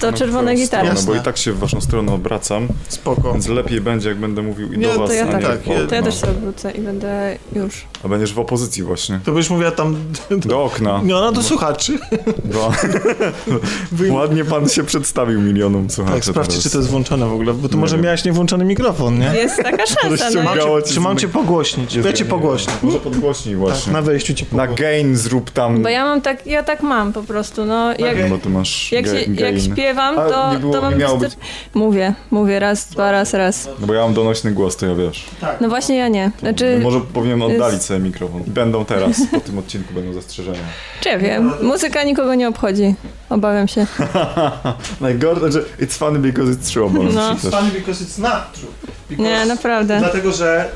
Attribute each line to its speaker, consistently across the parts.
Speaker 1: to
Speaker 2: No,
Speaker 1: czerwone gitary.
Speaker 2: stronę, Bo i tak się w waszą stronę obracam,
Speaker 3: Spoko.
Speaker 2: więc lepiej będzie, jak będę mówił i
Speaker 3: Nie,
Speaker 2: do
Speaker 3: to
Speaker 2: was,
Speaker 1: ja tak.
Speaker 3: Tak,
Speaker 2: w
Speaker 3: ja-
Speaker 2: okno.
Speaker 1: To ja też sobie wrócę i będę już.
Speaker 2: A będziesz w opozycji właśnie.
Speaker 3: To byś mówiła tam...
Speaker 2: Do okna.
Speaker 3: No, no do słuchaczy.
Speaker 2: Do... Ładnie pan się przedstawił milionom słuchaczy
Speaker 3: Tak, sprawdźcie,
Speaker 2: teraz.
Speaker 3: czy to jest włączone w ogóle, bo tu
Speaker 2: Nie
Speaker 3: może
Speaker 2: wiem.
Speaker 3: miałeś niewłączony mikrofon, nie?
Speaker 1: Jest taka szansa, no.
Speaker 3: Mam
Speaker 2: ci
Speaker 3: cię, czy mam cię pogłośnić?
Speaker 2: Jezu,
Speaker 3: Ja cię pogłośnię.
Speaker 2: Może podgłośnij
Speaker 3: Tak,
Speaker 2: właśnie.
Speaker 3: na wejściu cię
Speaker 2: Na
Speaker 3: pogłośnię.
Speaker 2: gain zrób tam...
Speaker 1: Bo ja mam tak, ja tak mam po prostu, no. Jak,
Speaker 2: No bo ty masz
Speaker 1: jak,
Speaker 2: ga-
Speaker 1: się, jak śpiewam,
Speaker 2: A,
Speaker 1: to,
Speaker 2: nie było-
Speaker 1: to mam
Speaker 2: nie miało
Speaker 1: wystar- Mówię, mówię raz, dwa, raz, raz.
Speaker 2: No bo ja mam donośny głos, to ja wiesz.
Speaker 1: No właśnie ja nie. Znaczy,
Speaker 2: Może powinienem
Speaker 1: jest-
Speaker 2: oddalić sobie mikrofon. Będą teraz, po tym odcinku będą zastrzeżenia.
Speaker 1: czy ja wiem, muzyka nikogo nie obchodzi. Obawiam się.
Speaker 2: Najgorsze, że it's funny because it's true.
Speaker 1: No.
Speaker 2: też-
Speaker 3: Funny because it's not true. Because-
Speaker 1: Nie, naprawdę.
Speaker 3: Dlatego, że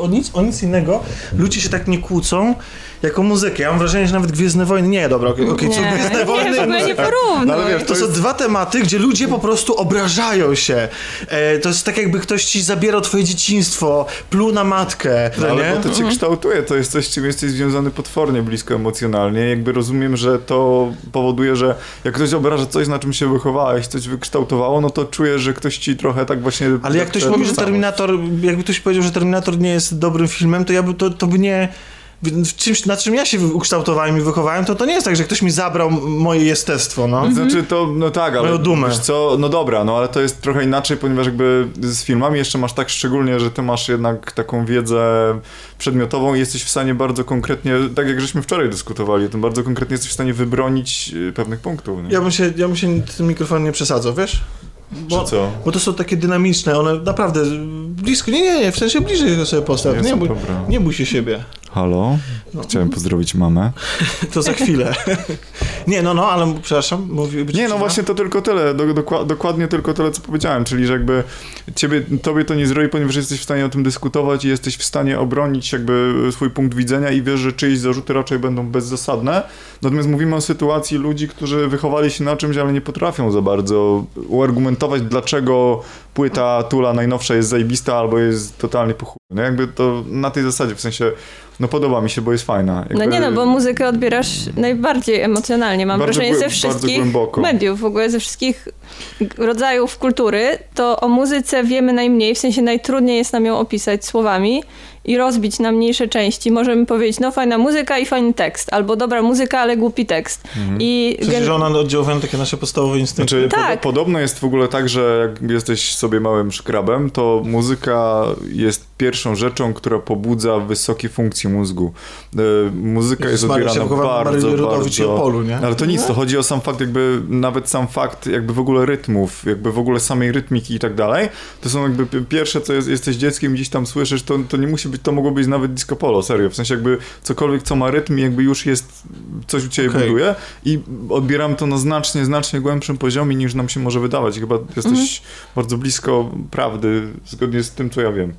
Speaker 3: o, nic, o nic innego ludzie się tak nie kłócą jak o muzykę. Ja mam wrażenie, że nawet Gwiezdne Wojny... Nie, dobra, okej, okay, co
Speaker 1: Nie,
Speaker 3: Gwiezdne
Speaker 1: nie,
Speaker 3: Wojny...
Speaker 1: ogóle nie
Speaker 3: muzyka.
Speaker 1: porównuj.
Speaker 2: No ale wiesz,
Speaker 3: To są dwa tematy, gdzie ludzie po prostu obrażają się. E, to jest tak, jakby ktoś ci zabierał twoje dzieciństwo, pluł na matkę.
Speaker 2: No, ale
Speaker 3: nie?
Speaker 2: bo to cię kształtuje, to jest coś, z czym jesteś związany potwornie blisko emocjonalnie. Jakby rozumiem, że to powoduje, że jak ktoś obraża coś, na czym się wychowałeś, coś wykształtowało, no to czujesz, że ktoś ci trochę tak właśnie...
Speaker 3: Ale jak ktoś mówi, że. Terminator, jakby ktoś powiedział, że Terminator nie jest dobrym filmem, to ja by, to, to by nie... w Czymś, na czym ja się ukształtowałem i wychowałem, to to nie jest tak, że ktoś mi zabrał moje jestestwo, no.
Speaker 2: Znaczy to, no tak, ale
Speaker 3: Moją dumę.
Speaker 2: wiesz co, no dobra, no ale to jest trochę inaczej, ponieważ jakby z filmami jeszcze masz tak szczególnie, że ty masz jednak taką wiedzę przedmiotową i jesteś w stanie bardzo konkretnie, tak jak żeśmy wczoraj dyskutowali, to bardzo konkretnie jesteś w stanie wybronić y, pewnych punktów, nie?
Speaker 3: Ja bym się, ja bym się tym mikrofonem nie przesadzał, wiesz? Bo,
Speaker 2: Czy co?
Speaker 3: bo to są takie dynamiczne, one naprawdę blisko, nie, nie, nie, w sensie bliżej sobie postaw, nie bój,
Speaker 2: dobra.
Speaker 3: nie bój się siebie.
Speaker 2: Halo?
Speaker 3: No.
Speaker 2: Chciałem pozdrowić mamę.
Speaker 3: To za chwilę. nie, no, no, ale przepraszam,
Speaker 2: Nie, no właśnie to tylko tyle, do, dokła- dokładnie tylko tyle, co powiedziałem, czyli że jakby ciebie, tobie to nie zrobi, ponieważ jesteś w stanie o tym dyskutować i jesteś w stanie obronić jakby swój punkt widzenia i wiesz, że czyjeś zarzuty raczej będą bezzasadne. Natomiast mówimy o sytuacji ludzi, którzy wychowali się na czymś, ale nie potrafią za bardzo uargumentować, dlaczego płyta Tula najnowsza jest zajebista albo jest totalnie po chuju. No jakby to na tej zasadzie, w sensie, no podoba mi się, bo jest fajna. Jakby...
Speaker 1: No nie no, bo muzykę odbierasz najbardziej emocjonalnie, mam
Speaker 2: Bardzo
Speaker 1: wrażenie, ze wszystkich mediów, w ogóle ze wszystkich rodzajów kultury, to o muzyce wiemy najmniej, w sensie najtrudniej jest nam ją opisać słowami i rozbić na mniejsze części. Możemy powiedzieć, no fajna muzyka i fajny tekst, albo dobra muzyka, ale głupi tekst. I
Speaker 3: W sensie,
Speaker 1: gen-
Speaker 3: że ona oddziałuje na takie nasze podstawowe instynkty.
Speaker 2: Znaczy,
Speaker 1: Tak.
Speaker 2: podo- podobno jest w ogóle tak, że jak jesteś sobie małym szkrabem, to muzyka jest pierwszą rzeczą, która pobudza wysokie funkcje mózgu. E, muzyka jest
Speaker 3: Jezus się
Speaker 2: odbierana
Speaker 3: wychowałem
Speaker 2: bardzo,
Speaker 3: i
Speaker 2: bardzo...
Speaker 3: Opolu, nie?
Speaker 2: Ale to nic, to chodzi o sam fakt jakby, nawet sam fakt jakby w ogóle rytmów, jakby w ogóle samej rytmiki i tak dalej. To są jakby pi- pierwsze, co jest, jesteś dzieckiem, gdzieś tam słyszysz, to, to nie musi być, to mogło być nawet disco polo, serio. W sensie jakby cokolwiek, co ma rytm jakby już jest, coś u ciebie
Speaker 3: Okej.
Speaker 2: buduje i odbieram to na znacznie, znacznie głębszym poziomie niż nam się może wydawać. Chyba jesteś
Speaker 1: Mhm.
Speaker 2: bardzo blisko prawdy, zgodnie z tym, co ja wiem.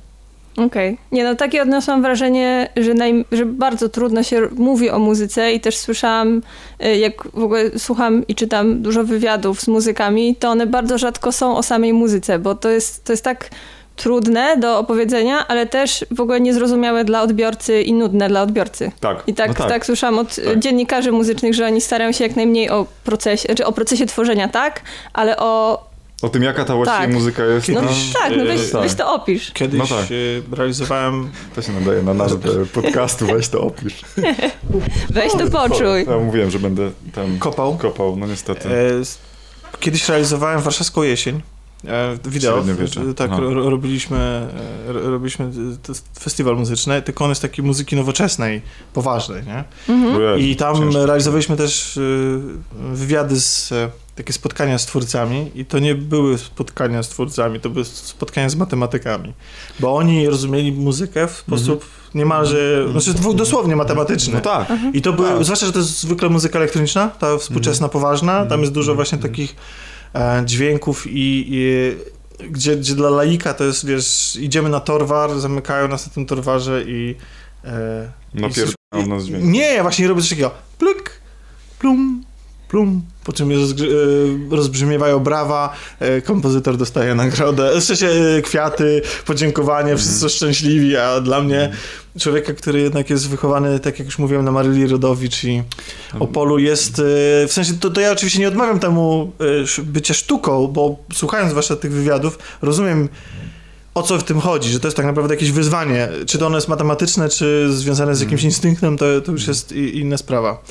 Speaker 1: Okej. Nie no, takie odniosłam wrażenie, że, naj, że bardzo trudno się mówi o muzyce i też słyszałam, y, jak w ogóle słucham i czytam dużo wywiadów z muzykami, to one bardzo rzadko są o samej muzyce, bo to jest, to jest tak trudne do opowiedzenia, ale też w ogóle niezrozumiałe dla odbiorcy i nudne dla odbiorcy.
Speaker 2: Tak.
Speaker 1: I tak,
Speaker 2: no
Speaker 1: tak.
Speaker 2: tak.
Speaker 1: słyszałam od
Speaker 2: Tak.
Speaker 1: dziennikarzy muzycznych, że oni starają się jak najmniej o procesie, znaczy o procesie tworzenia, tak, ale o...
Speaker 2: O tym, jaka ta właściwie
Speaker 1: Tak.
Speaker 2: muzyka jest,
Speaker 1: No
Speaker 2: no,
Speaker 1: tak, no weź,
Speaker 2: tak.
Speaker 1: weź to opisz.
Speaker 3: Kiedyś
Speaker 2: No tak.
Speaker 3: e, realizowałem
Speaker 2: to się nadaje na nazwę podcastu, weź to opisz.
Speaker 1: Weź to poczuj.
Speaker 2: Ja mówiłem, że będę tam
Speaker 3: kopał.
Speaker 2: kopał, no niestety.
Speaker 3: E, Kiedyś realizowałem warszawską jesień. E, wideo. Tak, ro, robiliśmy, e, ro, robiliśmy festiwal muzyczny, tylko on jest takiej muzyki nowoczesnej, poważnej, nie?
Speaker 1: Mhm.
Speaker 3: I tam
Speaker 2: Ciężko.
Speaker 3: realizowaliśmy też e, wywiady z takie spotkania z twórcami i to nie były spotkania z twórcami, to były spotkania z matematykaami, bo oni rozumieli muzykę w sposób niemalże, znaczy dwu- dosłownie matematyczny.
Speaker 2: No tak.
Speaker 3: I to były,
Speaker 2: Tak.
Speaker 3: zwłaszcza, że to jest zwykle muzyka elektroniczna, ta współczesna, poważna, tam jest dużo właśnie takich dźwięków i, i gdzie, gdzie dla laika to jest, wiesz, idziemy na torwar, zamykają nas na tym torwarze i... E,
Speaker 2: pierdolą nas dźwięk.
Speaker 3: Nie, ja właśnie robię coś takiego, pluk, plum, plum, po czym e, rozbrzmiewają brawa, e, kompozytor dostaje nagrodę, w sensie e, kwiaty, podziękowanie, wszyscy są szczęśliwi, a dla mnie człowieka, który jednak jest wychowany, tak jak już mówiłem, na Maryli Rodowicz i Opolu jest, w sensie to, to ja oczywiście nie odmawiam temu bycia sztuką, bo słuchając zwłaszcza tych wywiadów, rozumiem o co w tym chodzi, że to jest tak naprawdę jakieś wyzwanie. Czy to ono jest matematyczne, czy związane z jakimś instynktem, to, to już jest inna sprawa.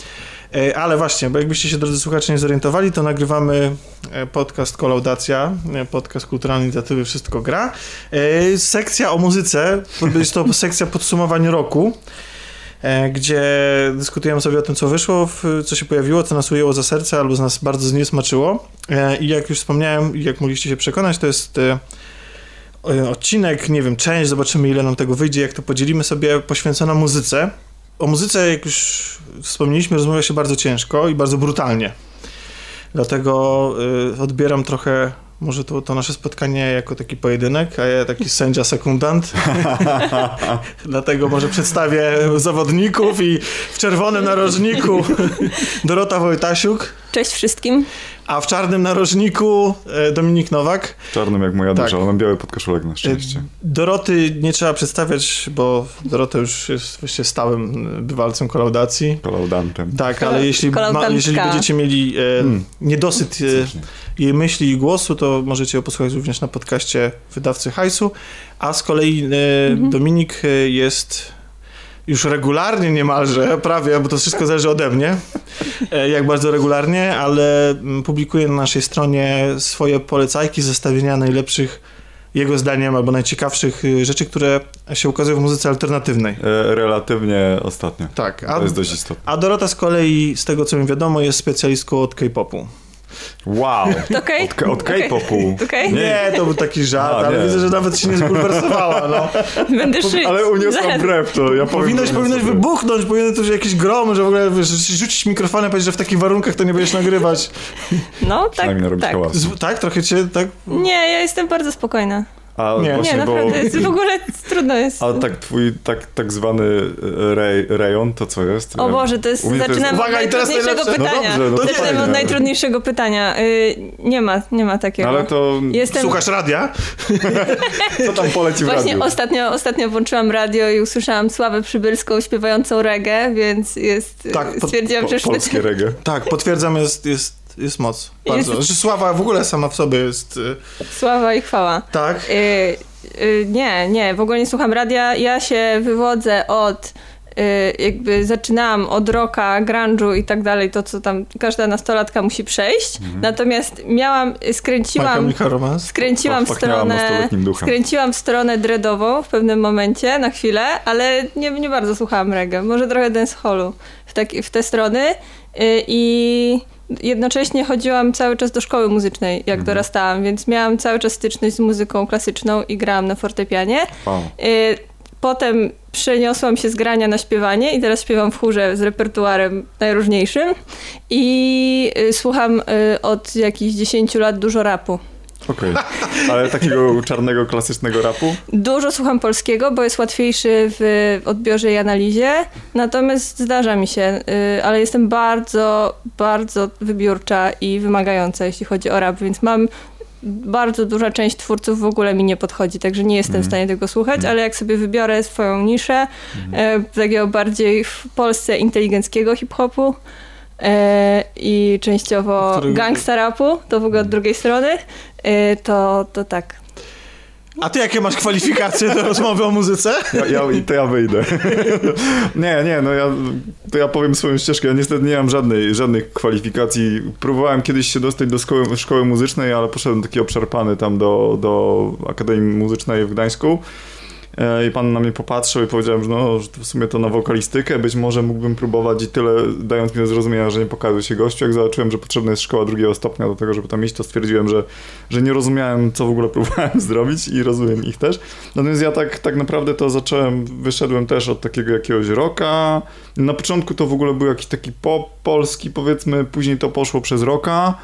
Speaker 3: E, Ale właśnie, bo jakbyście się, drodzy słuchacze, nie zorientowali, to nagrywamy e, podcast Kolaudacja, e, podcast kulturalny inicjatywy Wszystko Gra. Sekcja o muzyce, jest to sekcja podsumowań roku, gdzie dyskutujemy sobie o tym, co wyszło, co się pojawiło, co nas ujęło za serce albo z nas bardzo zniesmaczyło. I jak już wspomniałem, jak mogliście się przekonać, to jest odcinek, nie wiem, część, zobaczymy ile nam tego wyjdzie, jak to podzielimy sobie, poświęcona muzyce. O muzyce, jak już wspomnieliśmy, rozmawia się bardzo ciężko i bardzo brutalnie. Dlatego y, odbieram trochę może to, to nasze spotkanie jako taki pojedynek, a ja taki sędzia sekundant. Dlatego może przedstawię zawodników i w czerwonym narożniku Dorota Wojtasiuk,
Speaker 1: Cześć wszystkim.
Speaker 3: A w czarnym narożniku e, Dominik Nowak.
Speaker 2: Czarnym jak moja
Speaker 3: Tak.
Speaker 2: dusza, ale mam biały podkoszulek na
Speaker 3: E,
Speaker 2: szczęście.
Speaker 3: Doroty nie trzeba przedstawiać, bo Dorota już jest właściwie stałym e, bywalcą kolaudacji.
Speaker 2: Kolaudantem.
Speaker 3: Tak, ale jeśli, ma, jeżeli będziecie mieli e,
Speaker 2: Mm.
Speaker 3: niedosyt e, jej myśli i głosu, to możecie ją posłuchać również na podcaście wydawcy Hajsu. A z kolei e, Dominik e, jest już regularnie niemalże, prawie, bo to wszystko zależy ode mnie, e, jak bardzo regularnie, ale mm, publikuje na naszej stronie swoje polecajki, zestawienia najlepszych jego zdaniem albo najciekawszych y, rzeczy, które się ukazują w muzyce alternatywnej.
Speaker 2: E, relatywnie ostatnio.
Speaker 3: Tak, a,
Speaker 2: To jest dość istotne.
Speaker 3: a Dorota z kolei, z tego co mi wiadomo, jest specjalistką od K-popu.
Speaker 2: Wow!
Speaker 1: Okej?
Speaker 2: Od, od. K-popu.
Speaker 1: Okej?
Speaker 3: Nie, to był taki żart,
Speaker 2: A,
Speaker 3: ale
Speaker 2: nie.
Speaker 3: widzę, że nawet się nie zbulwersowała. No.
Speaker 1: Będę szyć.
Speaker 2: Ale uniosłam
Speaker 1: Zaraz.
Speaker 2: brew, to ja.
Speaker 3: Powinnoś, powinnoś wybuchnąć, powinien to jakiś grom, że w ogóle wiesz, rzucić mikrofonem, powiedzieć, że w takich warunkach to nie będziesz nagrywać.
Speaker 1: No, tak, tak.
Speaker 3: Z, tak? Trochę cię, tak?
Speaker 1: Nie, ja jestem bardzo spokojna.
Speaker 2: A
Speaker 3: Nie.
Speaker 2: właśnie,
Speaker 1: Nie,
Speaker 2: bo...
Speaker 1: naprawdę, jest, w ogóle trudno jest.
Speaker 2: A tak twój tak, tak zwany e, rej, rejon, to co jest?
Speaker 1: O Boże, to jest,
Speaker 2: mnie to jest-
Speaker 1: zaczynamy od
Speaker 3: Uwaga, i teraz
Speaker 1: najtrudniejszego
Speaker 3: najlepsze.
Speaker 2: No
Speaker 1: pytania.
Speaker 2: dobrze, no to
Speaker 1: od najtrudniejszego pytania. Nie ma, nie ma takiego.
Speaker 2: Ale to
Speaker 1: Jestem...
Speaker 3: Słuchasz radia?
Speaker 2: co tam poleci w
Speaker 1: Właśnie
Speaker 2: radiu?
Speaker 1: ostatnio, ostatnio włączyłam radio i usłyszałam Sławę Przybylską śpiewającą reggae, więc jest,
Speaker 3: Tak,
Speaker 1: stwierdziłam,
Speaker 2: Po,
Speaker 1: że
Speaker 2: polskie reggae.
Speaker 3: Tak, potwierdzam, jest, jest, jest moc. Bardzo.
Speaker 1: Jest.
Speaker 3: Że Sława w ogóle sama w sobie jest... y,
Speaker 1: Sława i chwała.
Speaker 3: Tak.
Speaker 1: Y, y, nie, nie, w ogóle nie słucham radia. Ja się wywodzę od y, jakby zaczynałam od rocka, grunge'u i tak dalej, to co tam każda nastolatka musi przejść.
Speaker 2: Mhm.
Speaker 1: Natomiast miałam, skręciłam, skręciłam w stronę, skręciłam w stronę dreadową w pewnym momencie, na chwilę, ale nie, nie bardzo słuchałam reggae. Może trochę dancehallu w, w te strony y, i jednocześnie chodziłam cały czas do szkoły muzycznej, jak
Speaker 2: Mhm.
Speaker 1: dorastałam, więc miałam cały czas styczność z muzyką klasyczną i grałam na fortepianie.
Speaker 2: Wow.
Speaker 1: Y, Potem przeniosłam się z grania na śpiewanie i teraz śpiewam w chórze z repertuarem najróżniejszym i y, słucham y, od jakichś 10 lat dużo rapu.
Speaker 2: Okej. Ale takiego czarnego, klasycznego rapu?
Speaker 1: Dużo słucham polskiego, bo jest łatwiejszy w odbiorze i analizie, natomiast zdarza mi się, y, ale jestem bardzo, bardzo wybiórcza i wymagająca, jeśli chodzi o rap, więc mam bardzo duża część twórców w ogóle mi nie podchodzi, także nie jestem w stanie tego słuchać, ale jak sobie wybiorę swoją niszę, e, takiego bardziej w Polsce inteligenckiego hip-hopu i częściowo
Speaker 3: Który-
Speaker 1: gangsta rapu, to w ogóle od drugiej strony, e, to, to tak.
Speaker 3: A ty jakie masz kwalifikacje do rozmowy o muzyce?
Speaker 2: Ja, ja, I to ja wyjdę. nie, nie, no ja, to ja powiem swoją ścieżkę. Ja niestety nie mam żadnej, żadnych kwalifikacji. Próbowałem kiedyś się dostać do szkoły, szkoły muzycznej, ale poszedłem taki obszarpany tam do, do Akademii Muzycznej w Gdańsku. E, I pan na mnie popatrzył i powiedziałem, że no, że w sumie to na wokalistykę być może mógłbym próbować i tyle, dając mi do zrozumienia, że nie pokazał się gościu. Jak zobaczyłem, że potrzebna jest szkoła drugiego stopnia do tego, żeby tam iść, to stwierdziłem, że, że nie rozumiałem, co w ogóle próbowałem zrobić i rozumiem ich też. Natomiast ja tak, tak naprawdę to zacząłem, wyszedłem też od takiego jakiegoś rocka. Na początku to w ogóle był jakiś taki pop polski, powiedzmy, później to poszło przez rocka.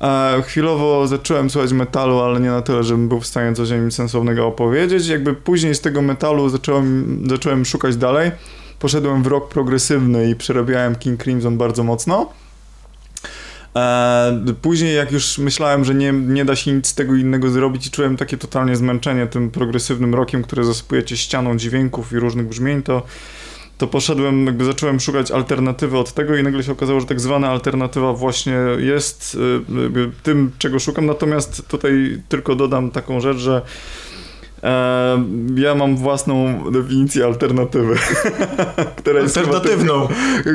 Speaker 2: E, chwilowo zacząłem słuchać metalu, ale nie na tyle, żebym był w stanie coś o nim sensownego opowiedzieć. Jakby później z tego metalu zacząłem, zacząłem szukać dalej. Poszedłem w rock progresywny i przerabiałem King Crimson bardzo mocno. E, później jak już myślałem, że nie, nie da się nic z tego innego zrobić i czułem takie totalnie zmęczenie tym progresywnym rokiem, które zasypuje cię ścianą dźwięków i różnych brzmień, to to poszedłem, jakby zacząłem szukać alternatywy od tego i nagle się okazało, że tak zwana alternatywa właśnie jest y, tym, czego szukam. Natomiast tutaj tylko dodam taką rzecz, że ja mam własną definicję alternatywy.
Speaker 3: która jest Alternatywną.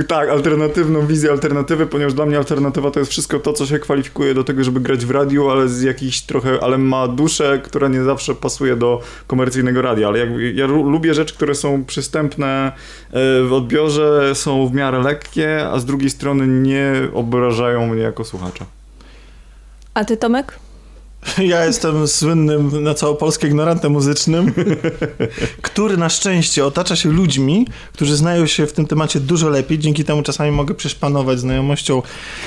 Speaker 2: tak, alternatywną wizję alternatywy, ponieważ dla mnie alternatywa to jest wszystko to, co się kwalifikuje do tego, żeby grać w radiu, ale z jakiś trochę, ale ma duszę, która nie zawsze pasuje do komercyjnego radia. Ale jak, ja lubię rzeczy, które są przystępne e, w odbiorze, są w miarę lekkie, a z drugiej strony nie obrażają mnie jako słuchacza.
Speaker 1: A ty, Tomek?
Speaker 3: Ja jestem słynnym na całopolskie ignorantem muzycznym, który na szczęście otacza się ludźmi, którzy znają się w tym temacie dużo lepiej. Dzięki temu czasami mogę przeszpanować znajomością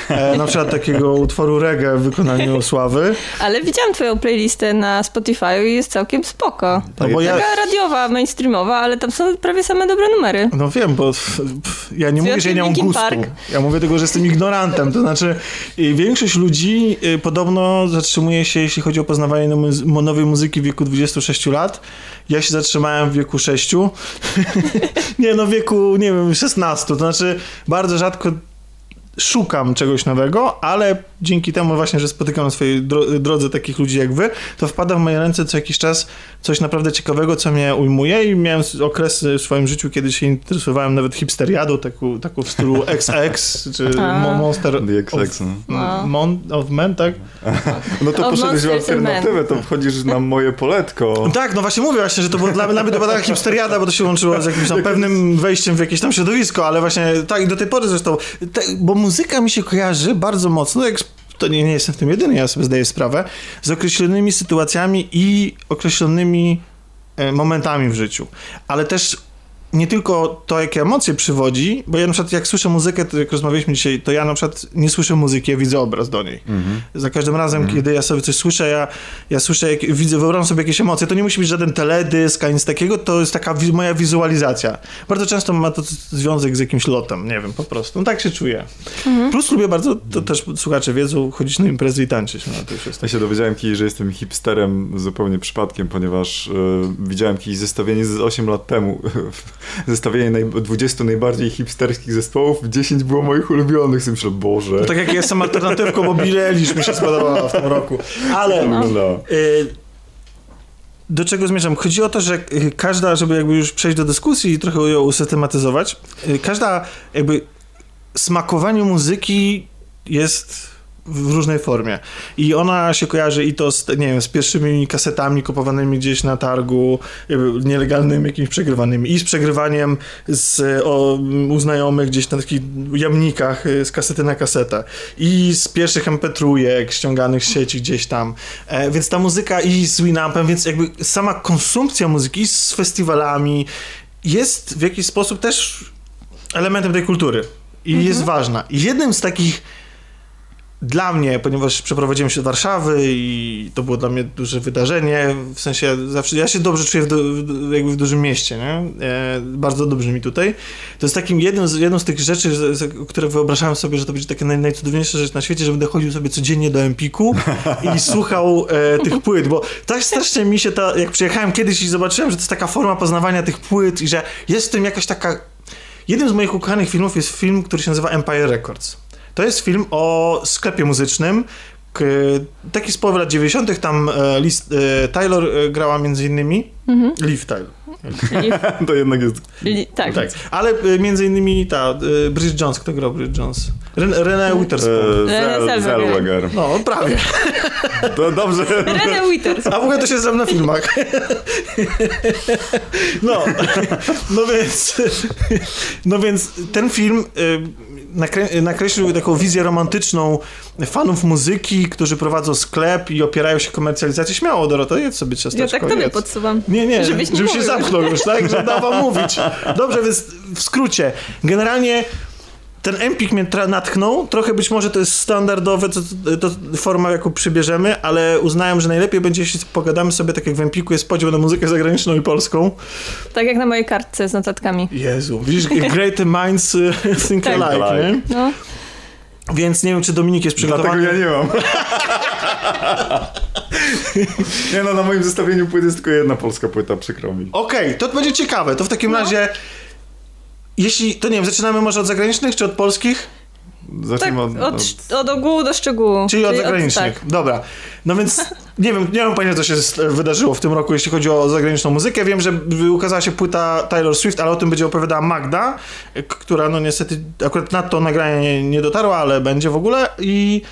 Speaker 3: e, na przykład takiego utworu reggae w wykonaniu Sławy.
Speaker 1: Ale widziałam twoją playlistę na Spotify i jest całkiem spoko. No bo Taka ja... radiowa, mainstreamowa, ale tam są prawie same dobre numery.
Speaker 3: No wiem, bo ja nie mówię, że ja nie mam gustu. Park. Ja mówię tylko, że jestem ignorantem. To znaczy większość ludzi y, podobno zatrzymuje się jeśli chodzi o poznawanie nowej muzyki w wieku 26 lat. Ja się zatrzymałem w wieku 6. nie, no w wieku, nie wiem, 16. To znaczy bardzo rzadko szukam czegoś nowego, ale dzięki temu właśnie, że spotykam na swojej drodze takich ludzi jak wy, to wpada w moje ręce co jakiś czas coś naprawdę ciekawego, co mnie ujmuje i miałem okresy w swoim życiu, kiedy się interesowałem nawet hipsteriadą, taką, taką w stylu XX, czy Monster
Speaker 2: The XX,
Speaker 3: of, no. Mon, of Men, tak?
Speaker 2: No to poszedłeś w alternatywę, to wchodzisz na moje poletko.
Speaker 3: Tak, no właśnie mówię właśnie, że to było dla, dla mnie to była taka hipsteriada, bo to się łączyło z jakimś tam pewnym wejściem w jakieś tam środowisko, ale właśnie tak i do tej pory zresztą, te, bo muzyka mi się kojarzy bardzo mocno, jak to nie, nie jestem w tym jedyny, ja sobie zdaję sprawę, z określonymi sytuacjami i określonymi e, momentami w życiu. Ale też nie tylko to, jakie emocje przywodzi, bo ja na przykład jak słyszę muzykę, to jak rozmawialiśmy dzisiaj, to ja na przykład nie słyszę muzyki, ja widzę obraz do niej. -hmm. Za każdym razem, -hmm. kiedy ja sobie coś słyszę, ja, ja słyszę, jak, widzę, wyobrażam sobie jakieś emocje. To nie musi być żaden teledysk, ani nic takiego, to jest taka wi moja wizualizacja. Bardzo często ma to związek z jakimś lotem, nie wiem, po prostu. No tak się czuję. -hmm. Plus lubię bardzo, to też słuchacze wiedzą, chodzić na imprezy i tańczyć. No, to już jest...
Speaker 2: Ja się dowiedziałem kiedyś, że jestem hipsterem zupełnie przypadkiem, ponieważ y, widziałem kiedyś zestawienie z 8 lat temu zestawienie naj, 20 najbardziej hipsterskich zespołów, 10 było moich ulubionych. Sobie myślę, Boże.
Speaker 3: No tak jak jestem alternatywką, bo Billie Eilish mi się spodobała w tym roku. Ale no. y, do czego zmierzam? Chodzi o to, że każda, żeby jakby już przejść do dyskusji i trochę ją usystematyzować, y, każda jakby smakowanie muzyki jest w różnej formie. I ona się kojarzy i to z, nie wiem, z pierwszymi kasetami kupowanymi gdzieś na targu, nielegalnymi, jakimiś przegrywanymi, i z przegrywaniem z, o, u znajomych gdzieś na takich jamnikach y, z kasety na kasetę. I z pierwszych mp3 ściąganych z sieci gdzieś tam. E, więc ta muzyka i z Winampem, więc jakby sama konsumpcja muzyki z festiwalami jest w jakiś sposób też elementem tej kultury. I mhm. jest ważna. I jednym z takich dla mnie, ponieważ przeprowadziłem się do Warszawy i to było dla mnie duże wydarzenie, w sensie zawsze, ja się dobrze czuję w, w, jakby w dużym mieście, nie? E, bardzo dobrze mi tutaj. To jest takim jedną z, jedną z tych rzeczy, które wyobrażałem sobie, że to będzie takie naj, najcudowniejsza rzecz na świecie, że będę chodził sobie codziennie do Empiku i słuchał e, tych płyt, bo tak strasznie mi się to, jak przyjechałem kiedyś i zobaczyłem, że to jest taka forma poznawania tych płyt i że jest w tym jakaś taka... Jednym z moich ukochanych filmów jest film, który się nazywa Empire Records. To jest film o sklepie muzycznym, taki z połowy lat 90. tam e, Liz, e, Taylor e, grała między innymi. Mhm. Liv
Speaker 2: To jednak jest.
Speaker 1: Li, tak. tak.
Speaker 3: Ale między innymi ta Bridget Jones, kto grał Bridget Jones? René Witherspoon.
Speaker 2: E, Zellweger.
Speaker 3: No, prawie.
Speaker 2: To dobrze.
Speaker 1: René Witherspoon.
Speaker 3: A w ogóle to się znam na filmach. no. No więc no więc ten film nakreślił taką wizję romantyczną fanów muzyki, którzy prowadzą sklep i opierają się komercjalizacji. Śmiało, Dorota, jedz sobie ciasteczko.
Speaker 1: Ja tak tobie podsuwam.
Speaker 3: Nie, nie, żebyś nie się zamknął już, tak? Że dawał mówić. Dobrze, więc w skrócie. Generalnie ten Empik mnie natchnął. Trochę być może to jest standardowe, to, to, forma, jaką przybierzemy, ale uznałem, że najlepiej będzie, jeśli pogadamy sobie, tak jak w Empiku jest podział na muzykę zagraniczną i polską.
Speaker 1: Tak jak na mojej kartce z notatkami.
Speaker 3: Jezu, widzisz, great minds think tak. alike, nie? No. Więc nie wiem, czy Dominik jest przygotowany.
Speaker 2: Dlatego ja nie mam. nie no, na moim zestawieniu płyt jest tylko jedna polska płyta, przykro mi.
Speaker 3: Okej, to będzie ciekawe. To w takim razie, jeśli, to nie wiem, zaczynamy może od zagranicznych czy od polskich?
Speaker 1: Tak,
Speaker 2: Zacznijmy
Speaker 1: od,
Speaker 2: od,
Speaker 1: od, od ogółu do szczegółu.
Speaker 3: Czyli od zagranicznych.
Speaker 1: tak.
Speaker 3: Dobra. No więc nie wiem, nie mam pojęcia, co się wydarzyło w tym roku, jeśli chodzi o zagraniczną muzykę. Wiem, że ukazała się płyta Taylor Swift, ale o tym będzie opowiadała Magda, która no niestety akurat na to nagranie nie, nie dotarła, ale będzie w ogóle. I,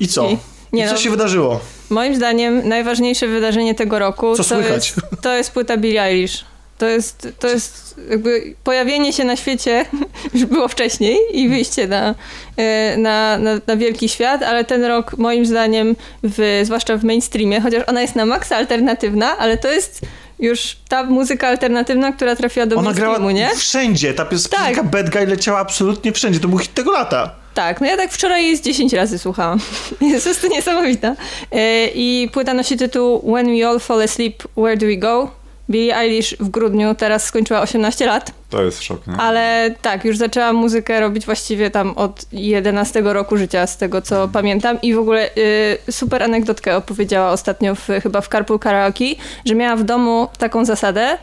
Speaker 3: i co?
Speaker 1: I- nie
Speaker 3: I co
Speaker 1: no.
Speaker 3: się wydarzyło?
Speaker 1: Moim zdaniem najważniejsze wydarzenie tego roku
Speaker 3: Co
Speaker 1: to,
Speaker 3: słychać?
Speaker 1: jest, to jest płyta Billie Eilish. To jest, to jest jakby pojawienie się na świecie, już było wcześniej i wyjście na, e, na, na, na wielki świat, ale ten rok moim zdaniem, w, zwłaszcza w mainstreamie, chociaż ona jest na maksa alternatywna, ale to jest już ta muzyka alternatywna, która trafiła do
Speaker 3: Ona grała
Speaker 1: mainstreamu, nie?
Speaker 3: wszędzie. Ta piosenka
Speaker 1: Tak.
Speaker 3: Bad Guy leciała absolutnie wszędzie. To był hit tego lata.
Speaker 1: Tak, no ja tak wczoraj jej z 10 razy słuchałam. Jest po prostu niesamowita. E, I płyta nosi tytuł When We All Fall Asleep, Where Do We Go? Billie Eilish w grudniu teraz skończyła 18 lat,
Speaker 2: To jest szok, nie?
Speaker 1: ale tak, już zaczęłam muzykę robić właściwie tam od 11 roku życia, z tego co pamiętam. I w ogóle y, super anegdotkę opowiedziała ostatnio w, chyba w Carpool Karaoke, że miała w domu taką zasadę,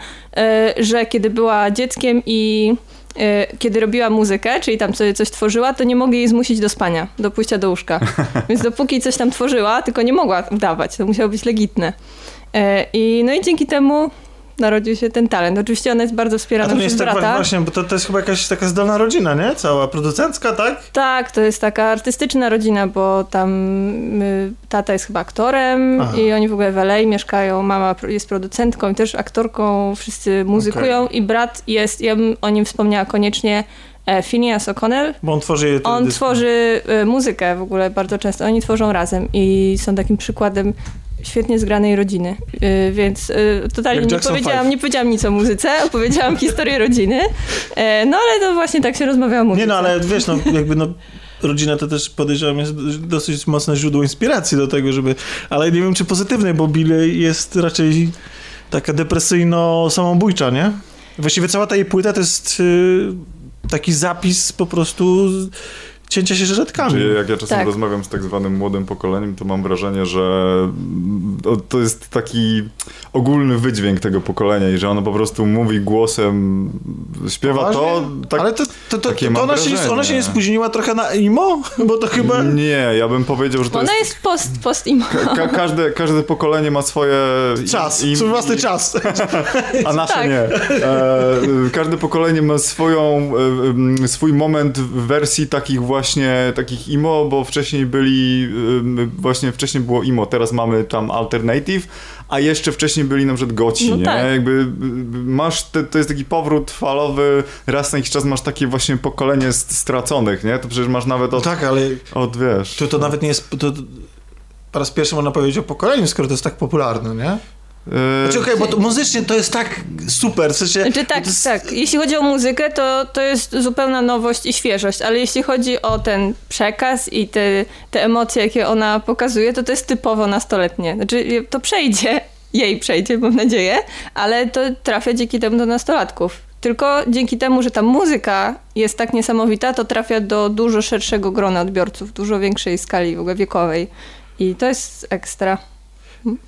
Speaker 1: y, że kiedy była dzieckiem i y, kiedy robiła muzykę, czyli tam sobie coś tworzyła, to nie mogli jej zmusić do spania, do pójścia do łóżka. Więc dopóki coś tam tworzyła, tylko nie mogła udawać, to musiało być legitne. Y, I no i dzięki temu narodził się ten talent. Oczywiście ona jest bardzo
Speaker 3: A
Speaker 1: wspierana
Speaker 3: to nie
Speaker 1: przez
Speaker 3: jest tak
Speaker 1: brata.
Speaker 3: właśnie, bo to, to jest chyba jakaś taka zdolna rodzina, nie? Cała producencka, tak?
Speaker 1: Tak, to jest taka artystyczna rodzina, bo tam y, tata jest chyba aktorem
Speaker 3: Aha.
Speaker 1: i oni w ogóle w LA mieszkają, mama jest producentką i też aktorką, wszyscy muzykują i brat jest, ja bym o nim wspomniała koniecznie, e, Phineas O'Connell.
Speaker 3: Bo on tworzy
Speaker 1: On tworzy y, muzykę w ogóle bardzo często, oni tworzą razem i są takim przykładem świetnie zgranej rodziny, Y, więc y, totalnie nie powiedziałam,
Speaker 3: Five.
Speaker 1: nie powiedziałam nic o muzyce, opowiedziałam historię rodziny, E, no ale to właśnie tak się rozmawia o muzyce.
Speaker 3: Nie no, ale wiesz, no jakby no rodzina to też podejrzewam jest dosyć mocne źródło inspiracji do tego, żeby, ale nie wiem czy pozytywnej, bo Billy jest raczej taka depresyjno-samobójcza, nie? Właściwie cała ta jej płyta to jest y, taki zapis po prostu cięcia się żyletkami.
Speaker 2: Czyli jak ja czasem
Speaker 1: Tak.
Speaker 2: rozmawiam z tak zwanym młodym pokoleniem, to mam wrażenie, że to jest taki ogólny wydźwięk tego pokolenia i że ono po prostu mówi głosem, śpiewa to,
Speaker 3: Poważnie?
Speaker 2: tak,
Speaker 3: ale to, to, to,
Speaker 2: takie
Speaker 3: to, ona, się, ona się nie spóźniła trochę na imo? Bo to chyba...
Speaker 2: Nie, ja bym powiedział, że to
Speaker 1: Ona
Speaker 2: jest...
Speaker 1: jest post, post imo.
Speaker 2: Ka każde, każde pokolenie ma swoje...
Speaker 3: Czas,
Speaker 2: im-
Speaker 3: swój własny
Speaker 2: i-
Speaker 3: czas.
Speaker 2: A nasze
Speaker 1: Tak.
Speaker 2: nie. E, każde pokolenie ma swoją, e, swój moment w wersji takich właśnie, takich imo, bo wcześniej byli, e, właśnie wcześniej było imo, teraz mamy tam alternative, a jeszcze wcześniej byli na przykład goci,
Speaker 1: No
Speaker 2: nie?
Speaker 1: tak.
Speaker 2: Jakby e, masz, te, to jest taki powrót falowy, raz na jakiś czas masz takie właśnie pokolenie st- straconych, nie? To przecież masz nawet od,
Speaker 3: tak, ale
Speaker 2: od wiesz...
Speaker 3: to, to nawet nie jest... To, po raz pierwszy można powiedzieć o pokoleniu, skoro to jest tak popularne, nie?
Speaker 2: E,
Speaker 3: Znaczy, okej, bo to muzycznie to jest tak super, w sensie...
Speaker 1: Znaczy tak,
Speaker 3: jest,
Speaker 1: tak. Jeśli chodzi o muzykę, to, to jest zupełna nowość i świeżość, ale jeśli chodzi o ten przekaz i te, te emocje, jakie ona pokazuje, to to jest typowo nastoletnie. Znaczy to przejdzie, jej przejdzie, mam nadzieję, ale to trafia dzięki temu do nastolatków. Tylko dzięki temu, że ta muzyka jest tak niesamowita, to trafia do dużo szerszego grona odbiorców, dużo większej skali w ogóle wiekowej. I to jest ekstra.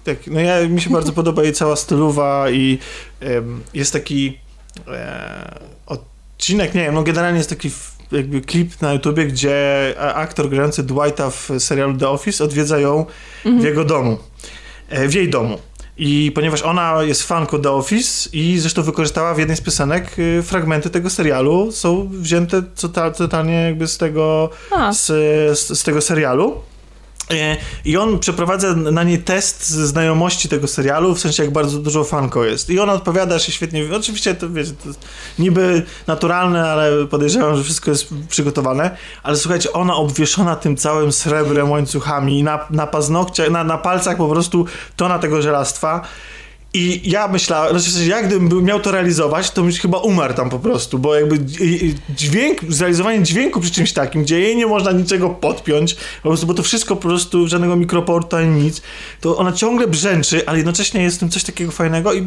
Speaker 3: Tak, no ja, mi się bardzo podoba jej cała stylowa i em, jest taki e, odcinek, nie wiem, no generalnie jest taki jakby klip na YouTubie, gdzie aktor grający Dwighta w serialu The Office odwiedza ją w jego domu, e, w jej domu. I ponieważ ona jest fanką The Office i zresztą wykorzystała w jednej z piosenek y, fragmenty tego serialu, są wzięte tota- totalnie jakby z tego z, z, z tego serialu. E, I on przeprowadza na niej test znajomości tego serialu, w sensie jak bardzo dużo fanką jest. I ona odpowiada się świetnie. Oczywiście to wiecie, to niby naturalne, ale podejrzewam, że wszystko jest przygotowane. Ale słuchajcie, ona obwieszona tym całym srebrem, łańcuchami, na, na paznokciach, na, na palcach po prostu tona tego żelastwa. I ja myślałem, znaczy w sensie, ja gdybym miał to realizować, to bym chyba umarł tam po prostu, bo jakby dźwięk, zrealizowanie dźwięku przy czymś takim, gdzie jej nie można niczego podpiąć, po prostu, bo to wszystko po prostu, żadnego mikroportu ani nic, to ona ciągle brzęczy, ale jednocześnie jest w tym coś takiego fajnego i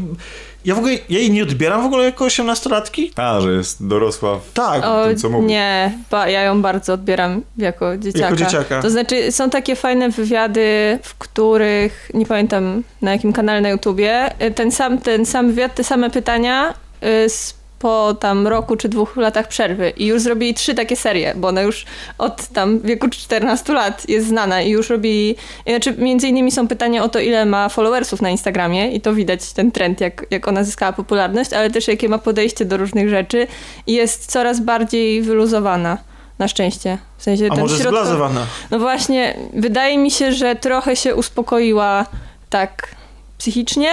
Speaker 3: ja w ogóle, ja jej nie odbieram w ogóle jako 18-latki.
Speaker 2: A, że jest dorosła w
Speaker 3: Tak.
Speaker 1: O,
Speaker 2: tym, co mówi.
Speaker 1: nie, ba, ja ją bardzo odbieram jako dzieciaka.
Speaker 3: Jako dzieciaka.
Speaker 1: To znaczy, są takie fajne wywiady, w których, nie pamiętam na jakim kanale na YouTubie, ten sam, ten sam wywiad, te same pytania y, z, po tam roku czy dwóch latach przerwy i już zrobili trzy takie serie, bo ona już od tam wieku 14 lat jest znana i już robi, znaczy między innymi są pytania o to, ile ma followersów na Instagramie i to widać ten trend, jak, jak ona zyskała popularność, ale też jakie ma podejście do różnych rzeczy i jest coraz bardziej wyluzowana. Na szczęście. W sensie
Speaker 3: A
Speaker 1: ten
Speaker 3: może zblazowana.
Speaker 1: no właśnie, wydaje mi się, że trochę się uspokoiła tak psychicznie.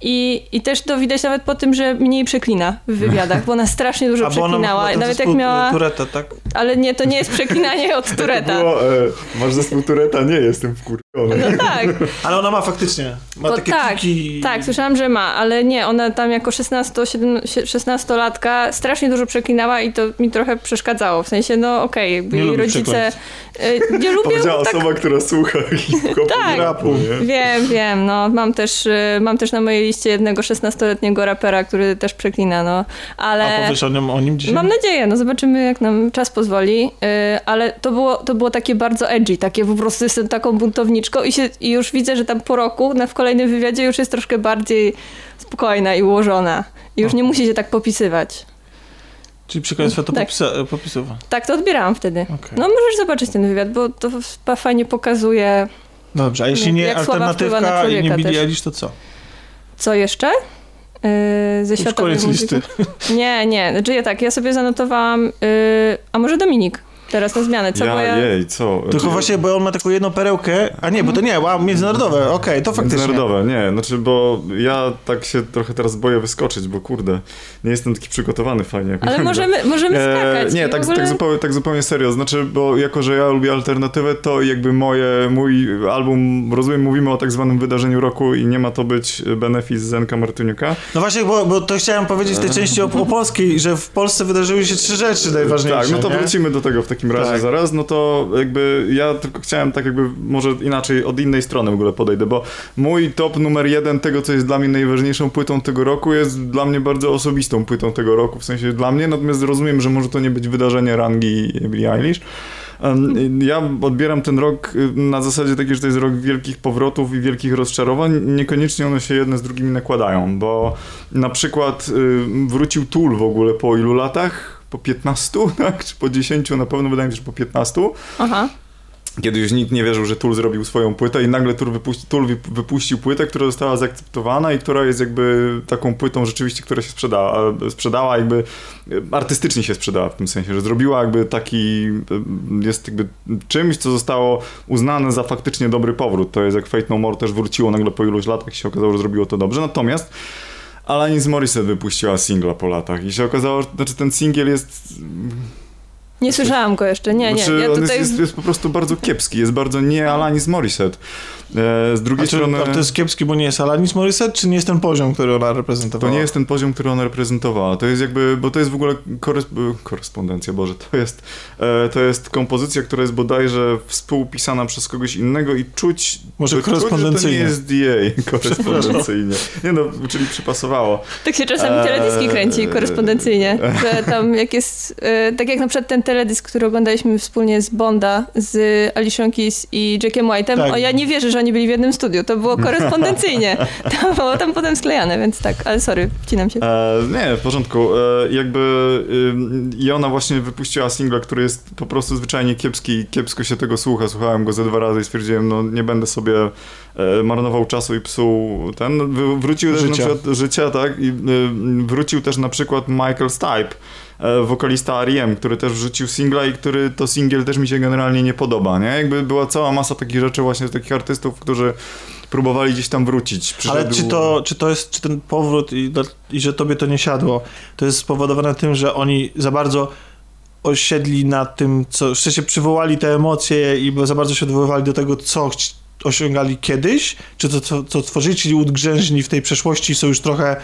Speaker 1: I, I też to widać nawet po tym, że mniej przeklina w wywiadach, bo ona strasznie dużo przeklinała. Nawet jak miała.
Speaker 3: Tureta, tak?
Speaker 1: Ale nie, to nie jest przeklinanie od Tureta.
Speaker 2: Było, e, masz zespół Tureta? Nie, jestem wkurwiony.
Speaker 1: No tak,
Speaker 3: Ale ona ma faktycznie. Ma
Speaker 1: bo
Speaker 3: takie
Speaker 1: tak,
Speaker 3: piki.
Speaker 1: tak, słyszałam, że ma, ale nie, ona tam jako 16, 17, 16-latka strasznie dużo przeklinała i to mi trochę przeszkadzało. W sensie, no okej, jej
Speaker 3: lubię
Speaker 1: rodzice y, nie lubią
Speaker 2: Powiedziała
Speaker 1: tak
Speaker 2: osoba, która słucha hip-hopu
Speaker 1: Tak.
Speaker 2: i rapu, nie?
Speaker 1: Wiem, wiem, no mam też, y, mam też na mojej jednego 16-letniego rapera, który też przeklina, no,
Speaker 3: A
Speaker 1: ale...
Speaker 3: powiesz o nim, o nim dzisiaj?
Speaker 1: Mam nadzieję, no zobaczymy jak nam czas pozwoli, y, ale to było, to było takie bardzo edgy, takie po prostu jestem taką buntowniczką i, się, i już widzę, że tam po roku na, w kolejnym wywiadzie już jest troszkę bardziej spokojna i ułożona i już nie musi się tak popisywać.
Speaker 3: Czyli przekleństwo to
Speaker 1: Tak.
Speaker 3: popisów.
Speaker 1: Tak to odbierałam wtedy.
Speaker 3: Okej.
Speaker 1: No możesz zobaczyć ten wywiad, bo to fajnie pokazuje,
Speaker 3: Dobrze, a jeśli nie alternatywka i nie Billie. Eilish, to co?
Speaker 1: Co jeszcze. Yy, ze
Speaker 3: koniec listy.
Speaker 1: Nie, nie. Znaczy ja tak, ja sobie zanotowałam, yy, a może Dominik, teraz na zmianę, co? bo
Speaker 2: Ja,
Speaker 1: ja...
Speaker 2: jej, co?
Speaker 3: Tylko właśnie, bo on ma taką jedną perełkę, a nie, bo to nie, wow, międzynarodowe, okej, to faktycznie.
Speaker 2: Międzynarodowe, nie, znaczy, bo ja tak się trochę teraz boję wyskoczyć, bo kurde, nie jestem taki przygotowany fajnie. jak
Speaker 1: Ale możemy, możemy skakać.
Speaker 2: E, nie, tak,
Speaker 1: ogóle...
Speaker 2: tak, zupełnie, tak zupełnie serio. Znaczy, bo jako, że ja lubię alternatywę, to jakby moje, mój album, rozumiem, mówimy o tak zwanym wydarzeniu roku i nie ma to być benefis Zenka Martyniuka.
Speaker 3: No właśnie, bo, bo to chciałem powiedzieć w tej części o, o polskiej, że w Polsce wydarzyły się trzy rzeczy najważniejsze.
Speaker 2: Tak, no to
Speaker 3: nie?
Speaker 2: wrócimy do tego w takim razie
Speaker 3: Tak.
Speaker 2: zaraz. No to jakby ja tylko chciałem tak jakby może inaczej, od innej strony w ogóle podejdę, bo mój top numer jeden tego, co jest dla mnie najważniejszą płytą tego roku, jest dla mnie bardzo osobistą płytą tego roku, w sensie dla mnie, natomiast rozumiem, że może to nie być wydarzenie rangi Billie Eilish. Ja odbieram ten rok y, na zasadzie takiej, że to jest rok wielkich powrotów i wielkich rozczarowań. Niekoniecznie one się jedne z drugimi nakładają, bo na przykład y, wrócił Tool w ogóle po ilu latach? Po 15, tak? Czy po 10? Na pewno wydaje mi się, że po 15.
Speaker 1: Aha.
Speaker 2: Kiedy już nikt nie wierzył, że Tool zrobił swoją płytę i nagle Tool, wypuści, Tool wyp- wypuścił płytę, która została zaakceptowana i która jest jakby taką płytą rzeczywiście, która się sprzedała, sprzedała jakby e, artystycznie się sprzedała w tym sensie, że zrobiła jakby taki, e, jest jakby czymś, co zostało uznane za faktycznie dobry powrót. To jest jak Fate No More też wróciło nagle po iluś latach i się okazało, że zrobiło to dobrze. Natomiast Alanis Morissette wypuściła singla po latach i się okazało, że znaczy ten singiel jest
Speaker 1: Nie słyszałam go jeszcze, nie, nie.
Speaker 2: znaczy,
Speaker 1: Ja
Speaker 2: on
Speaker 1: tutaj...
Speaker 2: jest, jest, jest po prostu bardzo kiepski, jest bardzo nie Alanis Morissette. E, z drugiej strony...
Speaker 3: to jest kiepski, bo nie jest Alanis Morissette, czy nie jest ten poziom, który ona reprezentowała?
Speaker 2: To nie jest ten poziom, który ona reprezentowała. To jest jakby, bo to jest w ogóle korys- korespondencja, Boże, to jest, e, to jest kompozycja, która jest bodajże współpisana przez kogoś innego i czuć...
Speaker 3: Może
Speaker 2: to czuć, że
Speaker 3: korespondencyjnie.
Speaker 2: To nie jest DA, korespondencyjnie. Nie no, czyli przypasowało.
Speaker 1: Tak się czasami
Speaker 2: Eee,
Speaker 1: teledyski kręci korespondencyjnie, że tam jak jest, e, tak jak na przykład ten teledysk, który oglądaliśmy wspólnie z Bonda, z Alicia Keys i Jackiem White'em,
Speaker 3: Tak.
Speaker 1: o ja nie wierzę, że oni byli w jednym studiu, to było korespondencyjnie, to było tam potem sklejane, więc tak, ale sorry, wcinam się.
Speaker 2: E, nie, w porządku. E, jakby ym, i ona właśnie wypuściła singla, który jest po prostu zwyczajnie kiepski i kiepsko się tego słucha. Słuchałem go ze dwa razy i stwierdziłem, no nie będę sobie e, marnował czasu i psuł ten. Wrócił też
Speaker 3: Życia.
Speaker 2: na przykład życia, tak? I y, wrócił też na przykład Michael Stipe. E, Wokalista R.E.M., który też wrzucił singla i który to singiel też mi się generalnie nie podoba, nie? Jakby była cała masa takich rzeczy właśnie z takich artystów, którzy próbowali gdzieś tam wrócić.
Speaker 3: Ale
Speaker 2: Przyszedł-
Speaker 3: czy to, czy to jest, czy ten powrót i, i że tobie to nie siadło, to jest spowodowane tym, że oni za bardzo osiedli na tym, co, w sensie przywołali te emocje i za bardzo się odwoływali do tego, co osiągali kiedyś, czy to, co, co tworzyli, czyli w tej przeszłości są już trochę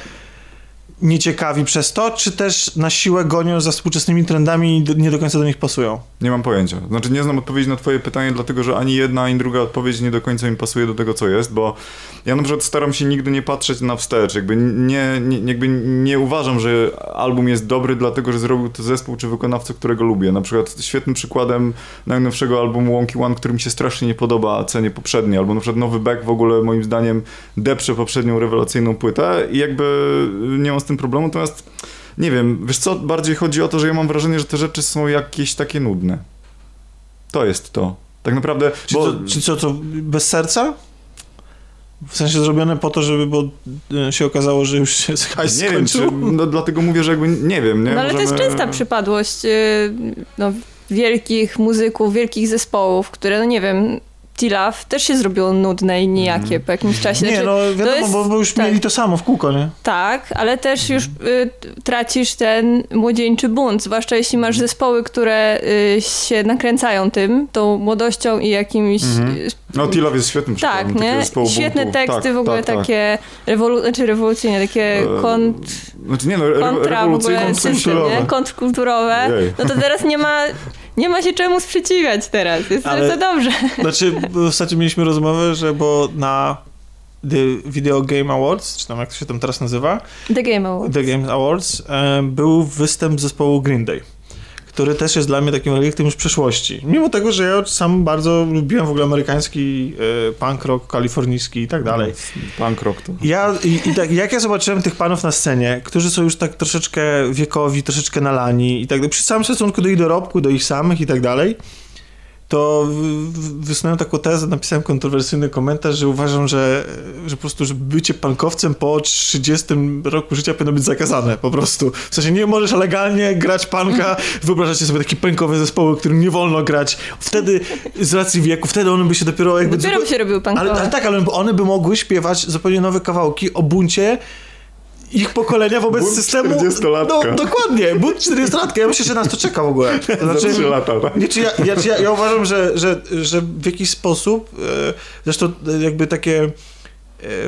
Speaker 3: nieciekawi przez to, czy też na siłę gonią za współczesnymi trendami i nie do końca do nich pasują?
Speaker 2: Nie mam pojęcia. Znaczy nie znam odpowiedzi na twoje pytanie, dlatego że ani jedna, ani druga odpowiedź nie do końca mi pasuje do tego, co jest, bo ja na przykład staram się nigdy nie patrzeć na wstecz, jakby nie, nie, jakby nie uważam, że album jest dobry dlatego, że zrobił to zespół czy wykonawca, którego lubię. Na przykład świetnym przykładem najnowszego albumu Wonky One, który mi się strasznie nie podoba, a cenię poprzedni, albo na przykład Nowy Beck w ogóle moim zdaniem deprze poprzednią rewelacyjną płytę i jakby nie mam z tym problemu, natomiast nie wiem, wiesz co, bardziej chodzi o to, że ja mam wrażenie, że te rzeczy są jakieś takie nudne. To jest to. Tak naprawdę,
Speaker 3: Czy,
Speaker 2: bo...
Speaker 3: to, czy co, to bez serca? W sensie zrobione po to, żeby bo e, się okazało, że już się hajs
Speaker 2: nie wiem, czy,
Speaker 3: skończył?
Speaker 2: no, dlatego mówię, że jakby nie wiem, nie?
Speaker 1: No ale to jest
Speaker 2: Możemy-
Speaker 1: częsta przypadłość y, no, wielkich muzyków, wielkich zespołów, które, no nie wiem, T-Love też się zrobiło nudne i nijakie po jakimś czasie.
Speaker 3: Nie,
Speaker 1: Znaczy,
Speaker 3: no wiadomo,
Speaker 1: jest-
Speaker 3: bo, bo już
Speaker 1: tak.
Speaker 3: mieli to samo w kółko, nie?
Speaker 1: Tak, ale też już y, tracisz ten młodzieńczy bunt, zwłaszcza jeśli masz zespoły, które y, się nakręcają tym, tą młodością i jakimiś... y,
Speaker 2: No, T-Love jest świetnym
Speaker 1: tak,
Speaker 2: przykładem
Speaker 1: nie? Świetne
Speaker 2: buntu.
Speaker 1: teksty,
Speaker 2: Tak,
Speaker 1: w ogóle
Speaker 2: tak, tak.
Speaker 1: takie rewolu- znaczy rewolucyjne, takie
Speaker 2: E,
Speaker 1: kont
Speaker 2: Znaczy nie no, re-
Speaker 1: kontra w ogóle system, nie? kontrkulturowe,
Speaker 2: Ojej.
Speaker 1: no to teraz nie ma, nie ma się czemu sprzeciwiać teraz, jest
Speaker 3: Ale-
Speaker 1: to dobrze.
Speaker 3: Znaczy, ostatnio mieliśmy rozmowę, że bo na The Video Game Awards, czy tam jak to się tam teraz nazywa,
Speaker 1: The Game Awards.
Speaker 3: The Game Awards, e, był występ zespołu Green Day, który też jest dla mnie takim reliktem już przeszłości. Mimo tego, że ja sam bardzo lubiłem w ogóle amerykański e, punk rock, kalifornijski i tak dalej.
Speaker 2: Punk rock to.
Speaker 3: Ja, i, i tak, jak ja zobaczyłem tych panów na scenie, którzy są już tak troszeczkę wiekowi, troszeczkę nalani i tak dalej, przy całym szacunku do ich dorobku, do ich samych i tak dalej, to wysunąłem taką tezę, napisałem kontrowersyjny komentarz, że uważam, że, że po prostu, że bycie punkowcem po 30 roku życia powinno być zakazane, po prostu. W sensie nie możesz legalnie grać punka, wyobrażacie sobie takie punkowe zespoły, którym nie wolno grać. Wtedy, z racji wieku, wtedy one by się dopiero jakby...
Speaker 1: Dopiero by się robił punkowe.
Speaker 3: Ale, ale tak, ale one by mogły śpiewać zupełnie nowe kawałki o buncie ich pokolenia wobec
Speaker 2: Bunt
Speaker 3: systemu.
Speaker 2: 40-latka.
Speaker 3: No, dokładnie, bunt 40-latka. Ja myślę, że nas to czeka w ogóle. To
Speaker 2: Za trzy lata, tak?
Speaker 3: nie, czy ja, ja, czy ja, ja uważam, że, że, że w jakiś sposób, e, zresztą e, jakby takie e,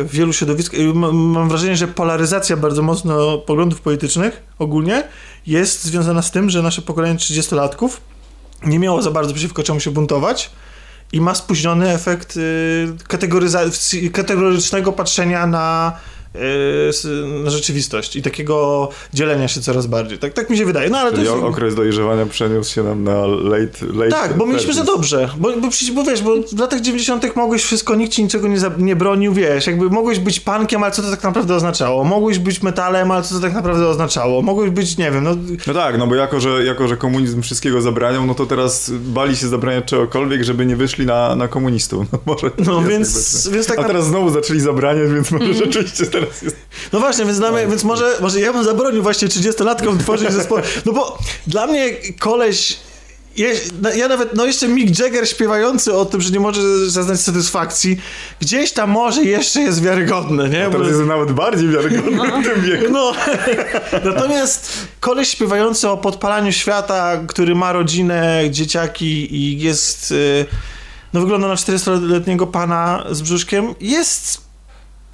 Speaker 3: w wielu środowiskach, ma- mam wrażenie, że polaryzacja bardzo mocno poglądów politycznych ogólnie jest związana z tym, że nasze pokolenie 30-latków nie miało za bardzo przeciwko czemu się buntować i ma spóźniony efekt y, kategoryza- kategorycznego patrzenia na rzeczywistość i takiego dzielenia się coraz bardziej. Tak, tak mi się wydaje. No ale to
Speaker 2: Czyli
Speaker 3: jest...
Speaker 2: o- okres dojrzewania przeniósł się nam na late, late
Speaker 3: Tak, bo mieliśmy za
Speaker 2: 30s.
Speaker 3: dobrze. Bo, bo, przecież, bo wiesz, bo w latach 90. mogłeś wszystko, nikt ci niczego nie, za, nie bronił, wiesz, jakby mogłeś być punkiem, ale co to tak naprawdę oznaczało? Mogłeś być metalem, ale co to tak naprawdę oznaczało? Mogłeś być, nie wiem, no...
Speaker 2: No tak, no bo jako że, jako, że komunizm wszystkiego zabraniał, no to teraz bali się zabraniać czegokolwiek, żeby nie wyszli na, na komunistów. No, może
Speaker 3: No
Speaker 2: jest
Speaker 3: więc, więc tak
Speaker 2: A teraz znowu zaczęli zabraniać, więc może rzeczywiście teraz jest...
Speaker 3: No właśnie, więc, dla mnie, więc może, może ja bym zabronił właśnie 30-latkom tworzyć zespoły. No bo dla mnie koleś. No, ja nawet, no jeszcze Mick Jagger śpiewający o tym, że nie może zaznać satysfakcji, gdzieś tam może jeszcze jest wiarygodny, nie?
Speaker 2: A
Speaker 3: Bo-
Speaker 2: teraz jest nawet bardziej wiarygodny w tym wieku.
Speaker 3: no, natomiast koleś śpiewający o podpalaniu świata, który ma rodzinę, dzieciaki i jest, y, no wygląda na 40-letniego pana z brzuszkiem, jest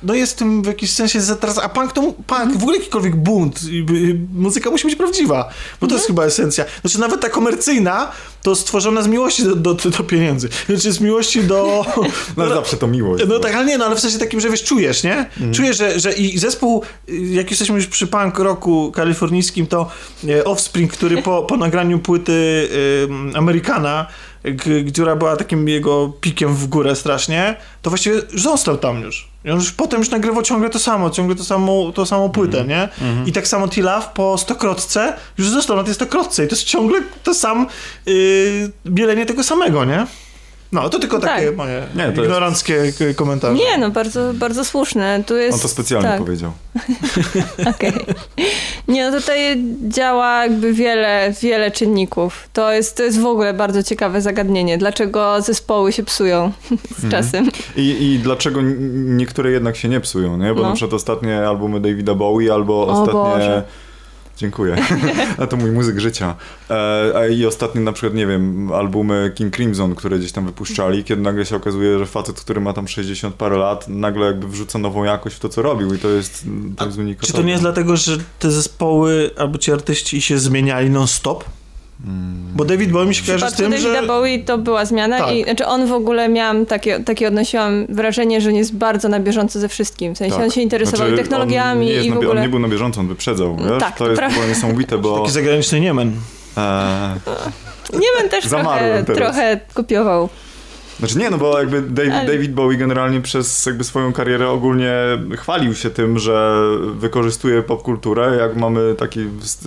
Speaker 3: no jest tym w jakiś sensie zatras... A punk to punk, w ogóle jakikolwiek bunt, i- i- muzyka musi być prawdziwa, bo to jest chyba esencja. Znaczy nawet ta komercyjna to stworzona z miłości do, do, do pieniędzy. Znaczy z miłości do...
Speaker 2: No zawsze to miłość.
Speaker 3: No tak, ale nie, no ale w sensie takim, że wiesz, czujesz, nie? Czujesz, że, że i zespół, jak jesteśmy już przy punk roku kalifornijskim, to e, Offspring, który po, po nagraniu płyty y, Amerykana, która była takim jego pikiem w górę strasznie, to właściwie został tam już. I on już potem już nagrywał ciągle to samo, ciągle to samo, to samą płytę, nie? I tak samo T-Love po stokrotce już został na tej stokrotce i to jest ciągle to sam yy, bielenie tego samego, nie? No, to tylko takie
Speaker 1: Tak.
Speaker 3: moje
Speaker 2: Nie, to jest-
Speaker 3: ignoranckie k- komentarze.
Speaker 1: Nie, no bardzo, bardzo słuszne. Tu jest,
Speaker 2: On to specjalnie
Speaker 1: tak,
Speaker 2: powiedział.
Speaker 1: Okej. Nie, no tutaj działa jakby wiele, wiele czynników. To jest, to jest w ogóle bardzo ciekawe zagadnienie. Dlaczego zespoły się psują z czasem?
Speaker 2: I, I dlaczego niektóre jednak się nie psują, nie? Bo
Speaker 1: No.
Speaker 2: na przykład ostatnie albumy Davida Bowie albo
Speaker 1: O
Speaker 2: ostatnie...
Speaker 1: Boże.
Speaker 2: Dziękuję. A to mój muzyk życia. E, I ostatnio na przykład, nie wiem, albumy King Crimson, które gdzieś tam wypuszczali, kiedy nagle się okazuje, że facet, który ma tam 60 parę lat, nagle jakby wrzuca nową jakość w to, co robił i to jest, to jest.
Speaker 3: Czy to nie jest dlatego, że te zespoły albo ci artyści się zmieniali non-stop? Hmm. Bo David Bowie mi się kojarzy z tym,
Speaker 1: Davida
Speaker 3: że...
Speaker 1: Bowie to była zmiana tak. i znaczy on w ogóle miałam takie, takie odnosiłam wrażenie, że nie jest bardzo na bieżąco ze wszystkim. W sensie tak. on się interesował znaczy, technologiami
Speaker 2: i
Speaker 1: w ogóle...
Speaker 2: On nie był na bieżąco, on wyprzedzał, wiesz? Tak, to, to jest pra... niesamowite, bo...
Speaker 3: Taki zagraniczny Niemen.
Speaker 1: Eee... Niemen też trochę, trochę kopiował.
Speaker 2: Znaczy nie, no bo jakby David, Ale... David Bowie generalnie przez jakby swoją karierę ogólnie chwalił się tym, że wykorzystuje popkulturę. Jak mamy taki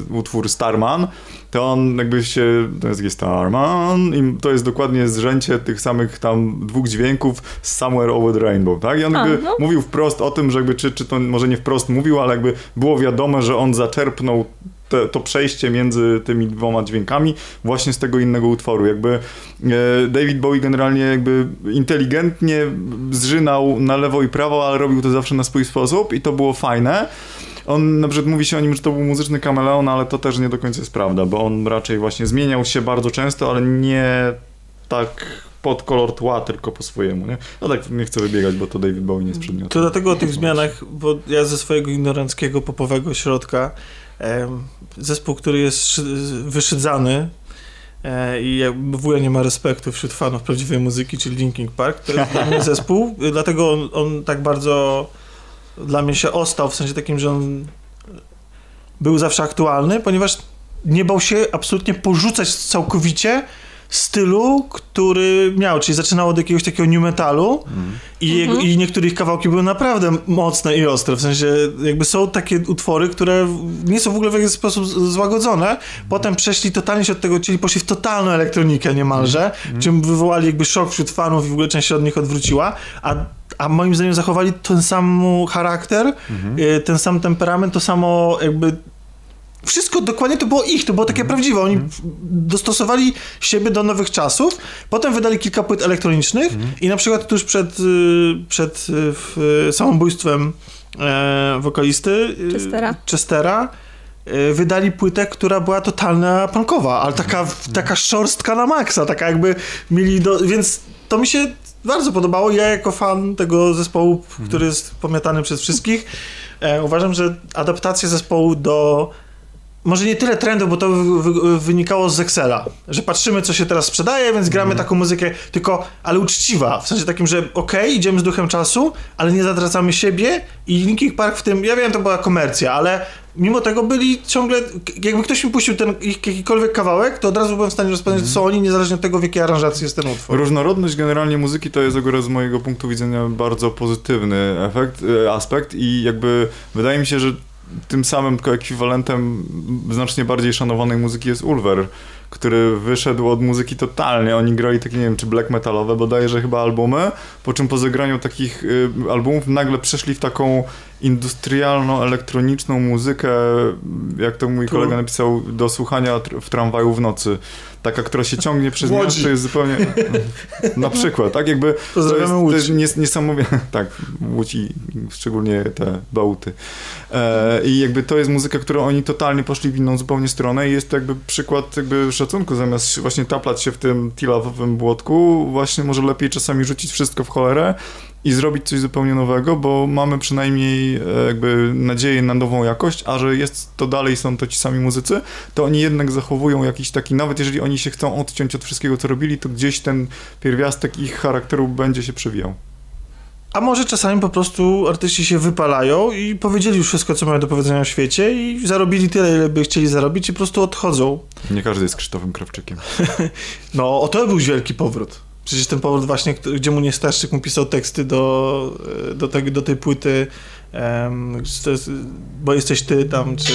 Speaker 2: utwór Starman, to on jakby się, to jest Starman i to jest dokładnie zrzęcie tych samych tam dwóch dźwięków z Somewhere Over the Rainbow, tak? I on jakby no. mówił wprost o tym, że jakby, czy, czy to może nie wprost mówił, ale jakby było wiadome, że on zaczerpnął te, to przejście między tymi dwoma dźwiękami właśnie z tego innego utworu. Jakby e, David Bowie generalnie jakby inteligentnie zżynał na lewo i prawo, ale robił to zawsze na swój sposób i to było fajne. On, na przykład mówi się o nim, że to był muzyczny kameleon, ale to też nie do końca jest prawda, bo on raczej właśnie zmieniał się bardzo często, ale nie tak pod kolor tła, tylko po swojemu, nie? No tak, nie chcę wybiegać, bo to David Bowie nie jest przedmiotem.
Speaker 3: To dlatego o tych zmianach, bo ja ze swojego ignoranckiego popowego środka zespół, który jest wyszydzany e, i w ogóle nie ma respektu wśród fanów prawdziwej muzyki, czyli Linkin Park, to jest dla mnie zespół, dlatego on, on tak bardzo dla mnie się ostał, w sensie takim, że on był zawsze aktualny, ponieważ nie bał się absolutnie porzucać całkowicie stylu, który miał, czyli zaczynało od jakiegoś takiego new metalu mm. i, mm -hmm. i niektórych kawałki były naprawdę mocne i ostre, w sensie jakby są takie utwory, które nie są w ogóle w jakiś sposób złagodzone, potem przeszli totalnie się od tego, czyli poszli w totalną elektronikę niemalże, mm. czym wywołali jakby szok wśród fanów i w ogóle część się od nich odwróciła, a a moim zdaniem zachowali ten sam charakter, mm -hmm. ten sam temperament, to samo jakby wszystko dokładnie to było ich, to było takie mm. prawdziwe. Oni mm. dostosowali siebie do nowych czasów, potem wydali kilka płyt elektronicznych mm. i na przykład tuż przed, y, przed y, samobójstwem e, wokalisty
Speaker 1: y, Chestera,
Speaker 3: Chestera wydali płytę, która była totalna punkowa, ale taka, mm. taka szorstka na maksa, taka jakby mieli do... Więc to mi się bardzo podobało. Ja jako fan tego zespołu, mm. który jest pamiętany przez wszystkich, e, uważam, że adaptacja zespołu do może nie tyle trendu, bo to wynikało z Excela, że patrzymy, co się teraz sprzedaje, więc gramy mm. taką muzykę, tylko, ale uczciwa, w sensie takim, że okej, okay, idziemy z duchem czasu, ale nie zatracamy siebie i Linkin Park w tym, ja wiem, to była komercja, ale mimo tego byli ciągle, jakby ktoś mi puścił ten jakikolwiek kawałek, to od razu byłem w stanie rozpoznać, mm. co oni, niezależnie od tego, w jakiej aranżacji jest ten utwór.
Speaker 2: Różnorodność generalnie muzyki to jest z mojego punktu widzenia bardzo pozytywny efekt, e, aspekt i jakby wydaje mi się, że tym samym tylko ekwiwalentem znacznie bardziej szanowanej muzyki jest Ulver, który wyszedł od muzyki totalnie. Oni grali takie, nie wiem, czy black metalowe bodajże chyba albumy, po czym po zagraniu takich y, albumów nagle przeszli w taką industrialną, elektroniczną muzykę, jak to mój kolega napisał, do słuchania w tramwaju w nocy taka, która się ciągnie przez miasto, jest zupełnie... Na przykład, tak? Jakby
Speaker 3: Pozdrawiamy
Speaker 2: to jest, to jest niesamowite... Tak, Łódź i szczególnie te bałty. E, I jakby to jest muzyka, którą oni totalnie poszli w inną zupełnie stronę i jest to jakby przykład jakby szacunku, zamiast właśnie taplać się w tym tilawowym błotku, właśnie może lepiej czasami rzucić wszystko w cholerę i zrobić coś zupełnie nowego, bo mamy przynajmniej e, jakby nadzieję na nową jakość, a że jest to dalej, są to ci sami muzycy, to oni jednak zachowują jakiś taki, nawet jeżeli oni się chcą odciąć od wszystkiego, co robili, to gdzieś ten pierwiastek ich charakteru będzie się przewijał.
Speaker 3: A może czasami po prostu artyści się wypalają i powiedzieli już wszystko, co mają do powiedzenia o świecie i zarobili tyle, ile by chcieli zarobić i po prostu odchodzą.
Speaker 2: Nie każdy jest Krzysztofem Krawczykiem.
Speaker 3: no, o to był wielki powrót. Przecież ten powrót właśnie, gdzie mu nie Staszczyk mu pisał teksty do, do, tej, do tej płyty, um, bo jesteś ty tam, czy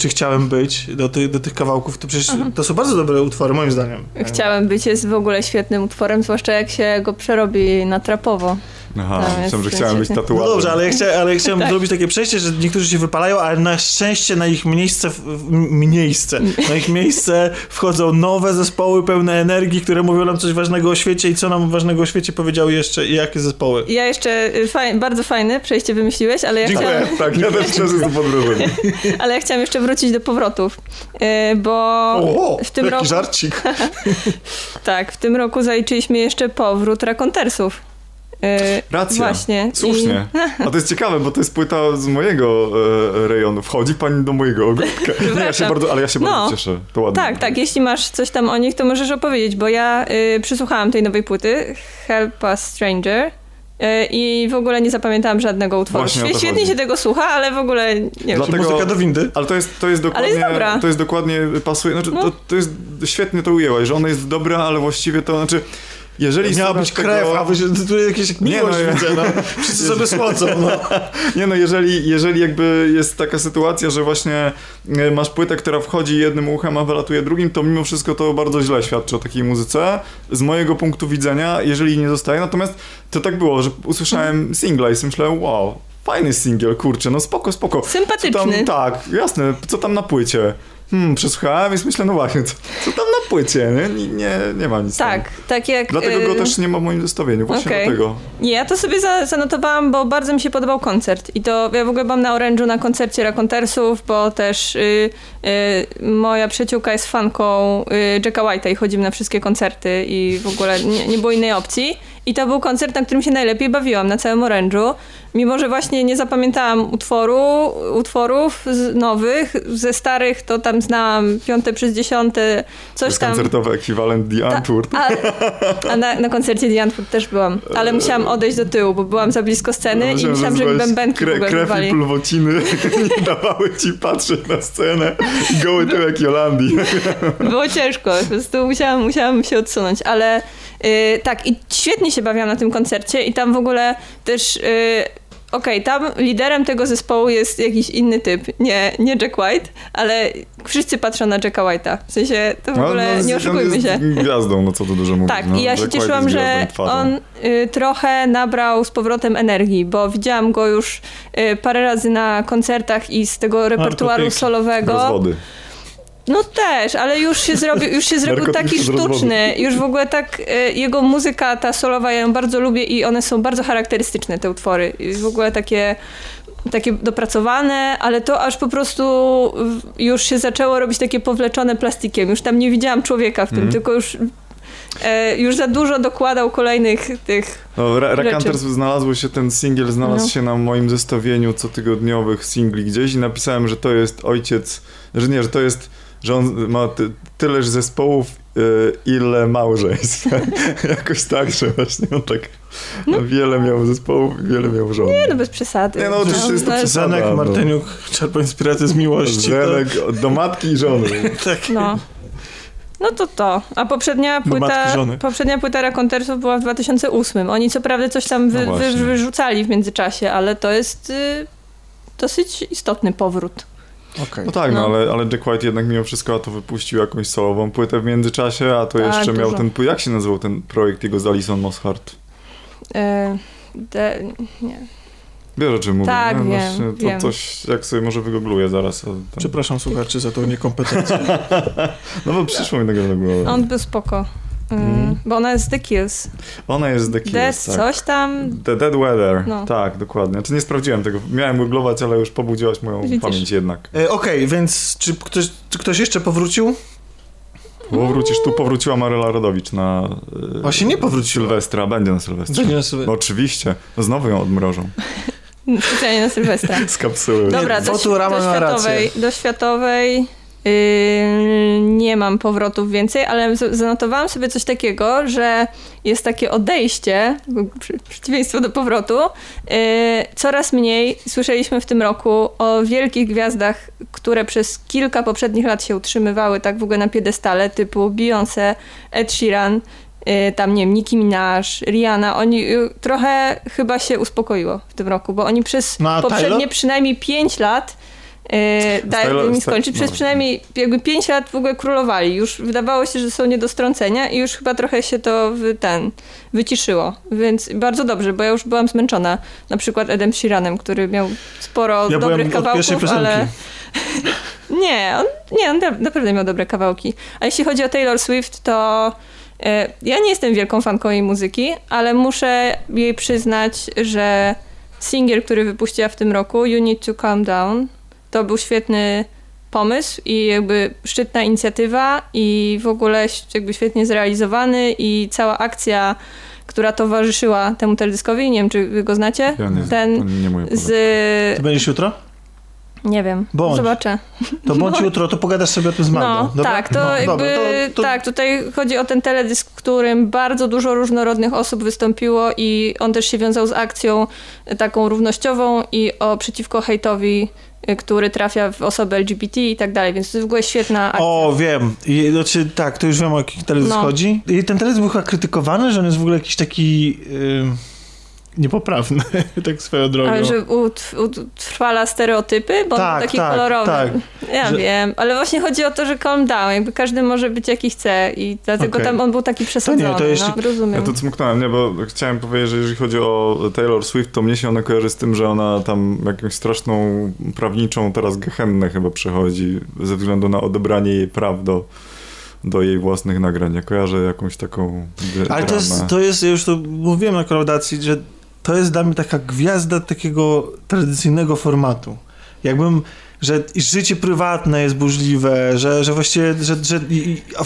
Speaker 3: czy chciałem być do, ty, do tych kawałków, to przecież to są bardzo dobre utwory, moim zdaniem.
Speaker 1: Chciałem być jest w ogóle świetnym utworem, zwłaszcza jak się go przerobi na trapowo.
Speaker 2: Aha,
Speaker 1: Tam
Speaker 2: myślałem, że chciałem być
Speaker 1: świetnie.
Speaker 3: No
Speaker 2: tatuażem.
Speaker 3: dobrze, ale ja, chcia, ale ja chciałem
Speaker 1: Tak.
Speaker 3: zrobić takie przejście, że niektórzy się wypalają, ale na szczęście na ich miejsce, miejsce, na ich miejsce wchodzą nowe zespoły pełne energii, które mówią nam coś ważnego o świecie i co nam ważnego o świecie powiedziały jeszcze i jakie zespoły.
Speaker 1: Ja jeszcze, y, faj, bardzo fajne przejście wymyśliłeś, ale ja,
Speaker 3: Dziękuję.
Speaker 1: chciałam,
Speaker 2: Tak, ja też też jestem pod wrażeniem.
Speaker 1: ale ja chciałam jeszcze wrócić do powrotów, y, bo
Speaker 3: O,
Speaker 1: w tym roku,
Speaker 3: żarcik.
Speaker 1: tak, w tym roku zaliczyliśmy jeszcze powrót rakontersów. Y,
Speaker 2: Racja.
Speaker 1: Właśnie.
Speaker 2: Słusznie. A to jest ciekawe, bo to jest płyta z mojego e, rejonu. Wchodzi pani do mojego ogródka. Nie, ja się bardzo, ale ja się
Speaker 1: No.
Speaker 2: bardzo cieszę. To
Speaker 1: I,
Speaker 2: ładnie.
Speaker 1: tak, tak, jeśli masz coś tam o nich, to możesz opowiedzieć, bo ja y, przysłuchałam tej nowej płyty, Help Us Stranger. y, I w ogóle nie zapamiętałam żadnego utworu. Świetnie
Speaker 2: chodzi.
Speaker 1: się tego słucha, ale w ogóle nie wiem.
Speaker 2: Dlatego-
Speaker 3: Muzyka do windy.
Speaker 2: Ale to jest, to jest dokładnie,
Speaker 1: jest dobra.
Speaker 2: to jest dokładnie pasuje, znaczy
Speaker 1: No.
Speaker 2: to, to jest, świetnie to ujęłaś, że ona jest dobra, ale właściwie to, znaczy, jeżeli
Speaker 3: Miała być krew,
Speaker 2: tego,
Speaker 3: a wy się, tu jakieś
Speaker 2: Nie,
Speaker 3: miłość
Speaker 2: no, ja-
Speaker 3: widzę, no. Wszyscy sobie słodzą, no.
Speaker 2: Nie no, jeżeli, jeżeli jakby jest taka sytuacja, że właśnie e, masz płytę, która wchodzi jednym uchem, a wylatuje drugim, to mimo wszystko to bardzo źle świadczy o takiej muzyce. Z mojego punktu widzenia, jeżeli nie zostaje. Natomiast to tak było, że usłyszałem singla i sobie myślałem, wow, fajny singiel, kurczę, no spoko, spoko.
Speaker 1: Sympatyczny.
Speaker 2: tam, tak, jasne, co tam na płycie? Hmm, przesłuchałem, więc myślę, no właśnie, co, co tam na płycie? Nie, nie, nie ma nic tam.
Speaker 1: Tak, tak jak...
Speaker 2: Dlatego go
Speaker 1: y,
Speaker 2: też nie ma w moim zestawieniu, właśnie
Speaker 1: okej.
Speaker 2: dlatego.
Speaker 1: Nie, ja to sobie za, zanotowałam, bo bardzo mi się podobał koncert. I to ja w ogóle byłam na Orange'u na koncercie Racontersów, bo też y, y, moja przyjaciółka jest fanką y, Jacka White'a i chodzimy na wszystkie koncerty i w ogóle nie, nie było innej opcji. I to był koncert, na którym się najlepiej bawiłam na całym Orange'u. Mimo, że właśnie nie zapamiętałam utworu, utworów nowych, ze starych to tam znałam piąte przez dziesiąte, coś tam.
Speaker 2: koncertowy ekwiwalent The Antwoord.
Speaker 1: A, a na, na koncercie The Antwoord też byłam, ale musiałam odejść do tyłu, bo byłam za blisko sceny i myślałam, że bębenki
Speaker 2: kre, Krew i
Speaker 1: wywali.
Speaker 2: plwociny nie dawały ci patrzeć na scenę goły tyłek Jolandii.
Speaker 1: Było ciężko, po prostu musiałam, musiałam się odsunąć, ale y, tak i świetnie się bawiłam na tym koncercie i tam w ogóle też... Y, Okej, tam liderem tego zespołu jest jakiś inny typ, nie, nie Jack White, ale wszyscy patrzą na Jacka White'a. W sensie, to w ogóle
Speaker 2: no,
Speaker 1: nie
Speaker 2: on
Speaker 1: oszukujmy
Speaker 2: jest
Speaker 1: się.
Speaker 2: gwiazdą, no co tu dużo mówić.
Speaker 1: Tak,
Speaker 2: no.
Speaker 1: i ja się
Speaker 2: Jack White
Speaker 1: cieszyłam, że on y, trochę nabrał z powrotem energii, bo widziałam go już y, parę razy na koncertach i z tego repertuaru solowego.
Speaker 2: Rozwody.
Speaker 1: No też, ale już się zrobił, już się zrobił taki sztuczny. Już w ogóle tak y, jego muzyka, ta solowa, ja ją bardzo lubię i one są bardzo charakterystyczne, te utwory. I w ogóle takie takie dopracowane, ale to aż po prostu już się zaczęło robić takie powleczone plastikiem. Już tam nie widziałam człowieka w tym,
Speaker 2: Mhm.
Speaker 1: tylko już, e, już za dużo dokładał kolejnych tych
Speaker 2: No, Ra-
Speaker 1: rzeczy.
Speaker 2: Rackanters znalazło się, ten singiel znalazł
Speaker 1: No.
Speaker 2: się na moim zestawieniu cotygodniowych singli gdzieś i napisałem, że to jest ojciec, że nie, że to jest, że on ma ty, tyleż zespołów, y, ile małżeństw. Jakoś tak, że właśnie on tak wiele miał zespołów i wiele miał żon.
Speaker 1: Nie no, bez przesady.
Speaker 2: Nie, no, oczywiście jest to przesada.
Speaker 3: Zenek
Speaker 2: no.
Speaker 3: Martyniuk czerpa inspirację z miłości. To,
Speaker 2: Zenek do matki i żony.
Speaker 3: tak.
Speaker 1: No. No to to. A poprzednia płyta, poprzednia płyta Racontersów była w 2008. Oni co prawda coś tam wy,
Speaker 2: No
Speaker 1: wy, wyrzucali w międzyczasie, ale to jest y, dosyć istotny powrót.
Speaker 3: Okej.
Speaker 2: No tak, no,
Speaker 1: No.
Speaker 2: ale, ale Jack White jednak mimo wszystko a to wypuścił jakąś solową płytę w międzyczasie, a to
Speaker 1: Tak,
Speaker 2: jeszcze miał ten, jak się nazywał ten projekt jego z Alison Mosshart?
Speaker 1: E, de, nie.
Speaker 2: Wiesz o czym mówię,
Speaker 1: Tak,
Speaker 2: nie?
Speaker 1: wiem,
Speaker 2: Właśnie to
Speaker 1: wiem.
Speaker 2: coś, jak sobie może wygoogluję zaraz. Tam...
Speaker 3: Przepraszam słuchaczy za tą niekompetencję.
Speaker 2: No bo przyszło mi tego do głowy.
Speaker 1: On był spoko.
Speaker 2: Mhm.
Speaker 1: Bo ona jest The Kills.
Speaker 2: Ona jest The
Speaker 1: Dead
Speaker 2: Kills, tak.
Speaker 1: coś tam.
Speaker 2: The Dead Weather,
Speaker 1: No.
Speaker 2: tak, dokładnie. Znaczy nie sprawdziłem tego, miałem googlować, ale już pobudziłaś moją
Speaker 1: Widzisz.
Speaker 2: pamięć jednak.
Speaker 3: E, Okej, więc czy ktoś, czy ktoś jeszcze powrócił?
Speaker 2: Bo wrócisz, tu powróciła Maryla Rodowicz na e,
Speaker 3: Właśnie nie powróciła.
Speaker 2: Sylwestra, będzie na Sylwestrze.
Speaker 3: Będzie na Sylwe-
Speaker 2: No oczywiście, no znowu ją odmrożą
Speaker 1: Specjalnie na Sylwestra.
Speaker 2: z kapsuły.
Speaker 1: Dobra, do, do światowej, do światowej yy, nie mam powrotów więcej, ale zanotowałam sobie coś takiego, że jest takie odejście, przeciwieństwo do powrotu. Yy, coraz mniej słyszeliśmy w tym roku o wielkich gwiazdach, które przez kilka poprzednich lat się utrzymywały tak w ogóle na piedestale, typu Beyoncé, Ed Sheeran, yy, tam nie wiem, Nicki Minaj, Rihanna. Oni trochę chyba się uspokoiło w tym roku, bo oni przez
Speaker 3: No,
Speaker 1: poprzednie
Speaker 3: Tyler?
Speaker 1: przynajmniej 5 lat daj
Speaker 2: Taylor-
Speaker 1: mi skończyć. Przez
Speaker 2: no.
Speaker 1: przynajmniej jakby 5 lat w ogóle królowali. Już wydawało się, że są nie do strącenia i już chyba trochę się to wy, ten, wyciszyło. Więc bardzo dobrze, bo ja już byłam zmęczona. Na przykład Edem Sheeranem, który miał sporo
Speaker 3: Ja
Speaker 1: dobrych kawałków, ale... Nie, on, nie, on na- naprawdę miał dobre kawałki. A jeśli chodzi o Taylor Swift, to e, ja nie jestem wielką fanką jej muzyki, ale muszę jej przyznać, że singiel, który wypuściła w tym roku, You Need to Calm Down, to był świetny pomysł i jakby szczytna inicjatywa i w ogóle jakby świetnie zrealizowany i cała akcja, która towarzyszyła temu teledyskowi, nie wiem czy wy go znacie,
Speaker 2: Ja nie,
Speaker 1: ten
Speaker 2: to nie
Speaker 1: z...
Speaker 3: Ty będziesz jutro?
Speaker 1: Nie wiem,
Speaker 3: Bądź.
Speaker 1: zobaczę.
Speaker 3: To bądź jutro, to pogadasz sobie o tym z Magdą.
Speaker 1: No,
Speaker 3: dobra?
Speaker 1: tak, to
Speaker 3: No,
Speaker 1: jakby,
Speaker 3: to, to,
Speaker 1: tak, tutaj chodzi o ten teledysk, w którym bardzo dużo różnorodnych osób wystąpiło i on też się wiązał z akcją taką równościową i o przeciwko hejtowi, y, który trafia w osoby LGBT i tak dalej, więc to jest w ogóle świetna akcja.
Speaker 3: O, wiem. I, znaczy, tak, to już wiem o jaki teledysk
Speaker 1: No.
Speaker 3: chodzi. I ten teledysk był chyba krytykowany, że on jest w ogóle jakiś taki ym, niepoprawny, tak swoją drogą.
Speaker 1: Ale że ut, utrwala stereotypy, bo on
Speaker 3: Tak,
Speaker 1: taki
Speaker 3: tak,
Speaker 1: kolorowy.
Speaker 3: tak.
Speaker 1: Ja
Speaker 3: Że-
Speaker 1: wiem, ale właśnie chodzi o to, że calm down, jakby każdy może być jaki chce i dlatego
Speaker 3: Okej.
Speaker 1: tam on był taki przesadzony.
Speaker 3: to jeśli-
Speaker 1: no, rozumiem.
Speaker 2: Ja to cmknąłem, nie, bo chciałem powiedzieć, że jeżeli chodzi o Taylor Swift, to mnie się ona kojarzy z tym, że ona tam jakąś straszną prawniczą teraz gehennę chyba przechodzi ze względu na odebranie jej praw do, do jej własnych nagrań. Ja kojarzę jakąś taką
Speaker 3: Ale to jest, to jest, ja już to mówiłem na kolaudacji, że to jest dla mnie taka gwiazda takiego tradycyjnego formatu. Jakbym, że życie prywatne jest burzliwe, że, że właściwie, że, że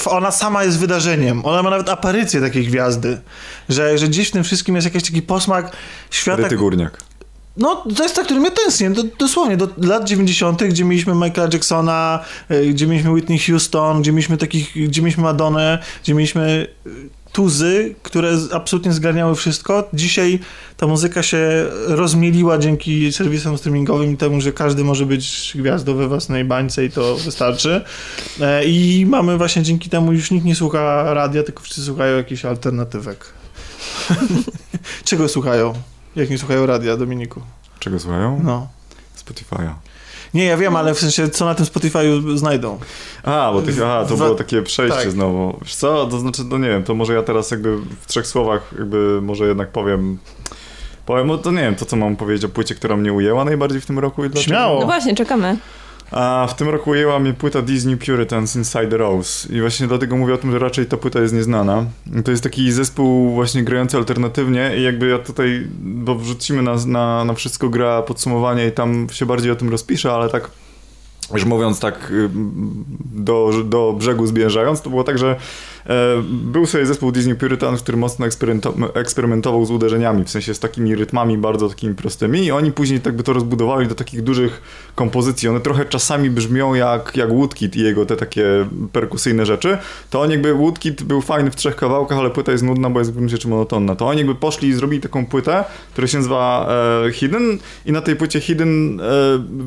Speaker 3: ona sama jest wydarzeniem. Ona ma nawet aparycję takiej gwiazdy, że, że gdzieś w tym wszystkim jest jakiś taki posmak świata,
Speaker 2: Ryty Górniak.
Speaker 3: no, to jest ta, który mnie tęsknię, do, dosłownie, do lat 90., gdzie mieliśmy Michaela Jacksona, y, gdzie mieliśmy Whitney Houston, gdzie mieliśmy takich, gdzie mieliśmy Madonnę, gdzie mieliśmy tuzy, które absolutnie zgarniały wszystko. Dzisiaj ta muzyka się rozmieliła dzięki serwisom streamingowym i temu, że każdy może być gwiazdą we własnej bańce i to wystarczy. E, I mamy właśnie dzięki temu już nikt nie słucha radia, tylko wszyscy słuchają jakichś alternatywek. Czego słuchają? Jak nie słuchają radia, Dominiku?
Speaker 2: Czego słuchają?
Speaker 3: No.
Speaker 2: Spotify'a.
Speaker 3: Nie, ja wiem, ale w sensie, co na tym Spotify'u znajdą.
Speaker 2: A, bo ty, aha, to było takie przejście
Speaker 3: tak.
Speaker 2: znowu. Wiesz co, to znaczy, no nie wiem, to może ja teraz jakby w trzech słowach jakby może jednak powiem, powiem, no to nie wiem, to co mam powiedzieć o płycie, która mnie ujęła najbardziej w tym roku i dlaczego.
Speaker 3: Śmiało.
Speaker 1: No właśnie, czekamy.
Speaker 2: A w tym roku ujęła mnie płyta Disney Puritans Inside the Rose i właśnie dlatego mówię o tym, że raczej ta płyta jest nieznana. To jest taki zespół właśnie grający alternatywnie i jakby ja tutaj, bo wrzucimy na, na, na wszystko gra podsumowanie i tam się bardziej o tym rozpiszę, ale tak już mówiąc tak y, do, do brzegu zbieżając, to było tak, że był sobie zespół Disney Puritans, który mocno eksperymento- eksperymentował z uderzeniami, w sensie z takimi rytmami bardzo takimi prostymi i oni później tak by to rozbudowali do takich dużych kompozycji. One trochę czasami brzmią jak, jak Woodkid i jego te takie perkusyjne rzeczy. To oni jakby, Woodkid był fajny w trzech kawałkach, ale płyta jest nudna, bo jest w gruncie rzeczy monotonna. To oni jakby poszli i zrobili taką płytę, która się nazywa e, Hidden i na tej płycie Hidden e,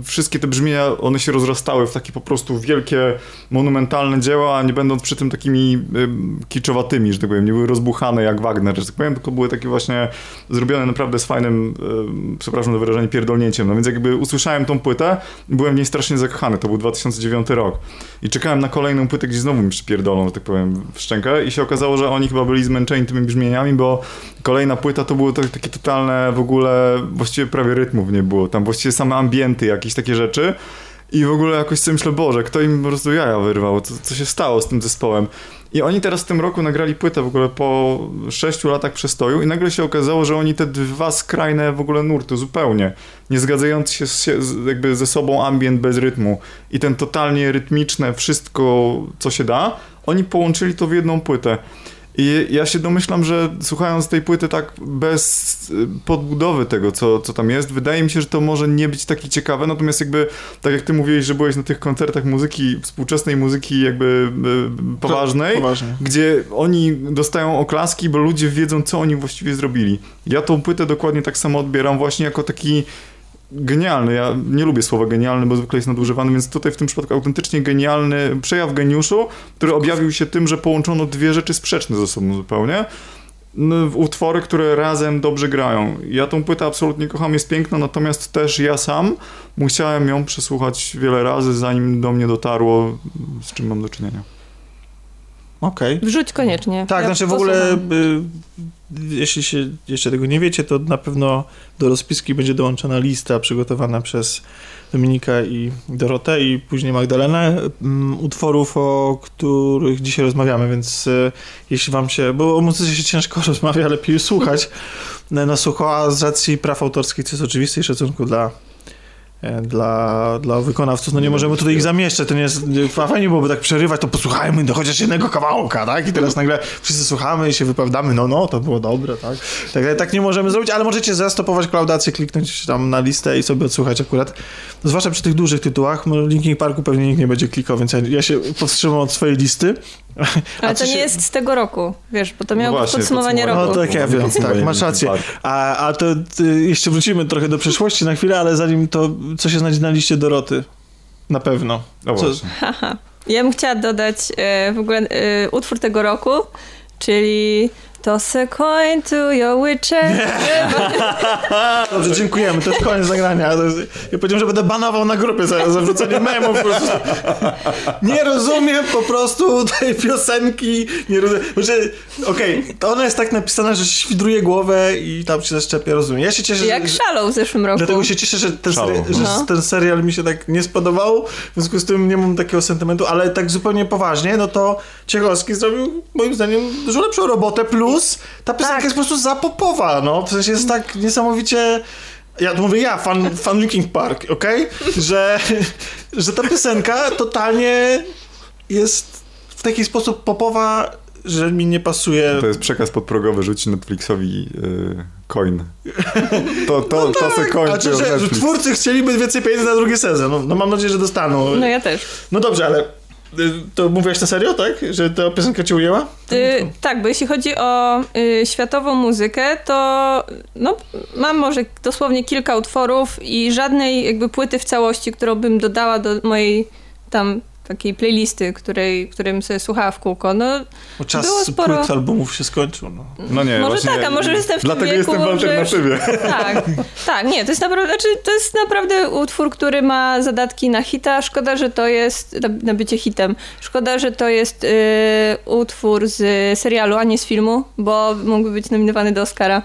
Speaker 2: wszystkie te brzmienia, one się rozrastały w takie po prostu wielkie, monumentalne dzieła, nie będąc przy tym takimi e, kiczowatymi, że tak powiem, nie były rozbuchane jak Wagner, że tak powiem, tylko były takie właśnie zrobione naprawdę z fajnym, e, przepraszam za wyrażenie, pierdolnięciem. No więc jakby usłyszałem tą płytę byłem w niej strasznie zakochany. To był 2009 rok. I czekałem na kolejną płytę, gdzie znowu mi przypierdolą, że tak powiem, w szczękę i się okazało, że oni chyba byli zmęczeni tymi brzmieniami, bo kolejna płyta to było tak, takie totalne w ogóle, właściwie prawie rytmów nie było. Tam właściwie same ambienty, jakieś takie rzeczy. I w ogóle jakoś sobie myślę, Boże, kto im po prostu jaja wyrwał? Co, co się stało z tym zespołem? I oni teraz w tym roku nagrali płytę w ogóle po sześciu latach przestoju i nagle się okazało, że oni te dwa skrajne w ogóle nurty zupełnie, nie zgadzający się z, jakby ze sobą ambient bez rytmu i ten totalnie rytmiczne wszystko, co się da, oni połączyli to w jedną płytę. I ja się domyślam, że słuchając tej płyty tak bez y, podbudowy tego, co, co tam jest, wydaje mi się, że to może nie być takie ciekawe, natomiast jakby, tak jak ty mówiłeś, że byłeś na tych koncertach muzyki, współczesnej muzyki jakby y, poważnej,
Speaker 3: Poważnie.
Speaker 2: gdzie oni dostają oklaski, bo ludzie wiedzą, co oni właściwie zrobili. Ja tą płytę dokładnie tak samo odbieram właśnie jako taki genialny. Ja nie lubię słowa genialny, bo zwykle jest nadużywany, więc tutaj w tym przypadku autentycznie genialny przejaw geniuszu, który objawił się tym, że połączono dwie rzeczy sprzeczne ze sobą zupełnie. n- utwory, które razem dobrze grają. Ja tą płytę absolutnie kocham, jest piękna, natomiast też ja sam musiałem ją przesłuchać wiele razy, zanim do mnie dotarło, z czym mam do czynienia.
Speaker 3: Okej.
Speaker 1: Wrzuć koniecznie.
Speaker 3: Tak,
Speaker 1: Ja
Speaker 3: znaczy w ogóle, y, jeśli się jeszcze tego nie wiecie, to na pewno do rozpiski będzie dołączona lista przygotowana przez Dominika i Dorotę i później Magdalenę mm, utworów, o których dzisiaj rozmawiamy, więc y, jeśli wam się, bo o muzyce się ciężko rozmawia, lepiej słuchać na, sucho, a z racji praw autorskich, co jest oczywiste i szacunku dla dla, dla wykonawców, no nie możemy tutaj ich zamieszczać, to nie jest, nie- fajnie byłoby tak przerywać, to posłuchajmy do chociaż jednego kawałka, tak, i teraz nagle wszyscy słuchamy i się wypowiadamy, no, no, to było dobre, tak, tak, tak nie możemy zrobić, ale możecie zastopować klaudację, kliknąć tam na listę i sobie odsłuchać akurat, zwłaszcza przy tych dużych tytułach, no, Linkin Parku pewnie nikt nie będzie klikał, więc ja, ja się powstrzymam od swojej listy.
Speaker 1: Ale to nie
Speaker 3: się-
Speaker 1: jest z tego roku, wiesz, bo to
Speaker 2: No
Speaker 1: miało być
Speaker 2: właśnie,
Speaker 1: podsumowanie
Speaker 2: podsumowanie
Speaker 1: roku.
Speaker 3: No tak, ja wiem, tak, masz rację. A, a to y, jeszcze wrócimy trochę do przeszłości na chwilę, ale zanim to, co się znajdzie na liście Doroty? Na pewno.
Speaker 2: No
Speaker 3: Co-
Speaker 2: właśnie.
Speaker 1: Ja bym chciała dodać e, w ogóle e, utwór tego roku, czyli Toss a coin to your witcher.
Speaker 3: Dobrze, dziękujemy. To jest koniec nagrania. Ja powiedziałem, że będę banował na grupie za, za wrzucenie memów. Po prostu. Nie rozumiem po prostu tej piosenki. Nie rozumiem. Znaczy, okej, to ona jest tak napisana, że świdruje głowę i tam się zaszczepia, rozumiem. Ja się cieszę,
Speaker 1: Jak
Speaker 3: że...
Speaker 1: szalał w zeszłym roku.
Speaker 3: Dlatego się cieszę, że, ten, seri- że
Speaker 1: no.
Speaker 3: ten serial mi się tak nie spodobał, w związku z tym nie mam takiego sentymentu, ale tak zupełnie poważnie, no to Ciechowski zrobił moim zdaniem dużo lepszą robotę, plus ta piosenka
Speaker 1: Tak.
Speaker 3: jest po prostu zapopowa, no, w sensie jest tak niesamowicie... Ja to mówię ja, fan, fan Linkin Park, okej? Że, że ta piosenka totalnie jest w taki sposób popowa, że mi nie pasuje.
Speaker 2: To jest przekaz podprogowy, rzuć Netflixowi y, coin. To, to, to se coin.
Speaker 3: A czy, że, twórcy chcieliby więcej pieniędzy na drugi sezon? No, no mam nadzieję, że dostaną.
Speaker 1: No ja też.
Speaker 3: No dobrze, ale to mówiłaś na serio, tak? Że ta piosenka cię ujęła?
Speaker 1: Y, tak, bo jeśli chodzi o y, światową muzykę, to no, mam może dosłownie kilka utworów i żadnej jakby płyty w całości, którą bym dodała do mojej tam takiej playlisty, której, którym sobie słuchała w kółko. No,
Speaker 3: Bo czas
Speaker 1: Było sporo-
Speaker 3: płyt albumów się skończył. No.
Speaker 2: No nie,
Speaker 1: Może
Speaker 2: właśnie
Speaker 1: tak, a może jestem w tym
Speaker 2: Dlatego
Speaker 1: wieku,
Speaker 2: jestem w
Speaker 1: że już-
Speaker 2: alternatywie.
Speaker 1: tak, tak, nie, to jest naprawdę, znaczy, to jest naprawdę utwór, który ma zadatki na hita. Szkoda, że to jest na, na bycie hitem. Szkoda, że to jest y, utwór z serialu, a nie z filmu, bo mógłby być nominowany do Oscara.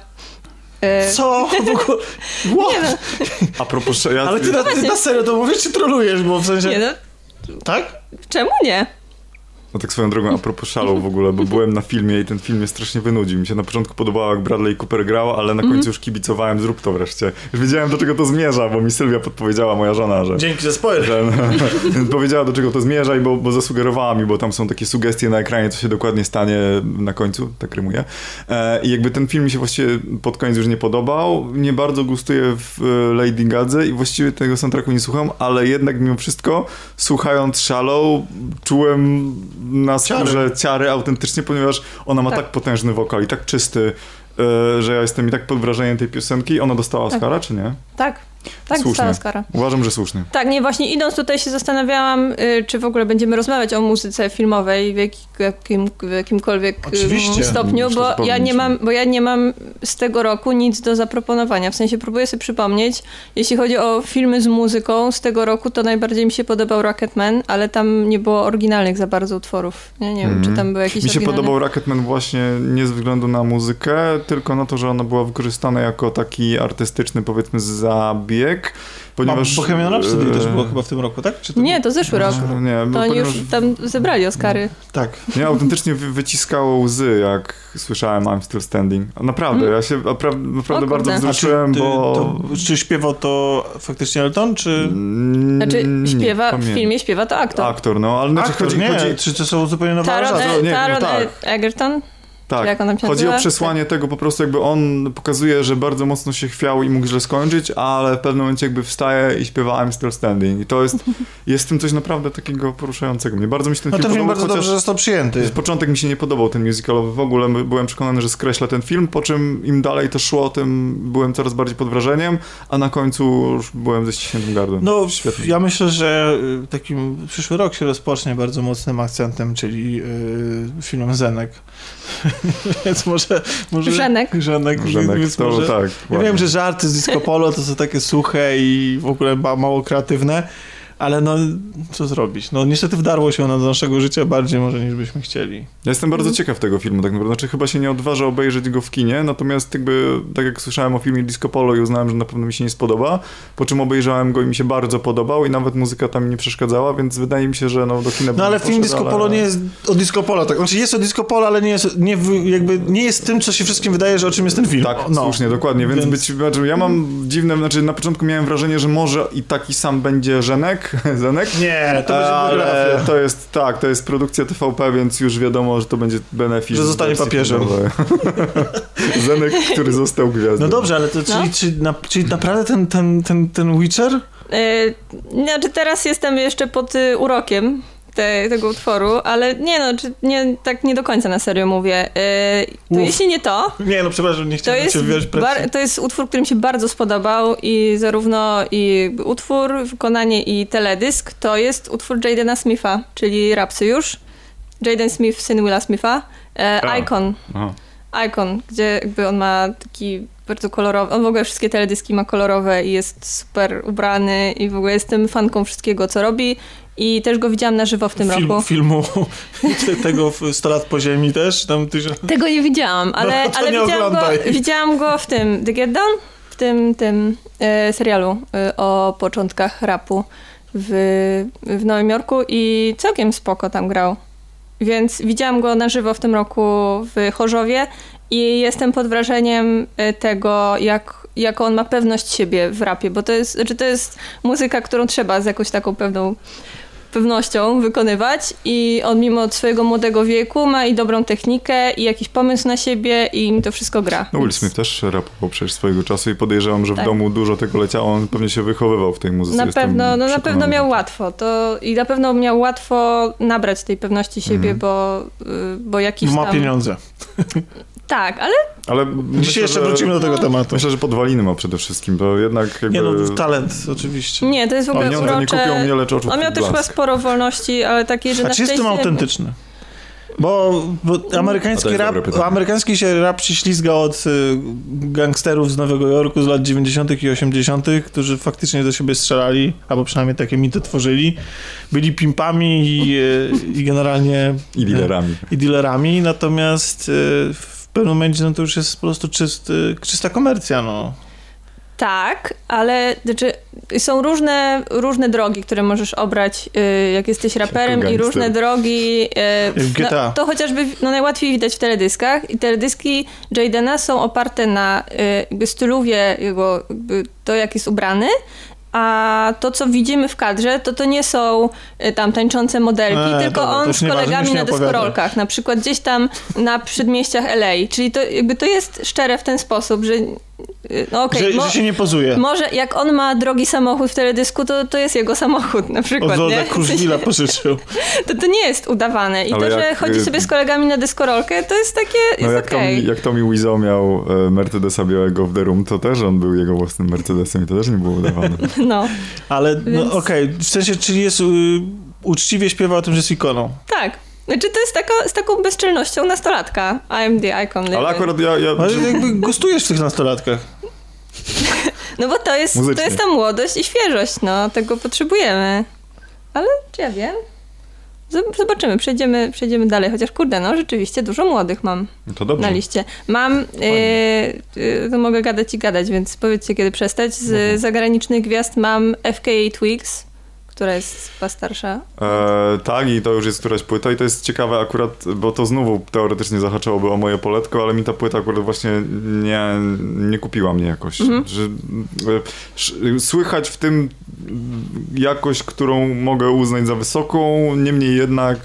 Speaker 1: Y,
Speaker 3: Co? W ogóle... What?
Speaker 1: Nie no,
Speaker 2: A propos... Ja,
Speaker 3: Ale ty na, ty na serio to mówisz, czy trolujesz? Bo w sensie...
Speaker 1: nie no,
Speaker 3: Tak?
Speaker 1: czemu nie?
Speaker 2: No tak swoją drogą, a propos Shallow w ogóle, bo byłem na filmie i ten film mnie strasznie wynudził. Mi się na początku podobało, jak Bradley Cooper grał, ale na końcu już kibicowałem, zrób to wreszcie. Już wiedziałem, do czego to zmierza, bo mi Sylwia podpowiedziała, moja żona, że...
Speaker 3: Dzięki za spoiler.
Speaker 2: że no, powiedziała, do czego to zmierza i bo, bo zasugerowała mi, bo tam są takie sugestie na ekranie, co się dokładnie stanie na końcu, tak rymuję. E, I jakby ten film mi się właściwie pod koniec już nie podobał. Nie bardzo gustuję w e, Lady Gadze i właściwie tego soundtracku nie słucham, ale jednak mimo wszystko, słuchając Shallow, czułem na
Speaker 3: Ciary.
Speaker 2: skórze ciary autentycznie, ponieważ ona ma tak,
Speaker 1: Tak.
Speaker 2: potężny wokal i tak czysty, e, że ja jestem i tak pod wrażeniem tej piosenki. Ona dostała
Speaker 1: Tak.
Speaker 2: Oscara, czy nie?
Speaker 1: Tak, tak,
Speaker 2: Słusznie.
Speaker 1: dostała Oscara.
Speaker 2: Uważam, że słusznie.
Speaker 1: Tak, nie, właśnie idąc tutaj się zastanawiałam, y, czy w ogóle będziemy rozmawiać o muzyce filmowej w, jak, jakim, w jakimkolwiek y,
Speaker 3: Oczywiście.
Speaker 1: stopniu,
Speaker 2: Myślę,
Speaker 1: bo ja, nie mam, bo ja nie mam z tego roku nic do zaproponowania. W sensie próbuję sobie przypomnieć, jeśli chodzi o filmy z muzyką z tego roku, to najbardziej mi się podobał Rocketman, ale tam nie było oryginalnych za bardzo utworów. Nie, nie wiem,
Speaker 2: Mhm.
Speaker 1: czy tam były jakieś
Speaker 2: Mi się
Speaker 1: oryginalne.
Speaker 2: podobał Rocketman właśnie nie ze względu na muzykę, tylko na to, że ona była wykorzystana jako taki artystyczny, powiedzmy, zabieg, ponieważ...
Speaker 3: Bo Bohemian Rhapsody
Speaker 2: e,
Speaker 3: też było chyba w tym roku, tak? Czy to
Speaker 1: Nie, to zeszły rok.
Speaker 2: Nie,
Speaker 1: To oni już
Speaker 2: ponieważ
Speaker 1: tam zebrali Oscary.
Speaker 3: Tak.
Speaker 2: mnie autentycznie wy- wyciskało łzy, jak słyszałem I'm Still Standing. Naprawdę, ja się napra- naprawdę
Speaker 1: O
Speaker 2: bardzo wzruszyłem,
Speaker 3: ty,
Speaker 2: bo...
Speaker 3: to, czy śpiewał to faktycznie Elton, czy...
Speaker 2: Mm,
Speaker 1: Znaczy,
Speaker 2: nie
Speaker 1: śpiewa, w
Speaker 2: pamiętam.
Speaker 1: filmie śpiewa to aktor.
Speaker 2: Aktor, no, ale znaczy
Speaker 3: Aktor,
Speaker 2: chodzi,
Speaker 3: nie,
Speaker 2: chodzi,
Speaker 3: czy to są zupełnie nowe
Speaker 1: Taron,
Speaker 2: to nie,
Speaker 1: e,
Speaker 2: no tak.
Speaker 1: e, Egerton?
Speaker 2: Tak.
Speaker 1: jak on tam się
Speaker 2: Chodzi o przesłanie tego po prostu jakby on pokazuje, że bardzo mocno się chwiał i mógł źle skończyć, ale w pewnym momencie jakby wstaje i śpiewa I'm still standing. I to jest, jest w tym coś naprawdę takiego poruszającego mnie. Bardzo mi się ten
Speaker 3: No
Speaker 2: film
Speaker 3: ten film
Speaker 2: podobał,
Speaker 3: bardzo
Speaker 2: chociaż
Speaker 3: dobrze został przyjęty.
Speaker 2: z początek mi się nie podobał ten musicalowy w ogóle. Byłem przekonany, że skreślę ten film, po czym im dalej to szło, tym byłem coraz bardziej pod wrażeniem, a na końcu już byłem ze ściśniętym gardłem.
Speaker 3: No,
Speaker 2: Świetnie.
Speaker 3: ja myślę, że y, takim przyszły rok się rozpocznie bardzo mocnym akcentem, czyli y, filmem Zenek. więc może... może
Speaker 1: Żenek.
Speaker 3: Żenek,
Speaker 2: Żenek
Speaker 3: więc
Speaker 2: to
Speaker 3: może,
Speaker 2: tak.
Speaker 3: Ja
Speaker 2: ładnie.
Speaker 3: wiem, że żarty z disco polo to są takie suche i w ogóle ma- mało kreatywne, ale no co zrobić? No niestety wdarło się ono do naszego życia bardziej może niż byśmy chcieli.
Speaker 2: Ja jestem bardzo ciekaw tego filmu, tak naprawdę. Znaczy, chyba się nie odważę obejrzeć go w kinie, natomiast jakby, tak jak słyszałem o filmie Disco Polo i uznałem, że na pewno mi się nie spodoba, po czym obejrzałem go i mi się bardzo podobał i nawet muzyka tam mi nie przeszkadzała, więc wydaje mi się, że no, do kina
Speaker 3: No ale
Speaker 2: poszedł,
Speaker 3: film Disco
Speaker 2: ale-
Speaker 3: Polo nie jest o Disco Polo, tak? Znaczy jest o Disco Polo, ale nie jest, nie, jakby, nie jest tym, co się wszystkim wydaje, że o czym jest ten film.
Speaker 2: Tak,
Speaker 3: no.
Speaker 2: słusznie, dokładnie, więc,
Speaker 3: Więc-
Speaker 2: być znaczy, ja mam dziwne, znaczy na początku miałem wrażenie, że może i taki sam będzie Żenek, Zenek,
Speaker 3: Nie, to będzie
Speaker 2: ale
Speaker 3: biografia.
Speaker 2: to jest, tak, to jest produkcja TVP, więc już wiadomo, że to będzie benefit.
Speaker 3: Że zostanie papieżem.
Speaker 2: Zenek, który został gwiazdą.
Speaker 3: No dobrze, ale to czyli,
Speaker 1: No.
Speaker 3: czyli, na, czyli naprawdę ten, ten, ten, ten Witcher?
Speaker 1: Yy, znaczy teraz jestem jeszcze pod y, urokiem te, tego utworu, ale nie no, czy nie, tak nie do końca na serio mówię. Yy, to
Speaker 3: Uf.
Speaker 1: jeśli nie to,
Speaker 3: Nie, no przepraszam, nie chciałem cię wywierać presji.
Speaker 1: to jest utwór, który mi się bardzo spodobał i zarówno i utwór, wykonanie i teledysk to jest utwór Jadena Smitha, czyli Rapsyjusz. Jaden Smith, syn Willa Smitha. E. Icon.
Speaker 2: Aha.
Speaker 1: Icon, gdzie jakby on ma taki bardzo kolorowy, on w ogóle wszystkie teledyski ma kolorowe i jest super ubrany i w ogóle jestem fanką wszystkiego, co robi i też go widziałam na żywo w tym
Speaker 3: Film,
Speaker 1: roku.
Speaker 3: Filmu tego w 100 lat po ziemi też, tam tysiąc...
Speaker 1: Tego nie widziałam, ale,
Speaker 3: No,
Speaker 1: ale
Speaker 3: nie
Speaker 1: widziałam, go, widziałam go w tym The Get Down, w tym, tym e, serialu e, o początkach rapu w, w Nowym Jorku i całkiem spoko tam grał. Więc widziałam go na żywo w tym roku w Chorzowie i jestem pod wrażeniem e, tego, jak, jaką on ma pewność siebie w rapie, bo to jest, znaczy to jest muzyka, którą trzeba z jakąś taką pewną pewnością wykonywać i on mimo swojego młodego wieku ma i dobrą technikę i jakiś pomysł na siebie i mi to wszystko gra.
Speaker 2: No Will
Speaker 1: Więc
Speaker 2: Smith też rapował przecież swojego czasu i podejrzewam, że w
Speaker 1: Tak.
Speaker 2: domu dużo tego leciało, on pewnie się wychowywał w tej muzyce.
Speaker 1: Na
Speaker 2: jestem
Speaker 1: pewno, no na pewno miał łatwo to i na pewno miał łatwo nabrać tej pewności siebie,
Speaker 2: Mhm.
Speaker 1: bo, y, bo jakiś
Speaker 3: Ma
Speaker 1: tam...
Speaker 3: pieniądze.
Speaker 1: Tak, ale
Speaker 2: Ale
Speaker 3: Dzisiaj
Speaker 2: myślę,
Speaker 3: jeszcze
Speaker 2: że-
Speaker 3: wrócimy do tego tematu.
Speaker 2: Myślę, że podwaliny ma przede wszystkim, bo jednak jakby...
Speaker 3: Nie no, talent oczywiście.
Speaker 1: nie, to jest w ogóle
Speaker 2: nie
Speaker 1: urocze.
Speaker 2: kupią mnie, lecz oczu
Speaker 1: On miał też chyba sporo wolności, ale takiej, że
Speaker 3: A
Speaker 1: na
Speaker 3: czy jest w tym
Speaker 1: szczęście...
Speaker 3: autentyczny? Bo, bo amerykański rap, amerykański się rap się ślizga od y, gangsterów z Nowego Jorku z lat 90. i 80., którzy faktycznie do siebie strzelali, albo przynajmniej takie mity tworzyli. Byli pimpami i, y, i generalnie
Speaker 2: I dealerami.
Speaker 3: i dealerami, natomiast y, pewnym momencie no to już jest po prostu czysty, czysta komercja, no.
Speaker 1: Tak, ale znaczy, są różne, różne drogi, które możesz obrać, y, jak jesteś raperem i różne drogi. y,
Speaker 3: w GTA.
Speaker 1: No, to chociażby no, najłatwiej widać w teledyskach i teledyski Jadena są oparte na y, jakby styluwie jego, jakby to jak jest ubrany, a to, co widzimy w kadrze, to to nie są y, tam tańczące modelki,
Speaker 3: E,
Speaker 1: tylko
Speaker 3: dobra,
Speaker 1: on z kolegami na deskorolkach, na przykład gdzieś tam na przedmieściach LA. Czyli to jakby to jest szczere w ten sposób, że no okej,
Speaker 3: że,
Speaker 1: mo-
Speaker 3: że się nie pozuje.
Speaker 1: może jak on ma drogi samochód w teledysku, to, to jest jego samochód na przykład,
Speaker 3: Od Wolda
Speaker 1: nie?
Speaker 3: Kruszwila pożyczył.
Speaker 1: To, to nie jest udawane. I
Speaker 2: Ale
Speaker 1: to, że
Speaker 2: jak,
Speaker 1: chodzi
Speaker 2: y,
Speaker 1: sobie z kolegami na deskorolkę, to jest takie,
Speaker 2: No
Speaker 1: jest
Speaker 2: jak,
Speaker 1: okej.
Speaker 2: Tommy, jak Tommy Wiseau miał e, Mercedesa białego w The Room, to też on był jego własnym Mercedesem i to też nie było udawane.
Speaker 1: No,
Speaker 3: Ale no
Speaker 1: Więc-
Speaker 3: okej, w sensie, czyli jest y, uczciwie śpiewa o tym, że jest ikoną.
Speaker 1: tak. Znaczy to jest taka, z taką bezczelnością nastolatka. I'm the icon.
Speaker 2: Ale akurat ja... ja
Speaker 3: Ale jakby gustujesz w tych nastolatkach.
Speaker 1: No bo to jest, to jest ta młodość i świeżość, no. Tego potrzebujemy. Ale czy ja wiem? Zob- Zobaczymy, przejdziemy, przejdziemy dalej. Chociaż kurde, no rzeczywiście dużo młodych mam
Speaker 2: to dobrze.
Speaker 1: na liście. Mam, yy, yy, to mogę gadać i gadać, więc powiedzcie kiedy przestać. Z
Speaker 2: Mhm.
Speaker 1: zagranicznych gwiazd mam FKA Twigs, która jest chyba starsza.
Speaker 2: E, tak, i to już jest któraś płyta i to jest ciekawe akurat, bo to znowu teoretycznie zahaczałoby o moje poletko, ale mi ta płyta akurat właśnie nie, nie kupiła mnie jakoś.
Speaker 1: Mhm.
Speaker 2: Że, e, słychać w tym jakość, którą mogę uznać za wysoką, niemniej jednak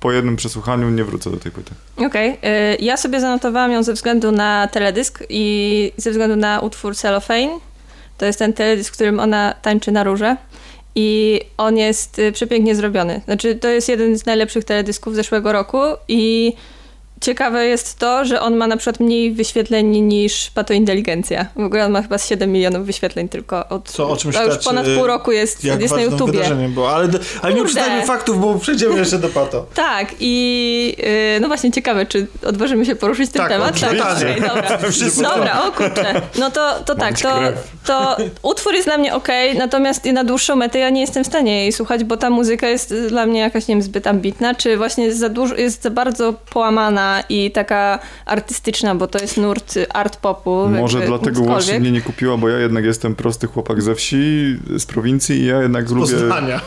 Speaker 2: po jednym przesłuchaniu nie wrócę do tej płyty.
Speaker 1: Okej, yy, ja sobie zanotowałam ją ze względu na teledysk i ze względu na utwór Cellophane. To jest ten teledysk, w którym ona tańczy na róże. I on jest y, przepięknie zrobiony. Znaczy, to jest jeden z najlepszych teledysków zeszłego roku i ciekawe jest to, że on ma na przykład mniej wyświetleń niż Patointeligencja. W ogóle on ma chyba z 7 milionów wyświetleń tylko od...
Speaker 3: Co, o czym
Speaker 1: a już
Speaker 3: świadczy,
Speaker 1: ponad pół roku jest,
Speaker 3: Jak
Speaker 1: jest na YouTubie.
Speaker 3: było, ale, ale nie
Speaker 1: Kurde.
Speaker 3: przyznajmy faktów, bo przejdziemy jeszcze do pato.
Speaker 1: Tak i yy, no właśnie ciekawe, czy odważymy się poruszyć ten
Speaker 3: Tak,
Speaker 1: temat?
Speaker 3: oczywiście.
Speaker 1: okej, dobra. Dobra, o kurczę. No to, to tak, to, to utwór jest dla mnie okej, natomiast na dłuższą metę ja nie jestem w stanie jej słuchać, bo ta muzyka jest dla mnie jakaś, nie wiem, zbyt ambitna, czy właśnie za dużo, jest za bardzo połamana i taka artystyczna, bo to jest nurt art popu.
Speaker 2: Może
Speaker 1: jakby
Speaker 2: dlatego
Speaker 1: cokolwiek.
Speaker 2: właśnie mnie nie kupiła, bo ja jednak jestem prosty chłopak ze wsi, z prowincji i ja jednak lubię...
Speaker 3: Poznania.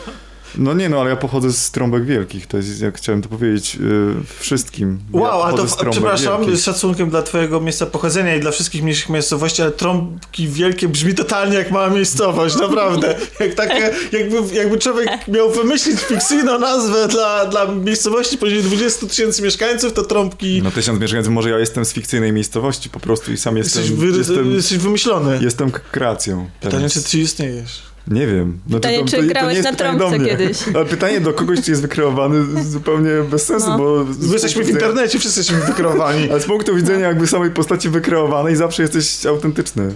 Speaker 2: No nie no, ale ja pochodzę z Trąbek Wielkich, to jest, jak chciałem to powiedzieć, yy, wszystkim. Ja
Speaker 3: Wow, ale to przepraszam,
Speaker 2: Wielkich.
Speaker 3: z szacunkiem dla twojego miejsca pochodzenia i dla wszystkich mniejszych miejscowości, ale Trąbki Wielkie brzmi totalnie jak mała miejscowość, naprawdę. Jak takie, jakby, jakby człowiek miał wymyślić fikcyjną nazwę dla, dla miejscowości poniżej 20 tysięcy mieszkańców, to Trąbki...
Speaker 2: No tysiąc mieszkańców, może ja jestem z fikcyjnej miejscowości po prostu i sam jestem,
Speaker 3: jesteś, wy,
Speaker 2: jestem,
Speaker 3: jesteś wymyślony.
Speaker 2: jestem kreacją.
Speaker 3: Pytanie, czy ty istniejesz?
Speaker 2: Nie wiem. No
Speaker 1: Pytanie, czy grałeś
Speaker 2: jest
Speaker 1: na trąbce kiedyś?
Speaker 2: Ale pytanie do kogoś, czy jest wykreowany, zupełnie bez sensu,
Speaker 1: No.
Speaker 2: bo...
Speaker 3: My jesteśmy w internecie, wszyscy jesteśmy wykreowani.
Speaker 2: Ale z punktu widzenia jakby samej postaci wykreowanej zawsze jesteś autentyczny.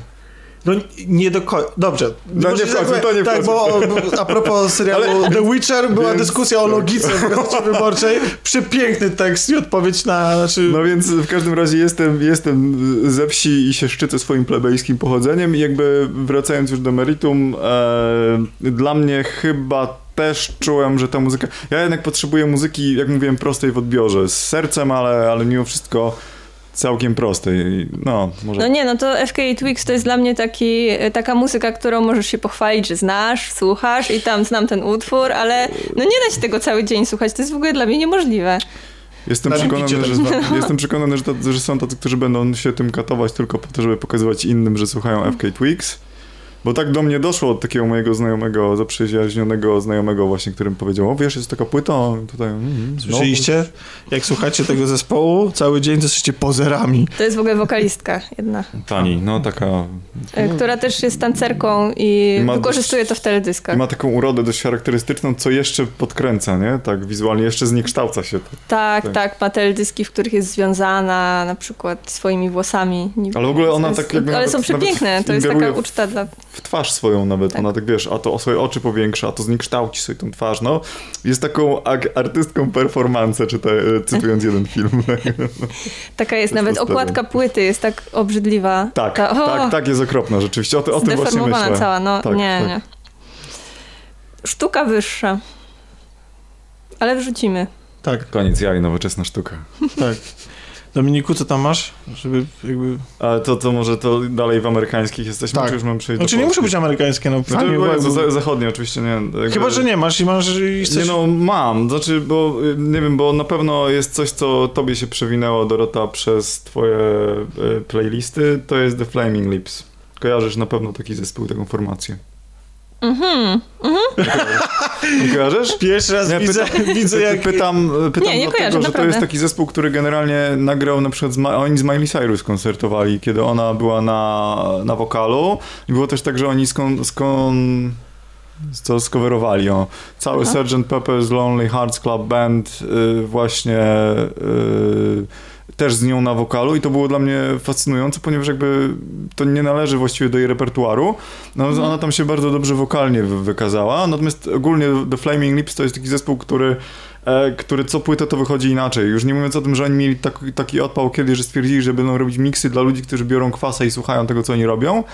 Speaker 3: No nie do końca. Dobrze.
Speaker 2: No, nie wchodźmy, to nie
Speaker 3: Tak, bo a propos serialu The Witcher była
Speaker 2: Więc-
Speaker 3: dyskusja o logice w wyborczej. Przepiękny tekst i odpowiedź na... Znaczy,
Speaker 2: No więc w każdym razie jestem, jestem ze wsi i się szczycę swoim plebejskim pochodzeniem i jakby wracając już do meritum, e, dla mnie chyba też czułem, że ta muzyka... Ja jednak potrzebuję muzyki, jak mówiłem, prostej w odbiorze, z sercem, ale, ale mimo wszystko całkiem prostej. I No, może...
Speaker 1: No nie, no to FK Twix to jest dla mnie taki, taka muzyka, którą możesz się pochwalić, że znasz, słuchasz i tam znam ten utwór, ale no nie da się tego cały dzień słuchać, to jest w ogóle dla mnie niemożliwe.
Speaker 2: Jestem
Speaker 3: Na
Speaker 2: przekonany, że,
Speaker 3: tak
Speaker 2: jestem przekonany że, tacy, że są tacy, którzy będą się tym katować tylko po to, żeby pokazywać innym, że słuchają FK Twigs. Bo tak do mnie doszło od takiego mojego znajomego, zaprzyjaźnionego znajomego właśnie, którym powiedział, o wiesz, jest taka płyta tutaj. Mm, no,
Speaker 3: Słyszeliście? Jak słuchacie tego zespołu, cały dzień to jesteście pozerami.
Speaker 1: To jest w ogóle wokalistka jedna,
Speaker 2: Tani, no taka...
Speaker 1: e, która też jest tancerką i,
Speaker 2: ma
Speaker 1: wykorzystuje to w teledyskach.
Speaker 2: I ma taką urodę dość charakterystyczną, co jeszcze podkręca, nie? Tak wizualnie, jeszcze zniekształca się to.
Speaker 1: Tak,
Speaker 2: Tak.
Speaker 1: tak, ma teledyski, w których jest związana na przykład swoimi włosami.
Speaker 2: Ale w ogóle ona
Speaker 1: jest,
Speaker 2: tak jakby
Speaker 1: Ale
Speaker 2: nawet-
Speaker 1: są przepiękne, to jest taka uczta dla...
Speaker 2: w twarz swoją nawet,
Speaker 1: Tak.
Speaker 2: ona tak wiesz, a to o swoje oczy powiększa, a to zniekształci sobie tą twarz, no. Jest taką artystką performance, czyta, e, cytując jeden film.
Speaker 1: Taka jest, nawet okładka płyty jest tak obrzydliwa.
Speaker 2: tak,
Speaker 1: Ta, o,
Speaker 2: tak, tak, jest okropna rzeczywiście, o, o tym właśnie myślę.
Speaker 1: cała, no
Speaker 2: Tak,
Speaker 1: nie,
Speaker 2: tak.
Speaker 1: nie. Sztuka wyższa. Ale wrzucimy.
Speaker 3: Tak,
Speaker 2: Koniec jaj, nowoczesna sztuka.
Speaker 3: tak. Dominiku, co tam masz? Żeby jakby...
Speaker 2: Ale to, to może to dalej w amerykańskich jesteśmy,
Speaker 3: Tak.
Speaker 2: czy już mam przejść
Speaker 3: Znaczy
Speaker 2: do
Speaker 3: nie muszę
Speaker 2: polskich?
Speaker 3: być amerykańskie, no
Speaker 2: Znaczy, bo
Speaker 3: było,
Speaker 2: Jezu,
Speaker 3: jakby-
Speaker 2: za, zachodnie oczywiście, nie. jakby-
Speaker 3: Chyba, że nie masz i masz i chcesz...
Speaker 2: Nie no, mam. Znaczy, bo y, nie wiem, bo na pewno jest coś, co tobie się przewinęło, Dorota, przez twoje y, playlisty. To jest The Flaming Lips. Kojarzysz na pewno taki zespół, taką formację.
Speaker 1: Mhm.
Speaker 2: Nie kojarzysz?
Speaker 3: Pierwszy raz
Speaker 2: Nie,
Speaker 3: widzę, widzę jak...
Speaker 2: Pytam, pytam
Speaker 1: Nie, nie
Speaker 2: dlatego,
Speaker 1: kojarzę,
Speaker 2: że to jest taki zespół, który generalnie nagrał na przykład, z Ma- oni z Miley Cyrus koncertowali, kiedy ona była na, na wokalu i było też tak, że oni skon, skon co skowerowali o cały
Speaker 1: Aha.
Speaker 2: Sgt. Pepper's Lonely Hearts Club Band y, właśnie y, też z nią na wokalu i to było dla mnie fascynujące, ponieważ jakby to nie należy właściwie do jej repertuaru. No,
Speaker 1: Mhm.
Speaker 2: Ona tam się bardzo dobrze wokalnie wy- wykazała, natomiast ogólnie The Flaming Lips to jest taki zespół, który który co płytę to wychodzi inaczej. Już nie mówiąc o tym, że oni mieli taki, taki odpał kiedyś, że stwierdzili, że będą robić miksy dla ludzi, którzy biorą kwasę i słuchają tego, co oni robią.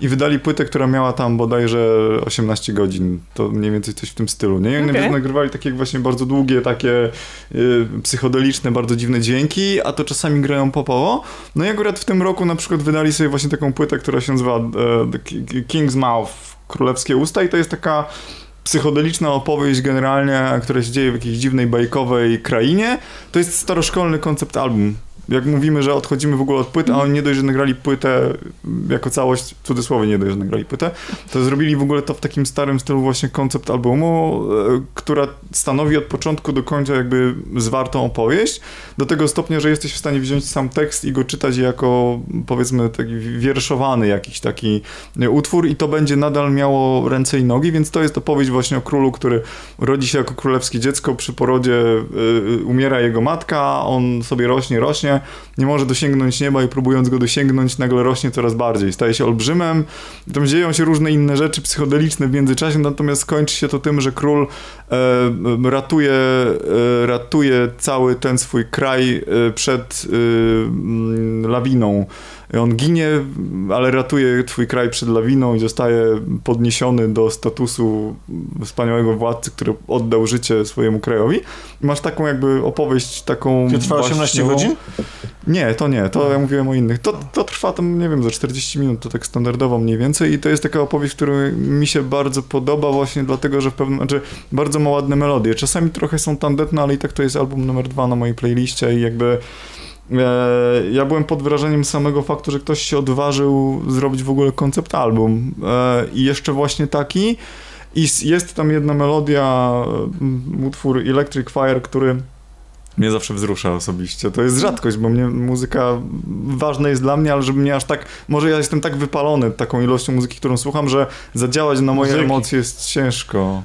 Speaker 2: I wydali płytę, która miała tam bodajże 18 godzin. To mniej więcej coś w tym stylu. Nie? I oni
Speaker 1: Okej.
Speaker 2: nagrywali takie właśnie bardzo długie, takie y, psychodeliczne, bardzo dziwne dźwięki, a to czasami grają popowo. No i akurat w tym roku na przykład wydali sobie właśnie taką płytę, która się nazywa e, Ki- King's Mouth, Królewskie Usta i to jest taka psychodeliczna opowieść generalnie, która się dzieje w jakiejś dziwnej, bajkowej krainie. To jest staroszkolny koncept album. Jak mówimy, że odchodzimy w ogóle od płyty, a oni nie dość, że nagrali płytę jako całość, w cudzysłowie nie dość, że nagrali płytę, to zrobili w ogóle to w takim starym stylu właśnie koncept albumu, e, która stanowi od początku do końca jakby zwartą opowieść, do tego stopnia, że jesteś w stanie wziąć sam tekst i go czytać jako powiedzmy taki wierszowany jakiś taki utwór i to będzie nadal miało ręce i nogi, więc to jest opowieść właśnie o królu, który rodzi się jako królewskie dziecko, przy porodzie y, umiera jego matka, on sobie rośnie, rośnie, nie może dosięgnąć nieba i próbując go dosięgnąć, nagle rośnie coraz bardziej, staje się olbrzymem, tam dzieją się różne inne rzeczy psychodeliczne w międzyczasie, natomiast kończy się to tym, że król e, ratuje, e, ratuje cały ten swój kraj e, przed y, lawiną on ginie, ale ratuje twój kraj przed lawiną i zostaje podniesiony do statusu wspaniałego władcy, który oddał życie swojemu krajowi. Masz taką jakby opowieść, taką...
Speaker 3: To trwa 18 godzin?
Speaker 2: Nie, to nie, to ja mówiłem o innych. To, to trwa tam, nie wiem, za 40 minut, to tak standardowo mniej więcej i to jest taka opowieść, która mi się bardzo podoba właśnie dlatego, że w pewnym, znaczy bardzo ma ładne melodie. Czasami trochę są tandetne, ale i tak to jest album numer dwa na mojej playliście i jakby ja byłem pod wrażeniem samego faktu, że ktoś się odważył zrobić w ogóle koncept album e, i jeszcze właśnie taki i jest tam jedna melodia, e, utwór Electric Fire, który mnie zawsze wzrusza osobiście. To jest rzadkość, bo mnie muzyka ważna jest dla mnie, ale żeby mnie aż tak, może ja jestem tak wypalony taką ilością muzyki, którą słucham, że zadziałać na moje Muzyki. emocje jest ciężko.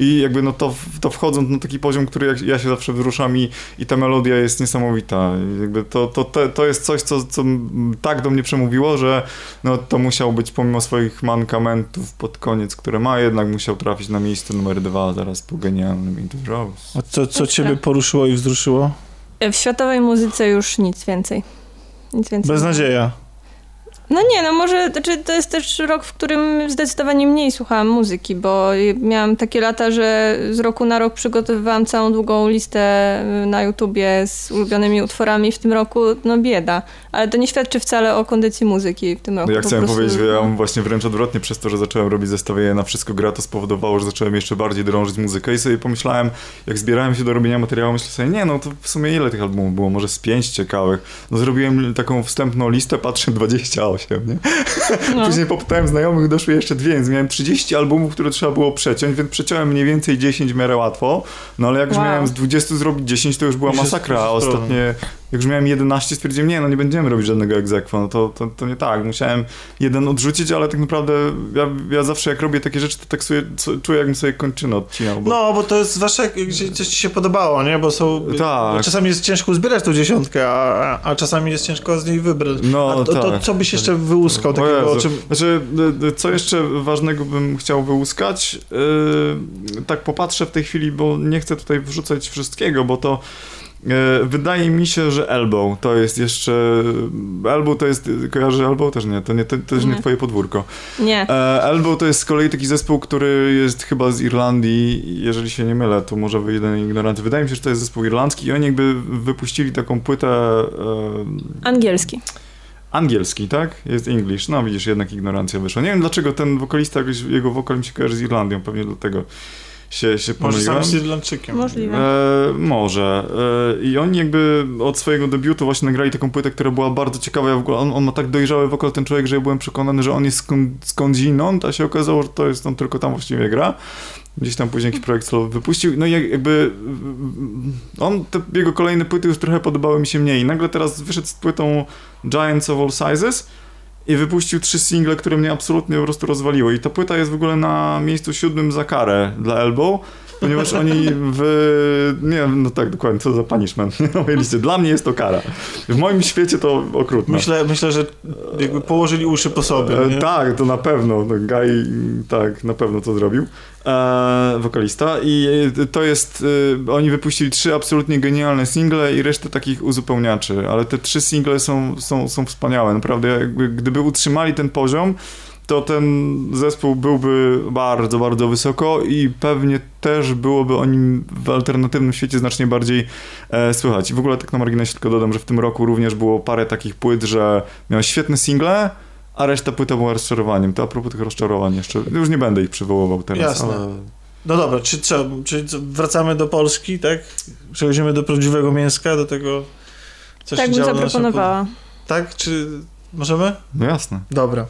Speaker 2: I jakby no to, to wchodząc na taki poziom, który ja, ja się zawsze wzruszam i, i ta melodia jest niesamowita. Jakby to, to, to, to jest coś, co, co tak do mnie przemówiło, że no to musiał być pomimo swoich mankamentów pod koniec, które ma, jednak musiał trafić na miejsce numer dwa zaraz po genialnym Into Rose.
Speaker 3: A co, co ciebie poruszyło i wzruszyło?
Speaker 1: W światowej muzyce już nic więcej. Nic więcej.
Speaker 3: Beznadzieja.
Speaker 1: No nie, no może, znaczy to jest też rok, w którym zdecydowanie mniej słuchałam muzyki, bo miałam takie lata, że z roku na rok przygotowywałam całą długą listę y, na YouTubie z ulubionymi utworami w tym roku, no bieda. Ale to nie świadczy wcale o kondycji muzyki w tym roku.
Speaker 2: No ja chciałem powiedzieć, że ja mam właśnie wręcz odwrotnie przez to, że zacząłem robić zestawienie na wszystko gra, to spowodowało, że zacząłem jeszcze bardziej drążyć muzykę i sobie pomyślałem, jak zbierałem się do robienia materiału, myślę sobie, nie no to w sumie ile tych albumów było, może z pięć ciekawych. No zrobiłem taką wstępną listę, patrzę 28 nie? No. Później popytałem znajomych, doszły jeszcze dwie, więc miałem 30 albumów, które trzeba było przeciąć, więc przeciąłem mniej więcej 10 w miarę łatwo, no ale jak już wow. miałem z 20 zrobić 10, to już była masakra, a ostatnie jak już miałem 11, stwierdziłem, nie, no nie będziemy robić żadnego egzekwo, no to, to, to nie tak, musiałem jeden odrzucić, ale tak naprawdę ja, ja zawsze jak robię takie rzeczy, to tak sobie, czuję, jakbym sobie kończynę odcinał.
Speaker 3: Bo... No, bo to jest jak coś ci się podobało, nie, bo są, tak. Bo czasami jest ciężko uzbierać tą dziesiątkę, a, a czasami jest ciężko z niej wybrać. No, a to, tak. to co byś jeszcze wyłuskał takiego, o czym...
Speaker 2: Znaczy, co jeszcze ważnego bym chciał wyłuskać, yy, tak popatrzę w tej chwili, bo nie chcę tutaj wrzucać wszystkiego, bo to wydaje mi się, że Elbow to jest jeszcze. Elbow to jest. Kojarzy Elbow? Też nie, to, nie, to, to też nie. nie twoje podwórko.
Speaker 1: Nie.
Speaker 2: E, Elbow to jest z kolei taki zespół, który jest chyba z Irlandii. Jeżeli się nie mylę, to może jeden ignoranty. Wydaje mi się, że to jest zespół irlandzki i oni jakby wypuścili taką płytę. E...
Speaker 1: Angielski.
Speaker 2: Angielski, tak? Jest English. No widzisz, jednak ignorancja wyszła. Nie wiem dlaczego ten wokalista, jego wokal mi się kojarzy z Irlandią, pewnie dlatego się, się
Speaker 3: pomyliłem. Może sam Irlandczykiem.
Speaker 1: Możliwe.
Speaker 2: E, może. E, I oni jakby od swojego debiutu właśnie nagrali taką płytę, która była bardzo ciekawa. Ja w ogóle, on, on ma tak dojrzały wokal, ten człowiek, że ja byłem przekonany, że on jest skąd, skądinąd, a się okazało, że to jest on tylko tam właściwie gra. Gdzieś tam później jakiś projekt solo wypuścił. No i jakby on, te jego kolejne płyty już trochę podobały mi się mniej. Nagle teraz wyszedł z płytą Giants of All Sizes i wypuścił trzy single, które mnie absolutnie po prostu rozwaliły. I ta płyta jest w ogóle na miejscu siódmym za karę dla Elbow, ponieważ oni w... Nie wiem, no tak, dokładnie, co za punishment na mojej liście. Dla mnie jest to kara. W moim świecie to okrutne.
Speaker 3: Myślę, myślę że jakby położyli uszy po sobie.
Speaker 2: E, tak, to na pewno. No, Guy tak, na pewno to zrobił e, wokalista i to jest, e, oni wypuścili trzy absolutnie genialne single i resztę takich uzupełniaczy, ale te trzy single są, są, są wspaniałe, naprawdę jakby, gdyby utrzymali ten poziom, to ten zespół byłby bardzo, bardzo wysoko i pewnie też byłoby o nim w alternatywnym świecie znacznie bardziej e, słychać. I w ogóle tak na marginesie tylko dodam, że w tym roku również było parę takich płyt, że miał świetne single, a reszta płyta była rozczarowaniem. To a propos tych rozczarowań jeszcze, już nie będę ich przywoływał teraz.
Speaker 3: Jasne. Ale... No dobra, czy co, czy wracamy do Polski, tak? Przechodzimy do prawdziwego mięska, do tego Co
Speaker 1: tak
Speaker 3: się
Speaker 1: bym
Speaker 3: działo na naszym
Speaker 1: zaproponowała.
Speaker 3: pod- Tak? Czy możemy?
Speaker 2: No jasne.
Speaker 3: Dobra.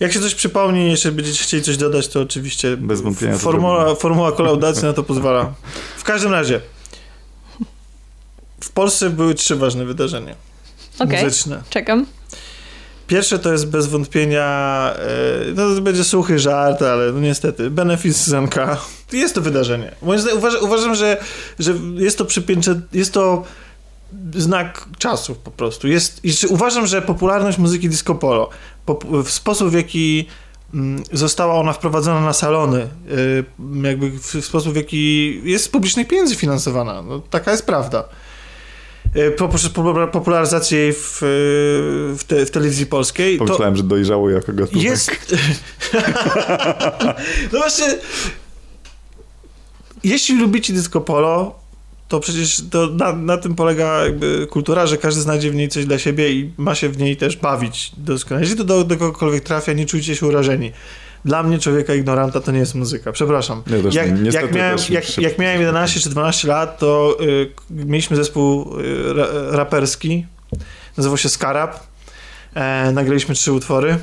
Speaker 3: Jak się coś przypomni, jeszcze będziecie chcieli coś dodać, to oczywiście
Speaker 2: Bez wątpienia
Speaker 3: formuła, formuła kolaudacji na to pozwala. W każdym razie, w Polsce były trzy ważne wydarzenia
Speaker 1: Okej,
Speaker 3: muzyczne.
Speaker 1: czekam.
Speaker 3: Pierwsze to jest bez wątpienia, no to będzie suchy żart, ale no niestety, Benefis Zenka. Jest to wydarzenie. Uważam, uważam że, że jest to przypięcie, jest to znak czasów po prostu. Jest, uważam, że popularność muzyki disco polo, pop, w sposób w jaki mm, została ona wprowadzona na salony, y, jakby w, sposób w jaki jest z publicznych pieniędzy finansowana. No, taka jest prawda. Y, Poprzez popula- popularyzację jej w, y, w, te, w telewizji polskiej. To,
Speaker 2: Pomyślałem, że dojrzało jako gatunek.
Speaker 3: jest. no właśnie. Jeśli lubicie disco polo, to przecież to na, na tym polega kultura, że każdy znajdzie w niej coś dla siebie i ma się w niej też bawić doskonale. Jeśli to do, do kogokolwiek trafia, nie czujcie się urażeni. Dla mnie, człowieka ignoranta, to nie jest muzyka. Przepraszam.
Speaker 2: Ja też
Speaker 3: jak, jak, miałem,
Speaker 2: też
Speaker 3: jak, jak miałem 11 czy 12 lat, to y, mieliśmy zespół y, ra, raperski. Nazywał się Skarab. E, nagraliśmy trzy utwory.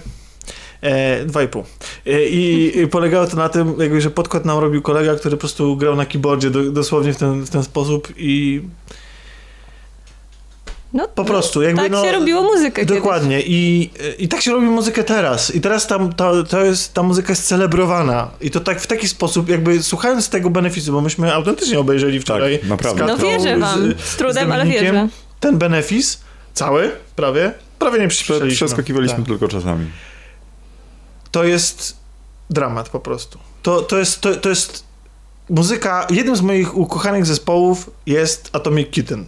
Speaker 3: E, dwa i pół. E, i, I polegało to na tym, jakby, że podkład nam robił kolega, który po prostu grał na keyboardzie do, dosłownie w ten, w ten sposób i
Speaker 1: No,
Speaker 3: po prostu jakby
Speaker 1: tak
Speaker 3: no,
Speaker 1: się robiło muzykę
Speaker 3: Dokładnie. I, I tak się robi muzykę teraz. I teraz tam, to, to jest, ta muzyka jest celebrowana. I to tak w taki sposób, jakby słuchając tego beneficu, bo myśmy autentycznie obejrzeli wczoraj
Speaker 2: Tak, naprawdę.
Speaker 3: z
Speaker 1: No wierzę wam, z trudem, ale
Speaker 3: Dominikiem.
Speaker 1: wierzę.
Speaker 3: ten benefis, cały, prawie, prawie nie przyspieszyliśmy.
Speaker 2: Przeskakiwaliśmy
Speaker 3: Tak.
Speaker 2: tylko czasami.
Speaker 3: To jest dramat po prostu. To, to, jest, to, to jest muzyka, jednym z moich ukochanych zespołów jest Atomic Kitten.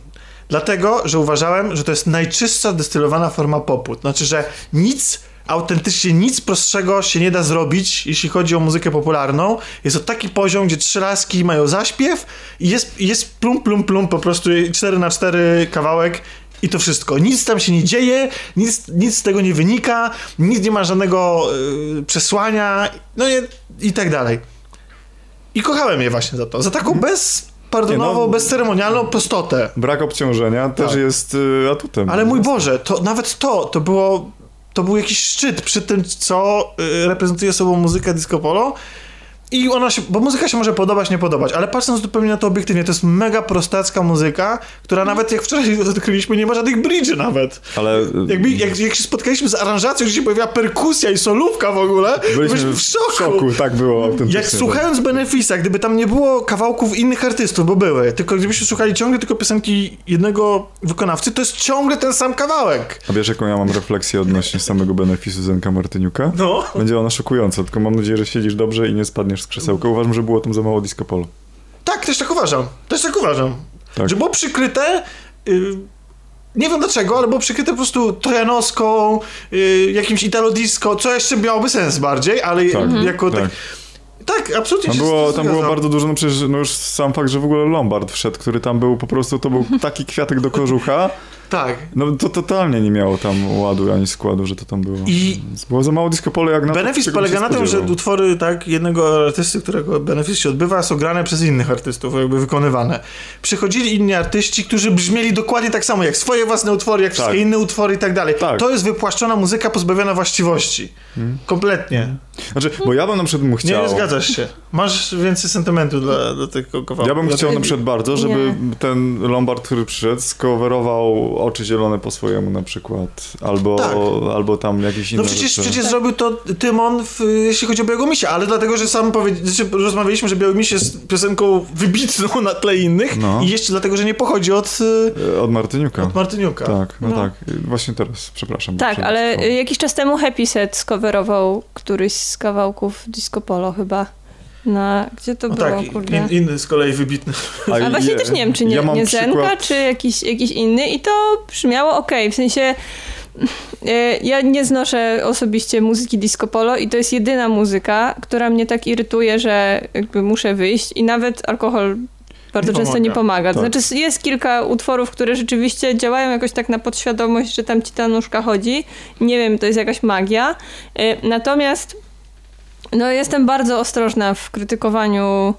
Speaker 3: Dlatego, że uważałem, że to jest najczystsza destylowana forma popu. Znaczy, że nic, autentycznie nic prostszego się nie da zrobić, jeśli chodzi o muzykę popularną. Jest to taki poziom, gdzie trzy laski mają zaśpiew i jest, jest plum, plum, plum, po prostu 4 na 4 kawałek i to wszystko. Nic tam się nie dzieje, nic, nic z tego nie wynika, nic nie ma żadnego y, przesłania, no i, i tak dalej. I kochałem je właśnie za to. Za taką bezpardonową,
Speaker 2: Nie no.
Speaker 3: bezceremonialną prostotę.
Speaker 2: Brak obciążenia też
Speaker 3: Tak.
Speaker 2: jest y, atutem.
Speaker 3: Ale mój Boże, to nawet to, to było, to był jakiś szczyt przy tym, co y, reprezentuje sobą muzyka disco polo. I ona się, bo muzyka się może podobać, nie podobać, ale patrząc zupełnie na to obiektywnie, to jest mega prostacka muzyka, która nawet jak wczoraj odkryliśmy, nie ma żadnych bridge nawet.
Speaker 2: Ale
Speaker 3: Jakby, jak, jak się spotkaliśmy z aranżacją, gdzie się pojawiła perkusja i solówka w ogóle, byliśmy w szoku.
Speaker 2: tak było.
Speaker 3: Jak słuchając Benefisa, gdyby tam nie było kawałków innych artystów, bo były, tylko gdybyśmy słuchali ciągle tylko piosenki jednego wykonawcy, to jest ciągle ten sam kawałek.
Speaker 2: A wiesz, jaką ja mam refleksję odnośnie samego benefisu Zenka Martyniuka?
Speaker 3: No.
Speaker 2: Będzie ona szokująca, tylko mam nadzieję, że siedzisz dobrze i nie spadniesz z krzesełka. Uważam, że było tam za mało disco polo.
Speaker 3: Tak, też tak uważam. Też tak uważam.
Speaker 2: Tak.
Speaker 3: Że było przykryte. y, nie wiem dlaczego, ale było przykryte po prostu trojanowską, y, jakimś italo disco, co jeszcze miałoby sens bardziej, ale
Speaker 2: Tak,
Speaker 3: jako tak.
Speaker 2: tak.
Speaker 3: Tak, absolutnie
Speaker 2: Tam
Speaker 3: się
Speaker 2: było, tam było bardzo dużo, no przecież no już sam fakt, że w ogóle Lombard wszedł, który tam był po prostu, to był taki kwiatek do kożucha,
Speaker 3: Tak.
Speaker 2: no to totalnie nie miało tam ładu ani składu, że to tam było.
Speaker 3: I-
Speaker 2: Było za mało disco polo jak na to,
Speaker 3: Benefis polega na tym, że utwory tak, jednego artysty, którego benefis się odbywa, są grane przez innych artystów, jakby wykonywane. Przychodzili inni artyści, którzy brzmieli dokładnie tak samo, jak swoje własne utwory, jak wszystkie
Speaker 2: Tak.
Speaker 3: inne utwory i tak dalej.
Speaker 2: Tak.
Speaker 3: To jest wypłaszczona muzyka pozbawiona właściwości. Kompletnie.
Speaker 2: Znaczy, bo ja bym na przykład mu
Speaker 3: Nie,
Speaker 2: chciał...
Speaker 3: nie zgadzasz się. Masz więcej sentymentu dla, dla tego kawałku.
Speaker 2: Ja bym chciał na przykład bardzo, żeby
Speaker 1: Nie.
Speaker 2: ten Lombard, który przyszedł, skowerował Oczy Zielone po swojemu na przykład, albo,
Speaker 3: Tak.
Speaker 2: albo tam jakieś inne
Speaker 3: No przecież,
Speaker 2: rzeczy.
Speaker 3: przecież zrobił to Tymon, w, jeśli chodzi o Białego Misia, ale dlatego, że sam powie... znaczy, rozmawialiśmy, że Biały Miś jest piosenką wybitną na tle innych
Speaker 2: No.
Speaker 3: i jeszcze dlatego, że nie pochodzi od,
Speaker 2: E, Od Martyniuka.
Speaker 3: od Martyniuka.
Speaker 2: Tak, no,
Speaker 1: No.
Speaker 2: tak. Właśnie teraz, przepraszam.
Speaker 1: Tak, ale jakiś czas temu Happy Set skowerował któryś z kawałków Disco Polo chyba. Na, gdzie to
Speaker 3: No
Speaker 1: było,
Speaker 3: tak,
Speaker 1: kurde?
Speaker 3: in, inny z kolei wybitny.
Speaker 1: A właśnie
Speaker 2: je-
Speaker 1: też nie wiem, czy nie,
Speaker 2: ja
Speaker 1: nie
Speaker 2: przykład-
Speaker 1: Zenka, czy jakiś, jakiś inny i to brzmiało ok, w sensie e, ja nie znoszę osobiście muzyki disco polo i to jest jedyna muzyka, która mnie tak irytuje, że jakby muszę wyjść i nawet alkohol bardzo
Speaker 3: Nie
Speaker 1: często
Speaker 3: pomaga.
Speaker 1: nie pomaga. To
Speaker 2: Tak.
Speaker 1: Znaczy jest kilka utworów, które rzeczywiście działają jakoś tak na podświadomość, że tam ci ta nóżka chodzi. Nie wiem, to jest jakaś magia. E, Natomiast no, jestem bardzo ostrożna w krytykowaniu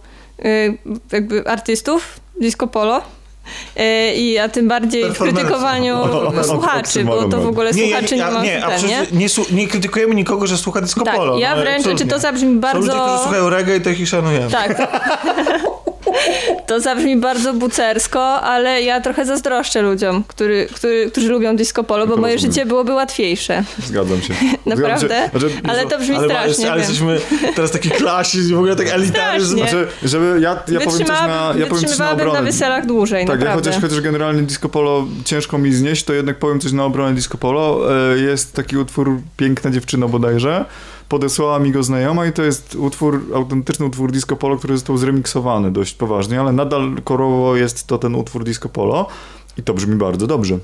Speaker 1: y, jakby artystów disco polo, E, I a tym bardziej w krytykowaniu słuchaczy, bo to w ogóle
Speaker 3: Nie, ja,
Speaker 1: słuchaczy nie,
Speaker 3: ja,
Speaker 1: ma
Speaker 3: nie,
Speaker 1: ten, nie?
Speaker 3: nie, nie krytykujemy nikogo, że słucha disco
Speaker 1: Tak,
Speaker 3: polo.
Speaker 1: ja
Speaker 3: no,
Speaker 1: wręcz,
Speaker 3: absolutnie.
Speaker 1: czy to zabrzmi
Speaker 3: Są
Speaker 1: bardzo...
Speaker 3: ludzie, którzy słuchają reggae, to ich szanuję.
Speaker 1: Tak. To zabrzmi bardzo bucersko, ale ja trochę zazdroszczę ludziom, który, który, którzy lubią disco polo, bo moje życie byłoby łatwiejsze.
Speaker 2: Zgadzam się.
Speaker 1: Naprawdę?
Speaker 2: Zgadzam się. Znaczy,
Speaker 1: Ale to brzmi
Speaker 3: ale,
Speaker 1: strasznie.
Speaker 3: ale
Speaker 1: wiem.
Speaker 3: jesteśmy teraz taki klasizm, w ogóle tak elitaryzm.
Speaker 2: Znaczy, żeby ja, ja powiem coś na, ja powiem coś na
Speaker 1: wytrzymałabym na
Speaker 2: obronę.
Speaker 1: weselach dłużej,
Speaker 2: Tak, ja
Speaker 1: naprawdę.
Speaker 2: chociaż, chociaż generalnie disco polo ciężko mi znieść, to jednak powiem coś na obronę disco polo. E, Jest taki utwór Piękna dziewczyna bodajże. Podesłała mi go znajoma i to jest utwór, autentyczny utwór disco polo, który został zremiksowany dość poważnie, ale nadal korowo jest to ten utwór disco polo i to brzmi bardzo dobrze.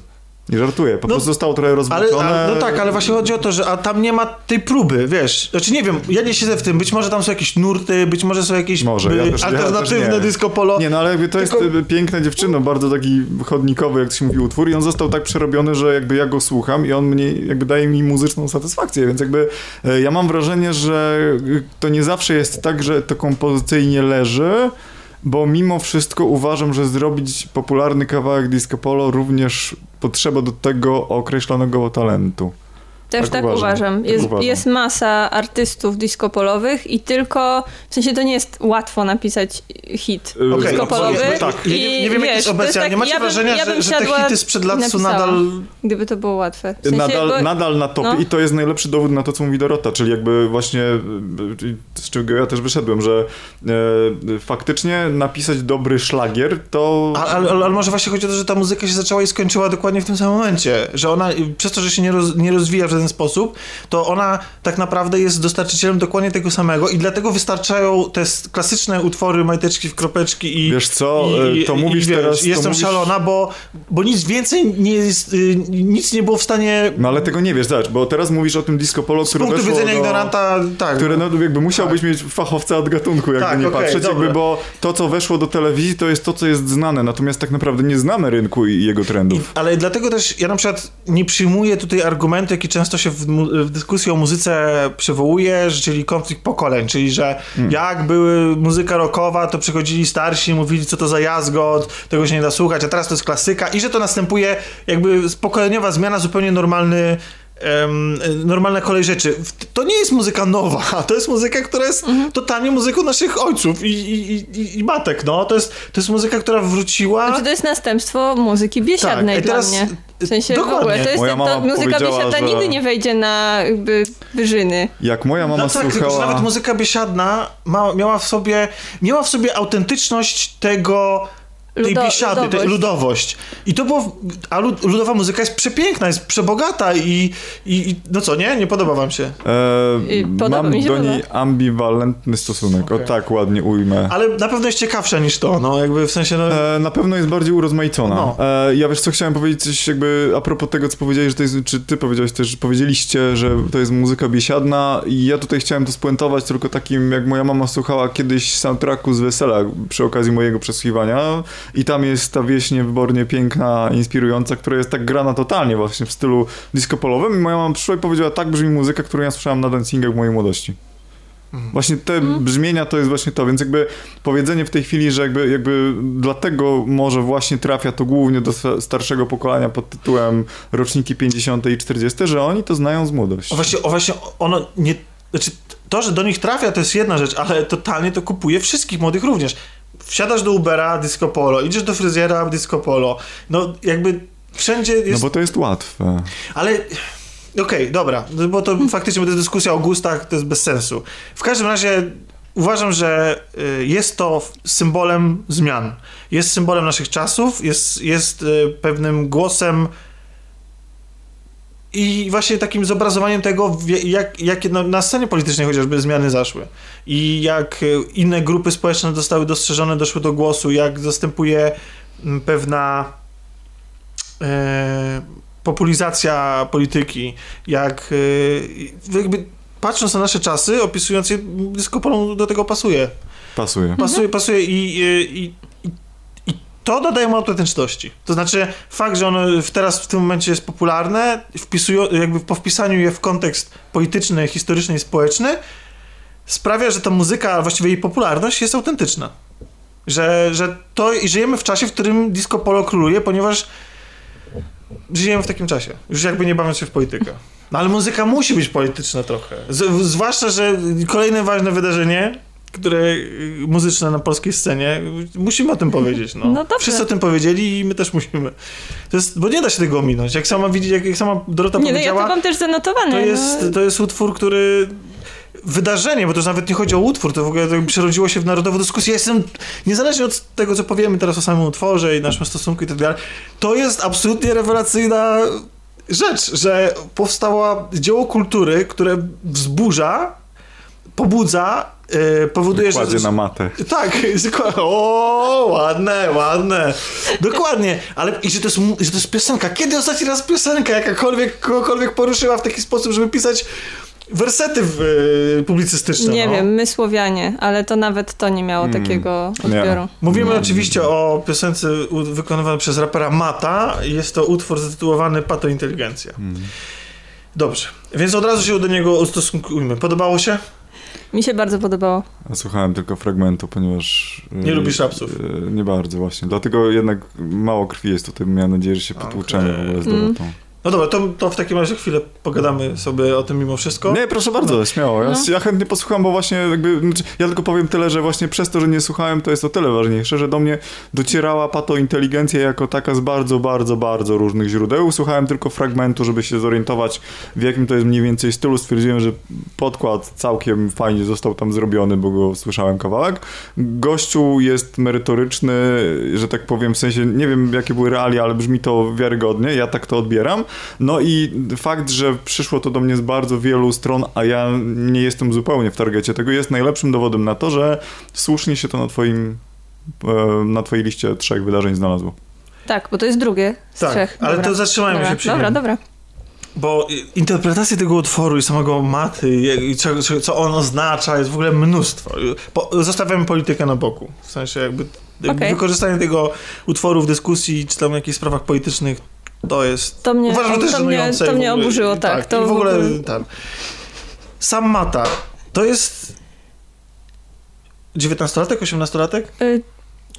Speaker 2: Nie żartuję, po
Speaker 3: No,
Speaker 2: prostu zostało trochę
Speaker 3: Ale,
Speaker 2: rozwrócone.
Speaker 3: a, no tak, ale właśnie chodzi o to, że a tam nie ma tej próby, wiesz. Znaczy nie wiem, ja nie siedzę w tym, być może tam są jakieś nurty, być może są jakieś
Speaker 2: Może,
Speaker 3: y,
Speaker 2: ja też- ja
Speaker 3: alternatywne
Speaker 2: też nie.
Speaker 3: disco polo.
Speaker 2: Nie, no ale jakby to
Speaker 3: Tylko-
Speaker 2: jest y, piękna dziewczyna, bardzo taki chodnikowy, jak to się mówi, utwór i on został tak przerobiony, że jakby ja go słucham i on mnie, jakby daje mi muzyczną satysfakcję, więc jakby e, ja mam wrażenie, że y, to nie zawsze jest tak, że to kompozycyjnie leży, bo mimo wszystko uważam, że zrobić popularny kawałek disco polo również potrzeba do tego określonego talentu.
Speaker 1: Też
Speaker 2: Tak
Speaker 1: tak,
Speaker 2: uważam,
Speaker 1: uważam.
Speaker 2: tak
Speaker 1: Jest,
Speaker 2: uważam.
Speaker 1: jest masa artystów disco polowych i tylko, w sensie to nie jest łatwo napisać hit
Speaker 2: Y,
Speaker 3: Okej,
Speaker 1: disco polowy.
Speaker 3: absolutnie,
Speaker 2: tak.
Speaker 3: Nie, nie, nie wiem, jak
Speaker 1: wiesz,
Speaker 3: jest
Speaker 1: to
Speaker 3: obecnie,
Speaker 1: tak-
Speaker 3: nie macie
Speaker 1: ja bym-
Speaker 3: wrażenia,
Speaker 1: ja bym
Speaker 3: że, że te hity sprzed lat są nadal...
Speaker 1: Gdyby to było łatwe. W sensie,
Speaker 2: nadal,
Speaker 1: bo-
Speaker 2: nadal na topie
Speaker 1: no.
Speaker 2: i to jest najlepszy dowód na to, co mówi Dorota, czyli jakby właśnie, y, y, z czego ja też wyszedłem, że e, faktycznie napisać dobry szlagier to...
Speaker 3: Ale, ale, ale może właśnie chodzi o to, że ta muzyka się zaczęła i skończyła dokładnie w tym samym momencie. Że ona, y, przez to, że się nie, roz, nie rozwija w żaden sposób, to ona tak naprawdę jest dostarczycielem dokładnie tego samego i dlatego wystarczają te klasyczne utwory majteczki w kropeczki i...
Speaker 2: Wiesz co,
Speaker 3: i,
Speaker 2: e, to
Speaker 3: i,
Speaker 2: mówisz
Speaker 3: i, wiesz,
Speaker 2: teraz...
Speaker 3: Jestem
Speaker 2: mówisz...
Speaker 3: szalona, bo, bo nic więcej nie jest, y, nic nie było w stanie...
Speaker 2: No ale tego nie wiesz, zobacz, bo teraz mówisz o tym disco polo,
Speaker 3: Z
Speaker 2: które
Speaker 3: punktu
Speaker 2: weszło
Speaker 3: widzenia
Speaker 2: do...
Speaker 3: ignoranta, tak.
Speaker 2: Które no jakby musiałbyś mieć fachowca od gatunku, jakby
Speaker 3: Tak,
Speaker 2: nie
Speaker 3: okej,
Speaker 2: patrzeć,
Speaker 3: dobra.
Speaker 2: jakby, bo to, co weszło do telewizji, to jest to, co jest znane, natomiast tak naprawdę nie znamy rynku i jego trendów.
Speaker 3: ale dlatego też ja na przykład nie przyjmuję tutaj argumentu, jaki często się w, w dyskusji o muzyce przywołuje, czyli konflikt pokoleń, czyli że
Speaker 2: Hmm.
Speaker 3: jak były muzyka rockowa, to przychodzili starsi mówili, co to za jazgot, tego się nie da słuchać, a teraz to jest klasyka i że to następuje jakby pokoleniowa zmiana, zupełnie normalny normalna kolej rzeczy. W- To nie jest muzyka nowa, to jest muzyka, która jest
Speaker 1: Mhm.
Speaker 3: totalnie muzyką naszych ojców i, i, i, i matek, no. To jest, to jest muzyka, która wróciła...
Speaker 1: Znaczy to jest następstwo muzyki biesiadnej
Speaker 3: Tak, i
Speaker 1: dla
Speaker 3: teraz-
Speaker 1: mnie. W sensie w
Speaker 3: Dokładnie.
Speaker 1: ogóle, to jest
Speaker 2: Moja
Speaker 1: ta,
Speaker 2: mama
Speaker 1: ta muzyka biesiadna
Speaker 2: że-
Speaker 1: nigdy nie wejdzie na jakby wyżyny.
Speaker 2: Jak moja mama
Speaker 3: No tak, tylko
Speaker 2: słuchała...
Speaker 3: nawet muzyka biesiadna ma, miała, w sobie, miała w sobie autentyczność tego, tej
Speaker 1: Ludo-
Speaker 3: biesiady, tej
Speaker 1: ludowość.
Speaker 3: ludowość. I to było, a lud, ludowa muzyka jest przepiękna, jest przebogata i, i, i no co, nie? Nie podoba wam się.
Speaker 2: E,
Speaker 1: I podoba
Speaker 2: mam
Speaker 1: mi się
Speaker 2: do
Speaker 1: podoba.
Speaker 2: niej ambiwalentny stosunek, o
Speaker 3: Okej.
Speaker 2: tak ładnie ujmę.
Speaker 3: Ale na pewno jest ciekawsza niż to, no jakby w sensie, no...
Speaker 2: E, na pewno jest bardziej urozmaicona.
Speaker 3: No.
Speaker 2: E, ja wiesz co, chciałem powiedzieć coś jakby a propos tego, co powiedziałeś, że to jest, czy ty powiedziałeś też, że powiedzieliście, że to jest muzyka biesiadna i ja tutaj chciałem to spuentować tylko takim, jak moja mama słuchała kiedyś soundtracku z Wesela przy okazji mojego przesłuchiwania i tam jest ta wieśnie wybornie piękna, inspirująca, która jest tak grana totalnie właśnie w stylu disco polowym i moja mama przyszła i powiedziała, tak brzmi muzyka, którą ja słyszałem na dancingach w mojej młodości. Właśnie te brzmienia to jest właśnie to, więc jakby powiedzenie w tej chwili, że jakby, jakby dlatego może właśnie trafia to głównie do sta- starszego pokolenia pod tytułem roczniki 50. i 40., że oni to znają z młodości.
Speaker 3: O właśnie, o właśnie ono nie... Znaczy, to, że do nich trafia, to jest jedna rzecz, ale totalnie to kupuje wszystkich młodych również. Wsiadasz do Ubera, disco polo, idziesz do fryzjera, disco polo. No jakby wszędzie
Speaker 2: No
Speaker 3: jest...
Speaker 2: bo to jest łatwe.
Speaker 3: Ale okej, dobra, no bo to faktycznie bo to jest dyskusja o gustach, to jest bez sensu. W każdym razie uważam, że y, jest to symbolem zmian. Jest symbolem naszych czasów, jest, jest y, pewnym głosem i właśnie takim zobrazowaniem tego, jak, jakie na, na scenie politycznej chociażby zmiany zaszły. I jak y, inne grupy społeczne zostały dostrzeżone, doszły do głosu, jak zastępuje mm, pewna e, populizacja polityki, jak e, jakby patrząc na nasze czasy, opisując je, disco polo do tego pasuje.
Speaker 2: Pasuje.
Speaker 3: Pasuje, pasuje i, i, i, i to dodaje mu autentyczności. To znaczy fakt, że ono teraz w tym momencie jest popularne, jakby po wpisaniu je w kontekst polityczny, historyczny i społeczny, sprawia, że ta muzyka, właściwie jej popularność jest autentyczna. Że, że to i żyjemy w czasie, w którym disco polo króluje, ponieważ żyjemy w takim czasie. Już jakby nie bawiąc się w politykę. No ale muzyka musi być polityczna trochę. Z, zwłaszcza, że kolejne ważne wydarzenie, które y, muzyczne na polskiej scenie, musimy o tym powiedzieć. No.
Speaker 1: No dobrze.
Speaker 3: Wszyscy o tym powiedzieli i my też musimy. To jest, bo nie da się tego ominąć. Jak sama widzi, jak, jak sama Dorota
Speaker 1: Nie, no ja
Speaker 3: powiedziała,
Speaker 1: to mam też zanotowane.
Speaker 3: to jest,
Speaker 1: no.
Speaker 3: to jest utwór, który wydarzenie, bo to już nawet nie chodzi o utwór, to w ogóle to przerodziło się w narodową dyskusję. Ja jestem, niezależnie od tego, co powiemy teraz o samym utworze i naszym stosunku i tak dalej, to jest absolutnie rewelacyjna rzecz, że powstało dzieło kultury, które wzburza, pobudza, yy, powoduje, że...
Speaker 2: Kładzie na matę.
Speaker 3: Tak, dokładnie. o, ładne, ładne. Dokładnie, ale i że to, jest, że to jest piosenka. Kiedy ostatni raz piosenka jakakolwiek, kogokolwiek poruszyła w taki sposób, żeby pisać wersety w, y, publicystyczne?
Speaker 1: Nie
Speaker 3: no?
Speaker 1: wiem, my Słowianie, ale to nawet to nie miało
Speaker 2: Mm,
Speaker 1: takiego
Speaker 2: nie.
Speaker 1: odbioru.
Speaker 3: Mówimy oczywiście o piosence u- wykonywanej przez rapera Mata. Jest to utwór zatytułowany Pato Inteligencja. Dobrze, więc od razu się do niego ustosunkujmy. Podobało się?
Speaker 1: Mi się bardzo podobało.
Speaker 2: A słuchałem tylko fragmentu, ponieważ...
Speaker 3: Nie
Speaker 2: e,
Speaker 3: lubisz rapsów?
Speaker 2: e, Nie bardzo właśnie. Dlatego jednak mało krwi jest tutaj. Miałem nadzieję, że się potłuczemy w ogóle z
Speaker 1: Mm.
Speaker 3: No dobra, to, to w takim razie chwilę pogadamy sobie o tym mimo wszystko.
Speaker 2: Nie, proszę bardzo, śmiało. Ja,
Speaker 1: No.
Speaker 2: ja chętnie posłucham, bo właśnie jakby, znaczy, ja tylko powiem tyle, że właśnie przez to, że nie słuchałem, to jest o tyle ważniejsze, że do mnie docierała patointeligencja jako taka z bardzo, bardzo, bardzo różnych źródeł. Słuchałem tylko fragmentu, żeby się zorientować, w jakim to jest mniej więcej stylu. Stwierdziłem, że podkład całkiem fajnie został tam zrobiony, bo go słyszałem kawałek. Gościu jest merytoryczny, że tak powiem, w sensie, nie wiem jakie były realia, ale brzmi to wiarygodnie, ja tak to odbieram. No i fakt, że przyszło to do mnie z bardzo wielu stron, a ja nie jestem zupełnie w targecie tego, jest najlepszym dowodem na to, że słusznie się to na twoim e, na twojej liście trzech wydarzeń znalazło.
Speaker 1: Tak, bo to jest drugie z
Speaker 3: Tak,
Speaker 1: trzech.
Speaker 3: ale
Speaker 1: Dobra.
Speaker 3: to zatrzymajmy
Speaker 1: dobra.
Speaker 3: się przy
Speaker 1: Dobra,
Speaker 3: nim.
Speaker 1: dobra.
Speaker 3: Bo interpretacji tego utworu i samego maty, i co, co- on oznacza, jest w ogóle mnóstwo. Po, zostawiamy politykę na boku. W sensie jakby, jakby wykorzystanie tego utworu w dyskusji, czy tam jakichś sprawach politycznych, to jest...
Speaker 1: To mnie,
Speaker 3: Uważam, że to
Speaker 1: to mnie, to
Speaker 3: w
Speaker 1: mnie
Speaker 3: ogóle-
Speaker 1: oburzyło, tak.
Speaker 3: i
Speaker 1: to
Speaker 3: w ogóle, tak. Sam Mata, to jest 19-latek, 18-latek?
Speaker 1: Y,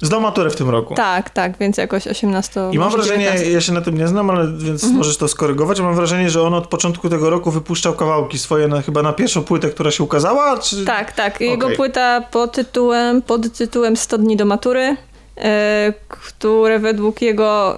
Speaker 3: Zdał maturę w tym roku.
Speaker 1: tak, tak, więc jakoś 18.
Speaker 3: I mam wrażenie,
Speaker 1: 19.
Speaker 3: ja się na tym nie znam, ale więc
Speaker 1: Mhm.
Speaker 3: możesz to skorygować. Mam wrażenie, że on od początku tego roku wypuszczał kawałki swoje na, chyba na pierwszą płytę, która się ukazała, czy...
Speaker 1: Tak, tak. Jego
Speaker 3: Okej.
Speaker 1: płyta pod tytułem, pod tytułem 100 dni do matury, które według jego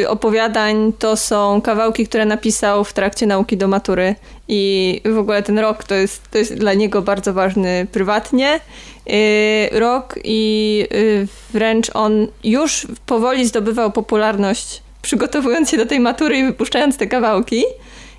Speaker 1: e, opowiadań to są kawałki, które napisał w trakcie nauki do matury. I w ogóle ten rok to jest, to jest dla niego bardzo ważny prywatnie. e, Rok i e, wręcz on już powoli zdobywał popularność, przygotowując się do tej matury i wypuszczając te kawałki.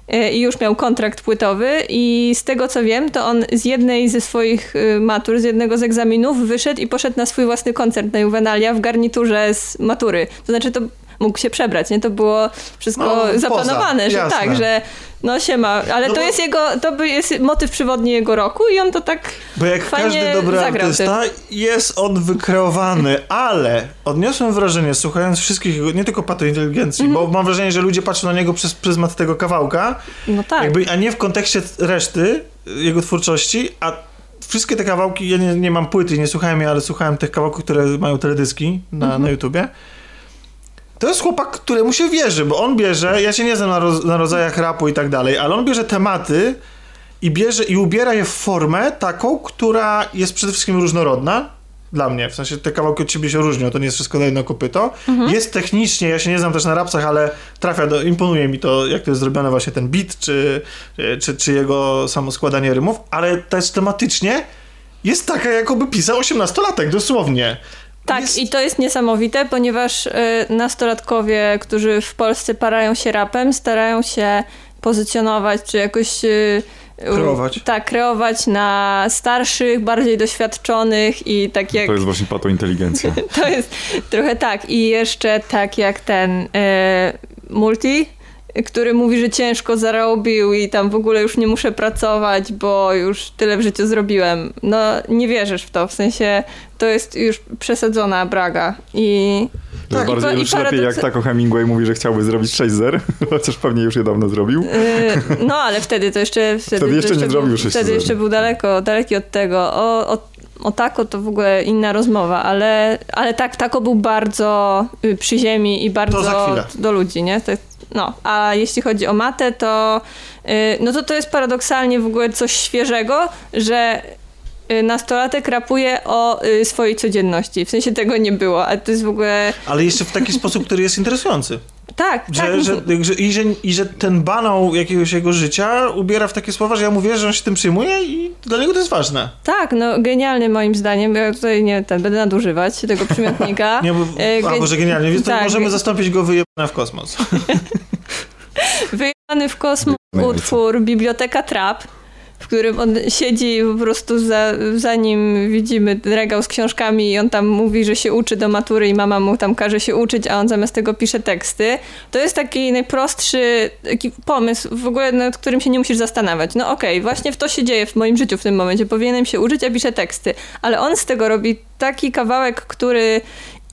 Speaker 1: E, i już miał kontrakt płytowy i z tego co wiem, to on z jednej ze swoich y, matur, z jednego z egzaminów wyszedł i poszedł na swój własny koncert na Juvenalia w garniturze z matury. To znaczy to mógł się przebrać, nie? To było wszystko
Speaker 3: No, poza,
Speaker 1: zaplanowane, że
Speaker 3: jasne.
Speaker 1: tak, że no siema, ale
Speaker 3: No
Speaker 1: to
Speaker 3: bo-
Speaker 1: jest jego, to by jest motyw przewodni jego roku i on to tak
Speaker 3: Bo jak
Speaker 1: Fajnie
Speaker 3: każdy dobry artysta, jest on wykreowany, ale odniosłem wrażenie, słuchając wszystkich, nie tylko pato inteligencji,
Speaker 1: Mhm.
Speaker 3: bo mam wrażenie, że ludzie patrzą na niego przez pryzmat tego kawałka,
Speaker 1: no tak.
Speaker 3: jakby, a nie w kontekście reszty jego twórczości, a wszystkie te kawałki, ja nie, nie mam płyty, nie słuchałem jej, ale słuchałem tych kawałków, które mają teledyski na,
Speaker 1: Mhm.
Speaker 3: na YouTubie. To jest chłopak, któremu się wierzy, bo on bierze, ja się nie znam na, roz, na rodzajach rapu i tak dalej, ale on bierze tematy i bierze i ubiera je w formę taką, która jest przede wszystkim różnorodna. Dla mnie, w sensie te kawałki od ciebie się różnią, to nie jest wszystko na jedno kopyto. Jest technicznie, ja się nie znam też na rapsach, ale trafia do, imponuje mi to, jak to jest zrobione właśnie ten beat, czy, czy, czy jego samo składanie rymów, ale też tematycznie jest taka, jakoby pisał 18-latek, dosłownie.
Speaker 1: Tak,
Speaker 3: jest...
Speaker 1: i to jest niesamowite, ponieważ y, nastolatkowie, którzy w Polsce parają się rapem, starają się pozycjonować, czy jakoś... y,
Speaker 3: Kreować.
Speaker 1: Tak, kreować na starszych, bardziej doświadczonych i tak jak...
Speaker 2: To jest właśnie patointeligencja.
Speaker 1: To jest trochę tak. I jeszcze tak jak ten e, Multi, który mówi, że ciężko zarobił i tam w ogóle już nie muszę pracować, bo już tyle w życiu zrobiłem. No nie wierzysz w to, w sensie to jest już przesadzona braga i...
Speaker 2: To
Speaker 1: Tak, i
Speaker 2: bardziej
Speaker 1: i
Speaker 2: już lepiej jak
Speaker 1: paradoks-
Speaker 2: tako Hemingway mówi, że chciałby zrobić 6-0, chociaż pewnie już je dawno zrobił.
Speaker 1: e, no ale wtedy to jeszcze... Wtedy,
Speaker 2: Wtedy jeszcze nie zrobił 6-0.
Speaker 1: Wtedy jeszcze był daleko, daleki od tego. O, o o tako to w ogóle inna rozmowa, ale, ale tak, tako był bardzo y, przy ziemi i bardzo do ludzi, nie? To, no, a jeśli chodzi o matę, to y, no to to jest paradoksalnie w ogóle coś świeżego, że y, nastolatek rapuje o swojej codzienności. W sensie tego nie było, a to jest w ogóle...
Speaker 3: Ale jeszcze w taki sposób, który jest interesujący.
Speaker 1: Tak,
Speaker 3: że,
Speaker 1: tak.
Speaker 3: Że, że, i, że, I że ten banał jakiegoś jego życia ubiera w takie słowa, że ja mówię, że on się tym przejmuje i dla niego to jest ważne.
Speaker 1: Tak, no genialny moim zdaniem. Ja tutaj nie ten, będę nadużywać tego przymiotnika.
Speaker 3: nie, bo, e, a, może genialnie, więc tak. możemy zastąpić go wyjebane w kosmos.
Speaker 1: wyjebany w kosmos utwór Biblioteka Trap w którym on siedzi po prostu za, za nim widzimy regał z książkami i on tam mówi, że się uczy do matury i mama mu tam każe się uczyć, a on zamiast tego pisze teksty. To jest taki najprostszy taki pomysł w ogóle, nad którym się nie musisz zastanawiać. No okej, okay, właśnie w to się dzieje w moim życiu w tym momencie. Powinienem się uczyć, a piszę teksty. Ale on z tego robi taki kawałek, który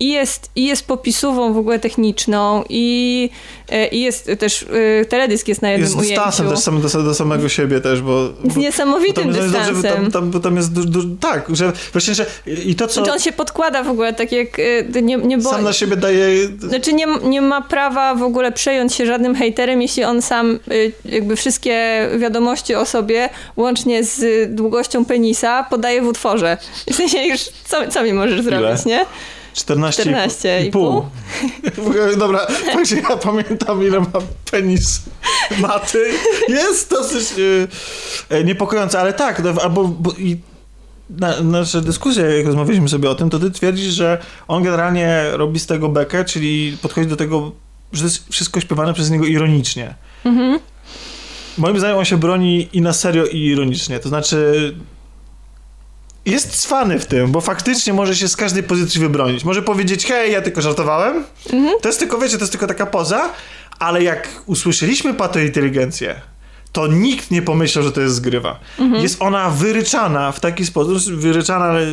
Speaker 1: i jest, i jest popisową w ogóle techniczną i, e, i jest też e, teledysk jest na jednym
Speaker 3: jest
Speaker 1: ujęciu.
Speaker 3: Jest dystansem też do, do samego siebie też, bo...
Speaker 1: Z niesamowitym
Speaker 3: bo
Speaker 1: dystansem.
Speaker 3: Dobrze, tam, tam, bo tam jest du, du, tak, że właśnie, że i to co...
Speaker 1: Znaczy on się podkłada w ogóle tak jak e, nie, nie
Speaker 3: bo... Sam na siebie daje...
Speaker 1: Znaczy nie, nie ma prawa w ogóle przejąć się żadnym hejterem, jeśli on sam jakby wszystkie wiadomości o sobie, łącznie z długością penisa, podaje w utworze. W sensie już co, co mi możesz Ile? zrobić, nie?
Speaker 3: 14, 14 i pół. Dobra, także ja pamiętam ile ma penis maty. Jest dosyć e, niepokojące, ale tak, no, albo bo, i na, nasza dyskusja, jak rozmawialiśmy sobie o tym, to ty twierdzisz, że on generalnie robi z tego bekę, czyli podchodzi do tego, że jest wszystko śpiewane przez niego ironicznie. Mhm. Moim zdaniem on się broni i na serio, i ironicznie. To znaczy, jest cwany w tym, bo faktycznie może się z każdej pozycji wybronić. Może powiedzieć, hej, ja tylko żartowałem. Mhm. To jest tylko, wiecie, to jest tylko taka poza, ale jak usłyszeliśmy patointeligencję, to nikt nie pomyślał, że to jest zgrywa. Mhm. Jest ona wyryczana w taki sposób, wyryczana ale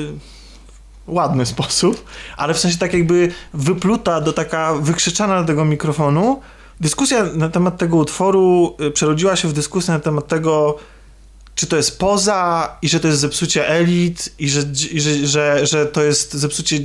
Speaker 3: ładny sposób, ale w sensie tak jakby wypluta do taka, wykrzyczana do tego mikrofonu. Dyskusja na temat tego utworu y, przerodziła się w dyskusję na temat tego, czy to jest poza i że to jest zepsucie elit i że, i że, że, że to jest zepsucie...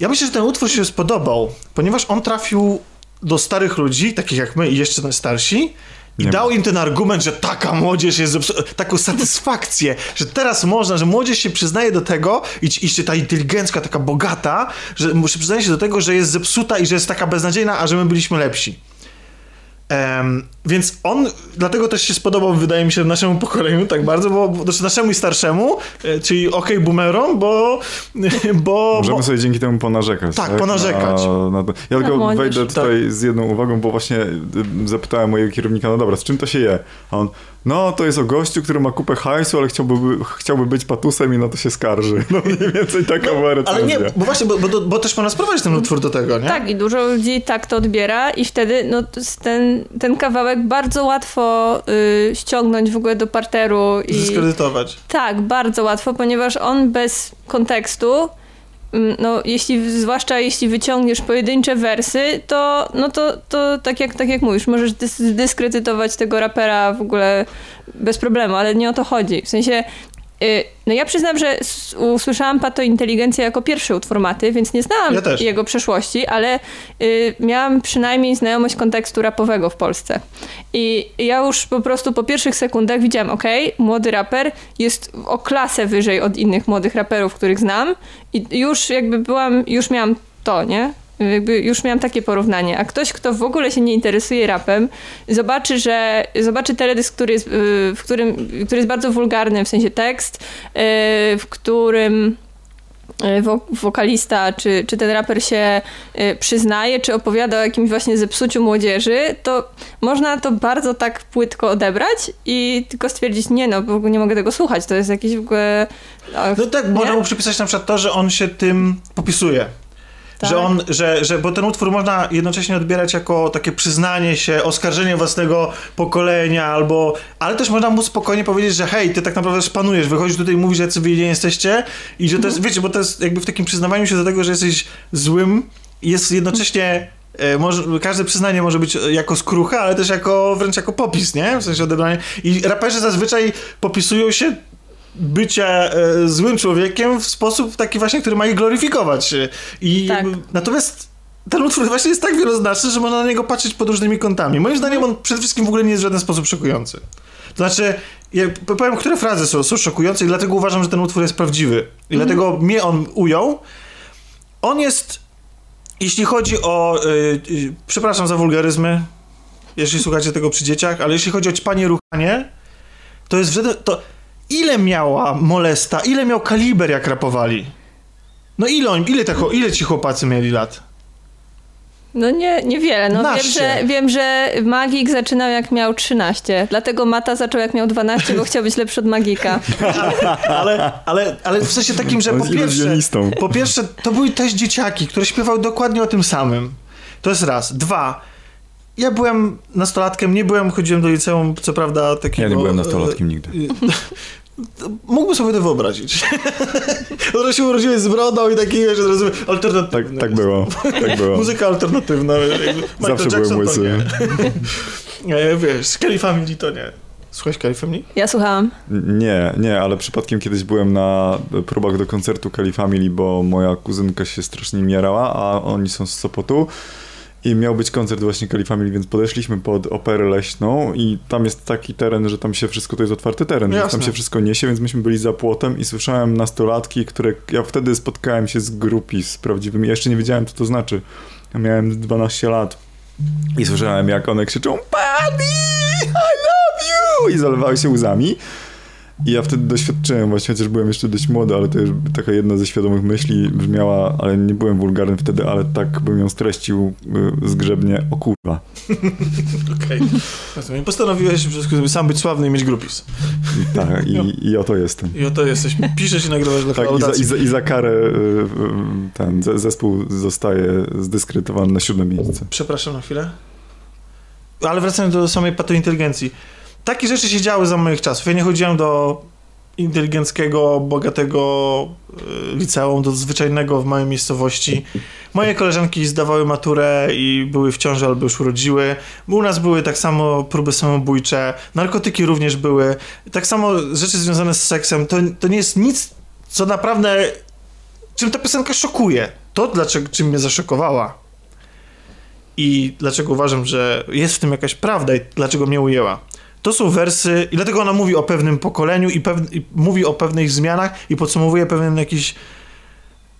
Speaker 3: Ja myślę, że ten utwór się spodobał, ponieważ on trafił do starych ludzi, takich jak my i jeszcze starsi, i nie dał ma. im ten argument, że taka młodzież jest taką satysfakcję, że teraz można, że młodzież się przyznaje do tego i, i ta inteligencka, taka bogata, że się przyznaje się do tego, że jest zepsuta i że jest taka beznadziejna, a że my byliśmy lepsi. Um, więc on dlatego też się spodobał, wydaje mi się, naszemu pokoleniu tak bardzo, bo znaczy naszemu i starszemu, e, czyli okej okay, boomerom, bo, bo...
Speaker 2: Możemy
Speaker 3: bo...
Speaker 2: sobie dzięki temu ponarzekać.
Speaker 3: Tak, tak? ponarzekać. Na, na
Speaker 2: ja tylko wejdę tutaj tak. z jedną uwagą, bo właśnie y, zapytałem mojego kierownika, no dobra, z czym to się je? A on, no to jest o gościu, który ma kupę hajsu, ale chciałby, chciałby być patusem i na to się skarży. No mniej więcej taka no, była recenzja.
Speaker 3: Ale nie, bo właśnie, bo, bo, bo też można sprowadzić ten utwór do tego, nie?
Speaker 1: Tak, i dużo ludzi tak to odbiera i wtedy no, ten, ten kawałek bardzo łatwo y, ściągnąć w ogóle do parteru. I,
Speaker 3: Zdyskredytować.
Speaker 1: Tak, bardzo łatwo, ponieważ on bez kontekstu Mm, no, jeśli, zwłaszcza jeśli wyciągniesz pojedyncze wersy, to, no to, to tak, jak, tak jak mówisz, możesz dyskredytować tego rapera w ogóle bez problemu, ale nie o to chodzi. W sensie no ja przyznam, że usłyszałam Pato Inteligencję jako pierwszy utwór Maty, więc nie znałam ja jego przeszłości, ale y, miałam przynajmniej znajomość kontekstu rapowego w Polsce. I ja już po prostu po pierwszych sekundach widziałam, ok, młody raper jest o klasę wyżej od innych młodych raperów, których znam i już jakby byłam, już miałam to, nie? Jakby już miałam takie porównanie. A ktoś, kto w ogóle się nie interesuje rapem, zobaczy, że zobaczy teledysk, który jest, y, w którym, który jest bardzo wulgarny, w sensie tekst, y, w którym y, wokalista, czy, czy ten raper się przyznaje, czy opowiada o jakimś właśnie zepsuciu młodzieży, to można to bardzo tak płytko odebrać i tylko stwierdzić, nie no, bo nie mogę tego słuchać, to jest jakieś w ogóle...
Speaker 3: No tak, nie? można mu przypisać na przykład to, że on się tym popisuje. Tak. Że on, że, że, bo ten utwór można jednocześnie odbierać jako takie przyznanie się, oskarżenie własnego pokolenia, albo, ale też można mu spokojnie powiedzieć, że hej, ty tak naprawdę szpanujesz, wychodzisz tutaj i mówisz, że wy nie jesteście i że to jest, mhm. wiecie, bo to jest jakby w takim przyznawaniu się do tego, że jesteś złym, jest jednocześnie e, może, każde przyznanie może być jako skrucha, ale też jako wręcz jako popis, nie? W sensie odebranie. I raperzy zazwyczaj popisują się bycia e, złym człowiekiem w sposób taki właśnie, który ma ich gloryfikować. I
Speaker 1: Tak.
Speaker 3: natomiast ten utwór właśnie jest tak wieloznaczny, że można na niego patrzeć pod różnymi kątami. Moim zdaniem on przede wszystkim w ogóle nie jest w żaden sposób szokujący. To znaczy, ja powiem, które frazy są, są szokujące i dlatego uważam, że ten utwór jest prawdziwy. I dlatego mnie on ujął. On jest, jeśli chodzi o, y, przepraszam za wulgaryzmy, jeśli słuchacie tego przy dzieciach, ale jeśli chodzi o ćpanie ruchanie, to jest w żaden, to ile miała molesta, ile miał kaliber jak rapowali? No ile, on, ile, te, ile ci chłopacy mieli lat?
Speaker 1: No nie, niewiele. No wiem, że, wiem, że Magik zaczynał jak miał 13. Dlatego Mata zaczął jak miał 12, bo chciał być lepszy od Magika.
Speaker 3: Ale, ale, ale w sensie takim, że po pierwsze, po pierwsze, to były też dzieciaki, które śpiewały dokładnie o tym samym. To jest raz. Dwa. Ja byłem nastolatkiem, nie byłem, chodziłem do liceum, co prawda takiego...
Speaker 4: Ja nie byłem nastolatkiem nigdy.
Speaker 3: Mógłbym sobie to wyobrazić. Od się urodziłeś z brodą i taki, wiesz, od razu
Speaker 2: Tak,
Speaker 3: alternatywny.
Speaker 2: tak było, tak było.
Speaker 3: Muzyka alternatywna.
Speaker 2: Zawsze byłem
Speaker 3: Jackson to
Speaker 2: łysy.
Speaker 3: nie. Wiesz, Skelly Family to nie. Słuchaj Skelly Family?
Speaker 1: Ja słuchałam.
Speaker 2: Nie, nie, ale przypadkiem kiedyś byłem na próbach do koncertu Kelly Family, bo moja kuzynka się strasznie mierała, a oni są z Sopotu. I miał być koncert właśnie Kelly Family, więc podeszliśmy pod operę leśną i tam jest taki teren, że tam się wszystko, to jest otwarty teren, więc tam
Speaker 3: Jasne.
Speaker 2: się wszystko niesie, więc myśmy byli za płotem i słyszałem nastolatki, które, ja wtedy spotkałem się z grupi, z prawdziwymi, ja jeszcze nie wiedziałem, co to znaczy. Ja miałem 12 lat i słyszałem, jak one krzyczą Buddy, I love you! I zalewały się łzami. I ja wtedy doświadczyłem, właśnie chociaż byłem jeszcze dość młody, ale to już taka jedna ze świadomych myśli brzmiała, ale nie byłem wulgarny wtedy, ale tak bym ją streścił y, zgrzebnie, o kurwa.
Speaker 3: Okej. Okay. Postanowiłeś że żeby sam być sławny i mieć grupis.
Speaker 2: Tak, i, i oto jestem.
Speaker 3: I oto jesteś, piszesz i nagrywasz dla
Speaker 2: Tak, i za, i, za, i za karę y, ten ze- zespół zostaje zdyskredytowany na siódme miejsce.
Speaker 3: Przepraszam na chwilę. Ale wracając do samej patointeligencji. Takie rzeczy się działy za moich czasów. Ja nie chodziłem do inteligenckiego, bogatego y, liceum, do zwyczajnego w małej miejscowości. Moje koleżanki zdawały maturę i były w ciąży albo już urodziły. U nas były tak samo próby samobójcze, narkotyki również były. Tak samo rzeczy związane z seksem. To, to nie jest nic, co naprawdę... Czym ta piosenka szokuje. To, dlaczego, czym mnie zaszokowała, i dlaczego uważam, że jest w tym jakaś prawda i dlaczego mnie ujęła. To są wersy, i dlatego ona mówi o pewnym pokoleniu i, pew, i mówi o pewnych zmianach i podsumowuje pewien jakiś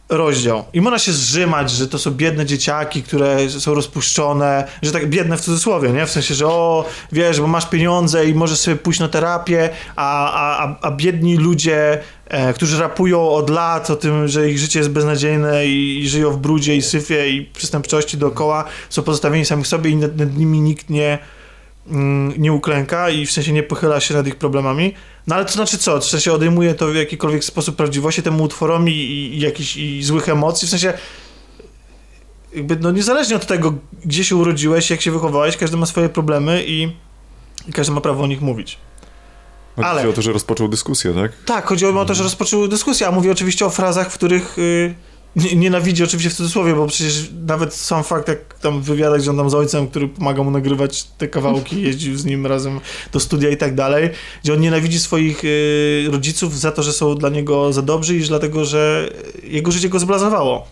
Speaker 3: rozdział. I można się zrzymać, że to są biedne dzieciaki, które są rozpuszczone, że tak biedne w cudzysłowie, nie? W sensie, że o, wiesz, bo masz pieniądze i możesz sobie pójść na terapię, a, a, a- biedni ludzie, e, którzy rapują od lat o tym, że ich życie jest beznadziejne i, i żyją w brudzie i syfie i przestępczości dookoła, są pozostawieni samych sobie i nad, nad nimi nikt nie, nie uklęka i w sensie nie pochyla się nad ich problemami. No ale to znaczy co? W sensie odejmuje to w jakikolwiek sposób prawdziwości temu utworowi i, i jakichś i złych emocji, w sensie jakby no niezależnie od tego, gdzie się urodziłeś, jak się wychowałeś, każdy ma swoje problemy i, i każdy ma prawo o nich mówić.
Speaker 2: Chodzi
Speaker 3: Ale-
Speaker 2: o to, że rozpoczął dyskusję, tak?
Speaker 3: Tak, chodziło o to, że rozpoczął dyskusję, a mówię oczywiście o frazach, w których y, nie- nienawidzi oczywiście w cudzysłowie, bo przecież nawet sam fakt, jak tam w wywiadach, że on tam z ojcem, który pomaga mu nagrywać te kawałki, jeździł z nim razem do studia i tak dalej, gdzie on nienawidzi swoich y, rodziców za to, że są dla niego za dobrzy i dlatego, że jego życie go zblazowało.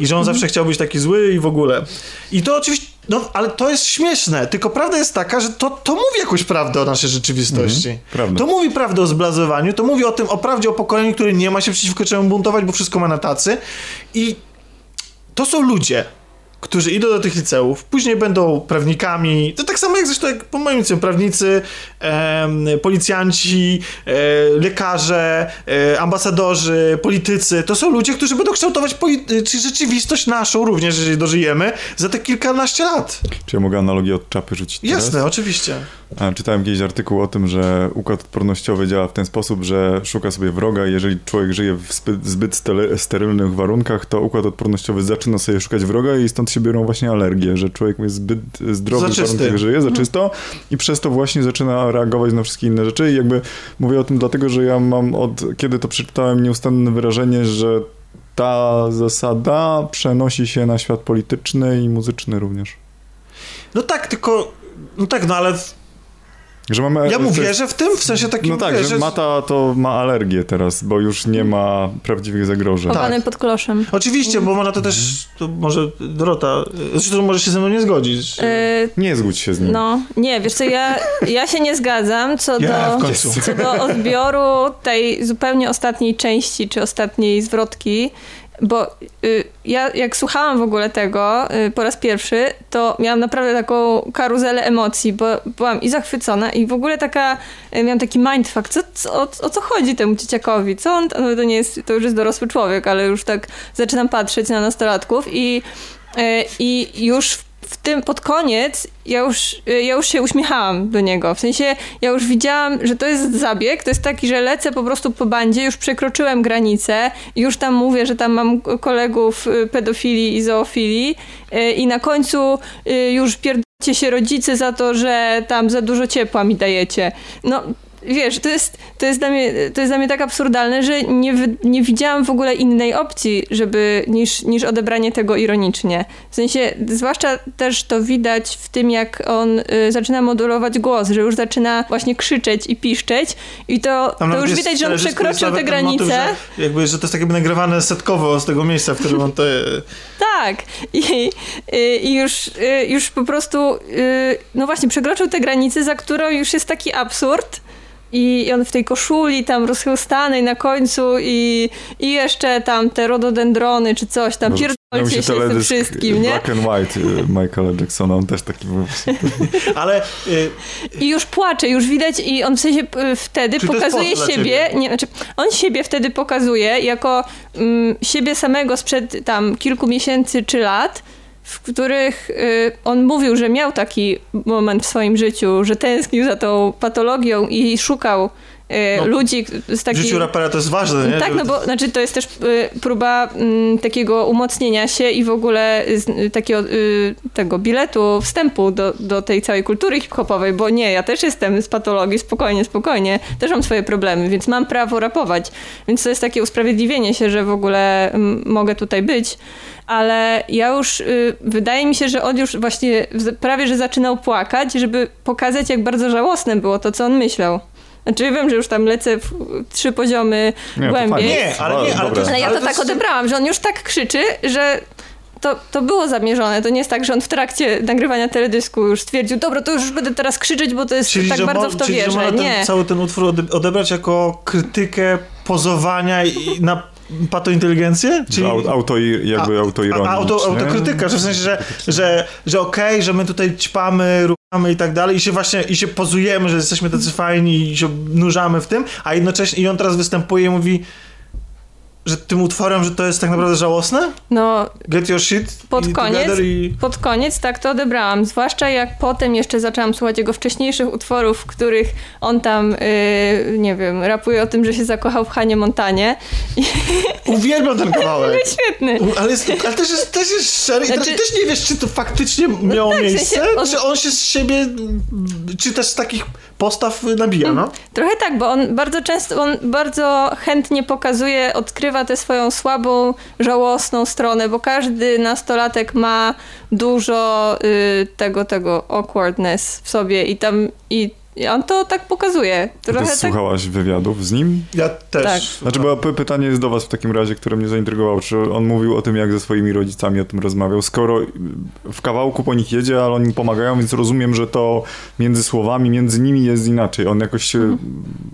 Speaker 3: I że on zawsze chciał być taki zły i w ogóle. I to oczywiście, no ale to jest śmieszne, tylko prawda jest taka, że to, to mówi jakąś prawdę o naszej rzeczywistości.
Speaker 2: Prawda.
Speaker 3: To mówi prawdę o zblazowaniu, to mówi o tym, o prawdzie o pokoleniu, które nie ma się przeciwko czemu buntować, bo wszystko ma na tacy. I to są ludzie, którzy idą do tych liceów, później będą prawnikami, to tak samo jak zresztą jak po moim liceum, prawnicy, em, policjanci, e, lekarze, e, ambasadorzy, politycy, to są ludzie, którzy będą kształtować poli- czy rzeczywistość naszą również, jeżeli dożyjemy, za te kilkanaście lat.
Speaker 2: Czy ja mogę analogię od czapy rzucić teraz?
Speaker 3: Jasne, oczywiście.
Speaker 2: A, Czytałem kiedyś artykuł o tym, że układ odpornościowy działa w ten sposób, że szuka sobie wroga i jeżeli człowiek żyje w zbyt, sterylnych warunkach, to układ odpornościowy zaczyna sobie szukać wroga i stąd się biorą właśnie alergie, że człowiek jest zbyt zdrowy w
Speaker 3: Zaczysty.
Speaker 2: warunkach żyje, za czysto i przez to właśnie zaczyna reagować na wszystkie inne rzeczy i jakby mówię o tym dlatego, że ja mam od kiedy to przeczytałem nieustanne wyrażenie, że ta zasada przenosi się na świat polityczny i muzyczny również.
Speaker 3: No tak, tylko, no tak, no ale
Speaker 2: Że mamy,
Speaker 3: Ja mu
Speaker 2: jest-
Speaker 3: wierzę w tym, w sensie takim,
Speaker 2: No tak,
Speaker 3: wiesz,
Speaker 2: że Mata to ma alergię teraz, bo już nie ma prawdziwych zagrożeń.
Speaker 1: Chowany
Speaker 3: Tak.
Speaker 1: pod kloszem.
Speaker 3: Oczywiście, bo można to też, to może Dorota, zresztą może się ze mną nie zgodzić.
Speaker 1: Y,
Speaker 2: Nie zgódź się z nim.
Speaker 1: No, nie, wiesz co, ja, ja się nie zgadzam co
Speaker 3: Ja
Speaker 1: do, co do odbioru tej zupełnie ostatniej części, czy ostatniej zwrotki, bo y, ja jak słuchałam w ogóle tego y, po raz pierwszy, to miałam naprawdę taką karuzelę emocji, bo byłam i zachwycona i w ogóle taka, y, miałam taki mindfuck, co, co, o, o co chodzi temu dzieciakowi, co on, no to nie jest, to już jest dorosły człowiek, ale już tak zaczynam patrzeć na nastolatków i, i już w tym pod koniec ja już, y, ja już się uśmiechałam do niego. W sensie ja już widziałam, że to jest zabieg. To jest taki, że lecę po prostu po bandzie, już przekroczyłem granicę, już tam mówię, że tam mam kolegów y, pedofilii i zoofilii y, i na końcu już pierdolcie się rodzice za to, że tam za dużo ciepła mi dajecie. No wiesz, to jest, to jest, dla, mnie, to jest dla mnie tak absurdalne, że nie, nie widziałam w ogóle innej opcji, żeby, niż, niż odebranie tego ironicznie. W sensie, zwłaszcza też to widać w tym, jak on y, zaczyna modulować głos, że już zaczyna właśnie krzyczeć i piszczeć i to,
Speaker 3: Tam
Speaker 1: to już widać, że on przekroczył te
Speaker 3: ten motyw,
Speaker 1: granice.
Speaker 3: że jakby, że to jest tak jakby nagrywane setkowo z tego miejsca, w którym on to...
Speaker 1: Tak. I, y, i już, y, już po prostu, y, no właśnie, przekroczył te granice, za którą już jest taki absurd. I i on w tej koszuli tam rozchełstanej na końcu i, i jeszcze tam te rododendrony czy coś tam,
Speaker 2: Może
Speaker 1: pierdolcie się z tym
Speaker 2: teledysk
Speaker 1: wszystkim, nie?
Speaker 2: Black and White y, Michaela Jacksona, on też taki był.
Speaker 3: Ale y,
Speaker 1: I już płacze, już widać i on w sensie y, wtedy
Speaker 3: Czy
Speaker 1: pokazuje siebie, nie, znaczy on siebie wtedy pokazuje jako mm, siebie samego sprzed tam kilku miesięcy czy lat, w których y, on mówił, że miał taki moment w swoim życiu, że tęsknił za tą patologią i szukał
Speaker 3: No,
Speaker 1: ludzi z
Speaker 3: w życiu rapera to jest ważne, nie?
Speaker 1: Tak, no bo znaczy to jest też y, próba mm, takiego umocnienia się i w ogóle z, y, takiego y, tego biletu wstępu do, do tej całej kultury hip-hopowej, bo nie, ja też jestem z patologii, spokojnie, spokojnie, też mam swoje problemy, więc mam prawo rapować. Więc to jest takie usprawiedliwienie się, że w ogóle mm, mogę tutaj być. Ale ja już, y, wydaje mi się, że on już właśnie prawie, że zaczynał płakać, żeby pokazać, jak bardzo żałosne było to, co on myślał. Znaczy wiem, że już tam lecę w trzy poziomy
Speaker 2: Nie, to
Speaker 1: głębiej.
Speaker 3: Nie, ale nie, ale to jest-
Speaker 1: Ale ja
Speaker 3: Ale
Speaker 1: to
Speaker 3: to
Speaker 1: tak odebrałam, że on już tak krzyczy, że to, to było zamierzone. To nie jest tak, że on w trakcie nagrywania teledysku już stwierdził, dobra, to już będę teraz krzyczeć, bo to jest tak
Speaker 3: że
Speaker 1: bardzo
Speaker 3: mo-
Speaker 1: w to
Speaker 3: czyli, że
Speaker 1: wierzę.
Speaker 3: można
Speaker 1: Nie.
Speaker 3: ten, cały ten utwór ode- odebrać jako krytykę pozowania i na patointeligencję? Czyli...
Speaker 2: Au, auto, jakby autoironia.
Speaker 3: A, auto, autokrytyka, że w sensie, że, że, że okej, że my tutaj ćpamy, i tak dalej i się właśnie, i się pozujemy, że jesteśmy tacy fajni i się nurzamy w tym, a jednocześnie i on teraz występuje i mówi, że tym utworem, że to jest tak naprawdę żałosne?
Speaker 1: No,
Speaker 3: Get your shit
Speaker 1: Pod
Speaker 3: i
Speaker 1: koniec-
Speaker 3: i...
Speaker 1: pod koniec tak to odebrałam. Zwłaszcza jak potem jeszcze zaczęłam słuchać jego wcześniejszych utworów, w których on tam, yy, nie wiem, rapuje o tym, że się zakochał w Hanie Montanie.
Speaker 3: Uwielbiam ten kawałek.
Speaker 1: Świetny.
Speaker 3: U, Ale, jest, ale też, jest, też jest szczery i
Speaker 1: Znaczy-
Speaker 3: też, też nie wiesz, czy to faktycznie miało
Speaker 1: tak, w
Speaker 3: miejsce,
Speaker 1: sensie on-
Speaker 3: czy on się z siebie, czy też z takich postaw nabija, no?
Speaker 1: Trochę tak, bo on bardzo często, on bardzo chętnie pokazuje, odkrywa tę swoją słabą, żałosną stronę, bo każdy nastolatek ma dużo y, tego, tego awkwardness w sobie i tam, i, i on to tak pokazuje.
Speaker 2: Ty
Speaker 1: Trochę tak,
Speaker 2: słuchałaś wywiadów z nim?
Speaker 3: Ja też.
Speaker 1: Tak.
Speaker 2: Znaczy, bo pytanie jest do was w takim razie, które mnie zaintrygowało. Czy on mówił o tym, jak ze swoimi rodzicami o tym rozmawiał? Skoro w kawałku po nich jedzie, ale oni pomagają, więc rozumiem, że to między słowami, między nimi jest inaczej. On jakoś się
Speaker 1: Mhm.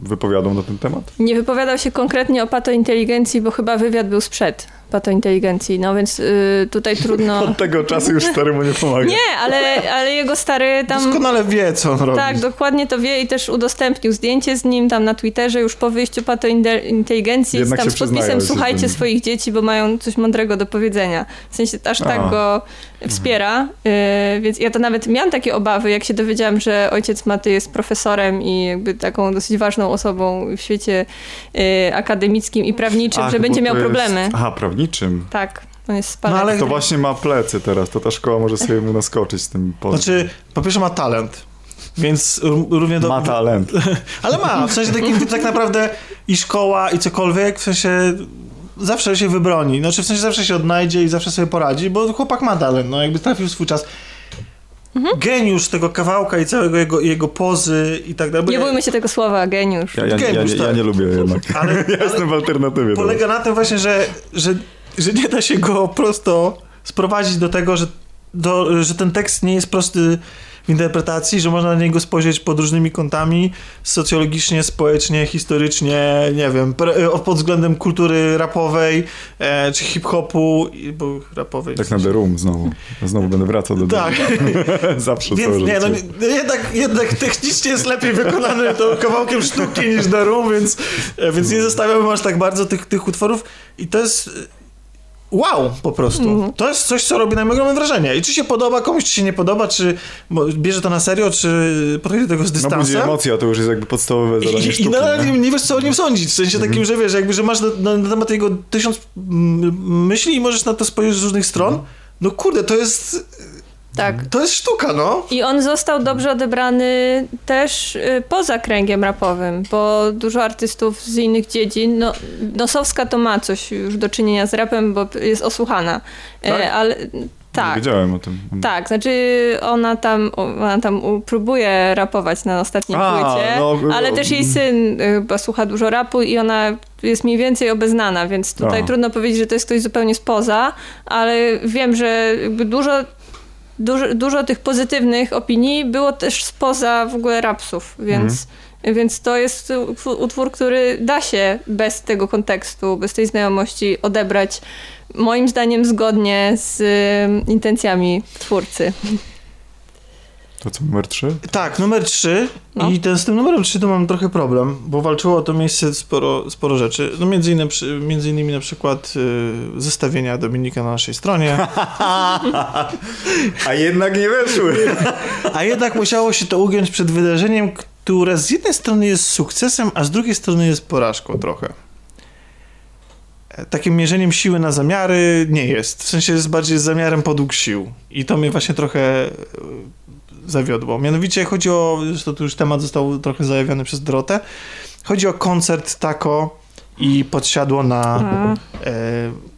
Speaker 2: wypowiadał na ten temat?
Speaker 1: nie wypowiadał się konkretnie o patointeligencji, bo chyba wywiad był sprzed patointeligencji, no więc y, tutaj trudno...
Speaker 2: Od tego czasu już stary mu nie pomaga.
Speaker 1: Nie, ale, ale jego stary tam...
Speaker 3: Doskonale wie, co on robi.
Speaker 1: Tak, dokładnie to wie i też udostępnił zdjęcie z nim tam na Twitterze już po wyjściu patointeligencji
Speaker 2: Jednak
Speaker 1: tam z podpisem
Speaker 2: przyznają,
Speaker 1: słuchajcie swoich dzieci, bo mają coś mądrego do powiedzenia. W sensie aż tak
Speaker 2: A.
Speaker 1: go wspiera, yy, więc ja to nawet miałam takie obawy, jak się dowiedziałam, że ojciec Maty jest profesorem i jakby taką dosyć ważną osobą w świecie yy, akademickim i prawniczym,
Speaker 2: Ach,
Speaker 1: że będzie miał
Speaker 2: jest-
Speaker 1: problemy.
Speaker 2: Aha, prawniczym.
Speaker 1: Tak, on jest spalony.
Speaker 3: No, ale-
Speaker 2: To właśnie ma plecy teraz, to ta szkoła może sobie mu naskoczyć z tym pozem.
Speaker 3: Znaczy, po pierwsze ma talent, więc ró- równie do...
Speaker 2: ma talent.
Speaker 3: Ale ma, w sensie takim tak naprawdę i szkoła, i cokolwiek, w sensie zawsze się wybroni. Znaczy w sensie zawsze się odnajdzie i zawsze sobie poradzi, bo chłopak ma talent, no jakby trafił w swój czas. geniusz tego kawałka i całego jego, jego pozy i tak dalej.
Speaker 1: Nie
Speaker 3: ja-
Speaker 1: bójmy się tego słowa, geniusz.
Speaker 2: Ja, ja, ja,
Speaker 3: Geniusz,
Speaker 2: ja, ja
Speaker 3: tak.
Speaker 2: nie lubię jednak.
Speaker 3: Ale-
Speaker 2: ja
Speaker 3: ale
Speaker 2: jestem w alternatywie.
Speaker 3: polega na tym właśnie, że, że, że nie da się go prosto sprowadzić do tego, że, do, że ten tekst nie jest prosty interpretacji, że można na niego spojrzeć pod różnymi kątami, socjologicznie, społecznie, historycznie, nie wiem, pre- pod względem kultury rapowej, e, czy hip-hopu, bo rapowej.
Speaker 2: Tak na The Room znowu. Znowu będę wracał do
Speaker 3: Tak.
Speaker 2: Zawsze
Speaker 3: Więc
Speaker 2: całe
Speaker 3: nie, no, nie- jednak, jednak technicznie jest lepiej wykonany to kawałkiem sztuki niż The Room, więc, e, więc nie zostawiałbym aż tak bardzo tych, tych utworów i to jest e, wow po prostu.
Speaker 1: Mhm.
Speaker 3: To jest coś, co robi na mnie ogromne wrażenie. I czy się podoba komuś, czy się nie podoba, czy bierze to na serio, czy podchodzi do tego z
Speaker 2: No budzi
Speaker 3: dystansem.
Speaker 2: emocja, to już jest jakby podstawowe zadanie
Speaker 3: I, i
Speaker 2: sztuki.
Speaker 3: nadal
Speaker 2: nie?
Speaker 3: nie, wiesz, co o nim sądzić. W sensie takim, że wiesz, jakby, że masz na, na, na temat jego tysiąc mm, myśli i możesz na to spojrzeć z różnych stron. No kurde, to jest,
Speaker 1: Tak.
Speaker 3: to jest sztuka, no.
Speaker 1: I on został dobrze odebrany też y, poza kręgiem rapowym, bo dużo artystów z innych dziedzin, no, Nosowska to ma coś już do czynienia z rapem, bo jest osłuchana, E,
Speaker 3: Tak?
Speaker 1: ale
Speaker 2: Nie
Speaker 1: tak.
Speaker 2: wiedziałem o tym.
Speaker 1: Tak, znaczy ona tam, ona tam próbuje rapować na ostatniej
Speaker 2: A,
Speaker 1: płycie,
Speaker 2: no,
Speaker 1: ale
Speaker 2: no.
Speaker 1: też jej syn y, chyba słucha dużo rapu i ona jest mniej więcej obeznana, więc tutaj
Speaker 2: A.
Speaker 1: trudno powiedzieć, że to jest ktoś zupełnie spoza, ale wiem, że dużo, dużo, dużo tych pozytywnych opinii było też spoza w ogóle rapsów, więc... Więc to jest utwór- który da się bez tego kontekstu, bez tej znajomości odebrać, moim zdaniem, zgodnie z intencjami twórcy.
Speaker 2: To co, numer 3?
Speaker 3: Tak, numer 3
Speaker 1: No.
Speaker 3: i ten, z tym numerem 3 to mam trochę problem, bo walczyło o to miejsce sporo, sporo rzeczy. No między, innymi, między innymi na przykład y, zestawienia Dominika na naszej stronie,
Speaker 2: A jednak nie weszły.
Speaker 3: a jednak musiało się to ugiąć przed wydarzeniem, które z jednej strony jest sukcesem, a z drugiej strony jest porażką trochę. E, Takim mierzeniem siły na zamiary nie jest. W sensie jest bardziej zamiarem podług sił. I to mnie właśnie trochę zawiodło. Mianowicie chodzi o, zresztą tu już temat został trochę zajawiony przez Dorotę, chodzi o koncert Tako i podsiadło na... E,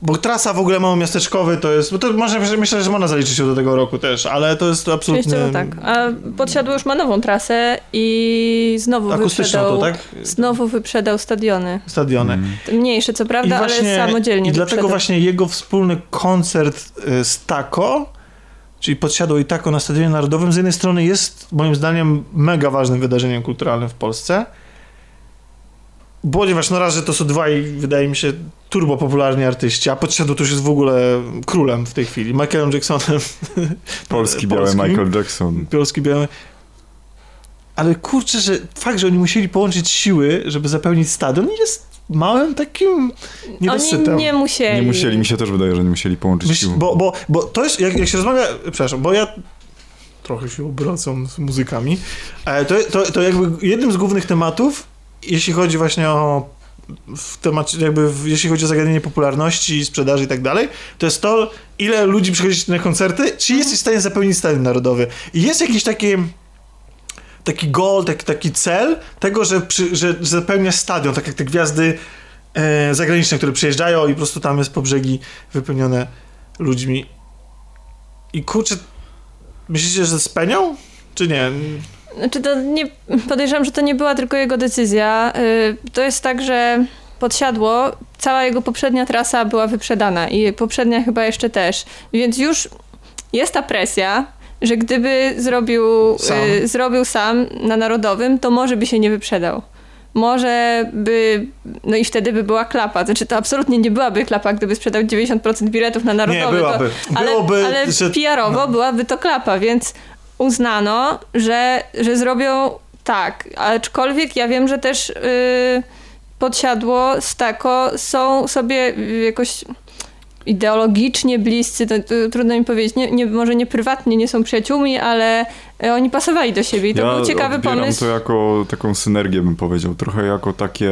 Speaker 3: bo trasa w ogóle małomiasteczkowy to jest, bo to może, myślę, że można zaliczyć się do tego roku też, ale to jest absolutnie...
Speaker 1: Częściowo tak. A Podsiadło już ma nową trasę i znowu
Speaker 3: Akustyczną
Speaker 1: wyprzedał,
Speaker 3: to, tak?
Speaker 1: znowu wyprzedał stadiony.
Speaker 3: Stadiony.
Speaker 1: Mniejsze co prawda, ale samodzielnie
Speaker 3: I dlatego
Speaker 1: wyprzedał.
Speaker 3: właśnie jego wspólny koncert e, z Tako, czyli podsiadło i Tako na Stadionie Narodowym, z jednej strony jest moim zdaniem mega ważnym wydarzeniem kulturalnym w Polsce, ponieważ na razie to są dwaj, wydaje mi się, turbo popularni artyści, a podsiadło to już jest w ogóle królem w tej chwili, Michaelem Jacksonem.
Speaker 2: Polski biały
Speaker 3: Polskim.
Speaker 2: Michael Jackson.
Speaker 3: Polski biały. Ale kurczę, że fakt, że oni musieli połączyć siły, żeby zapełnić stadion, jest małym takim niedosytem.
Speaker 1: Oni nie musieli.
Speaker 2: Nie musieli, mi się też wydaje, że nie musieli połączyć
Speaker 3: Myśl,
Speaker 2: sił.
Speaker 3: bo, bo, bo to jest, jak, jak się rozmawia, przepraszam, bo ja trochę się obracam z muzykami, e, to, to, to jakby jednym z głównych tematów, jeśli chodzi właśnie o w temacie, jakby w, jeśli chodzi o zagadnienie popularności, sprzedaży i tak dalej, to jest to, ile ludzi przychodzi na koncerty, czy jesteś w stanie zapełnić stadion narodowy. I jest jakiś taki taki goal, taki, taki cel tego, że, przy, że zapełnia stadion, tak jak te gwiazdy e, zagraniczne, które przyjeżdżają i po prostu tam jest po brzegi wypełnione ludźmi. I kurczę, myślicie, że spełnią? Czy nie?
Speaker 1: Znaczy to nie, podejrzewam, że to nie była tylko jego decyzja. Y, To jest tak, że podsiadło, cała jego poprzednia trasa była wyprzedana i poprzednia chyba jeszcze też. Więc już jest ta presja, że gdyby zrobił
Speaker 3: Sam.
Speaker 1: y, zrobił sam na Narodowym, to może by się nie wyprzedał. Może by, no i wtedy by była klapa. Znaczy to absolutnie nie byłaby klapa, gdyby sprzedał 90% biletów na Narodowy.
Speaker 3: Nie, byłaby.
Speaker 1: To, ale
Speaker 3: Byłoby,
Speaker 1: ale
Speaker 3: że-
Speaker 1: PR-owo
Speaker 3: no.
Speaker 1: byłaby to klapa, więc uznano, że, że zrobią tak. Aczkolwiek ja wiem, że też yy, podsiadło z Tako są sobie jakoś ideologicznie bliscy, to, to trudno mi powiedzieć, nie, nie, może nie prywatnie nie są przyjaciółmi, ale y, oni pasowali do siebie i to
Speaker 2: ja
Speaker 1: był ciekawy pomysł.
Speaker 2: to jako taką synergię, bym powiedział. Trochę jako takie...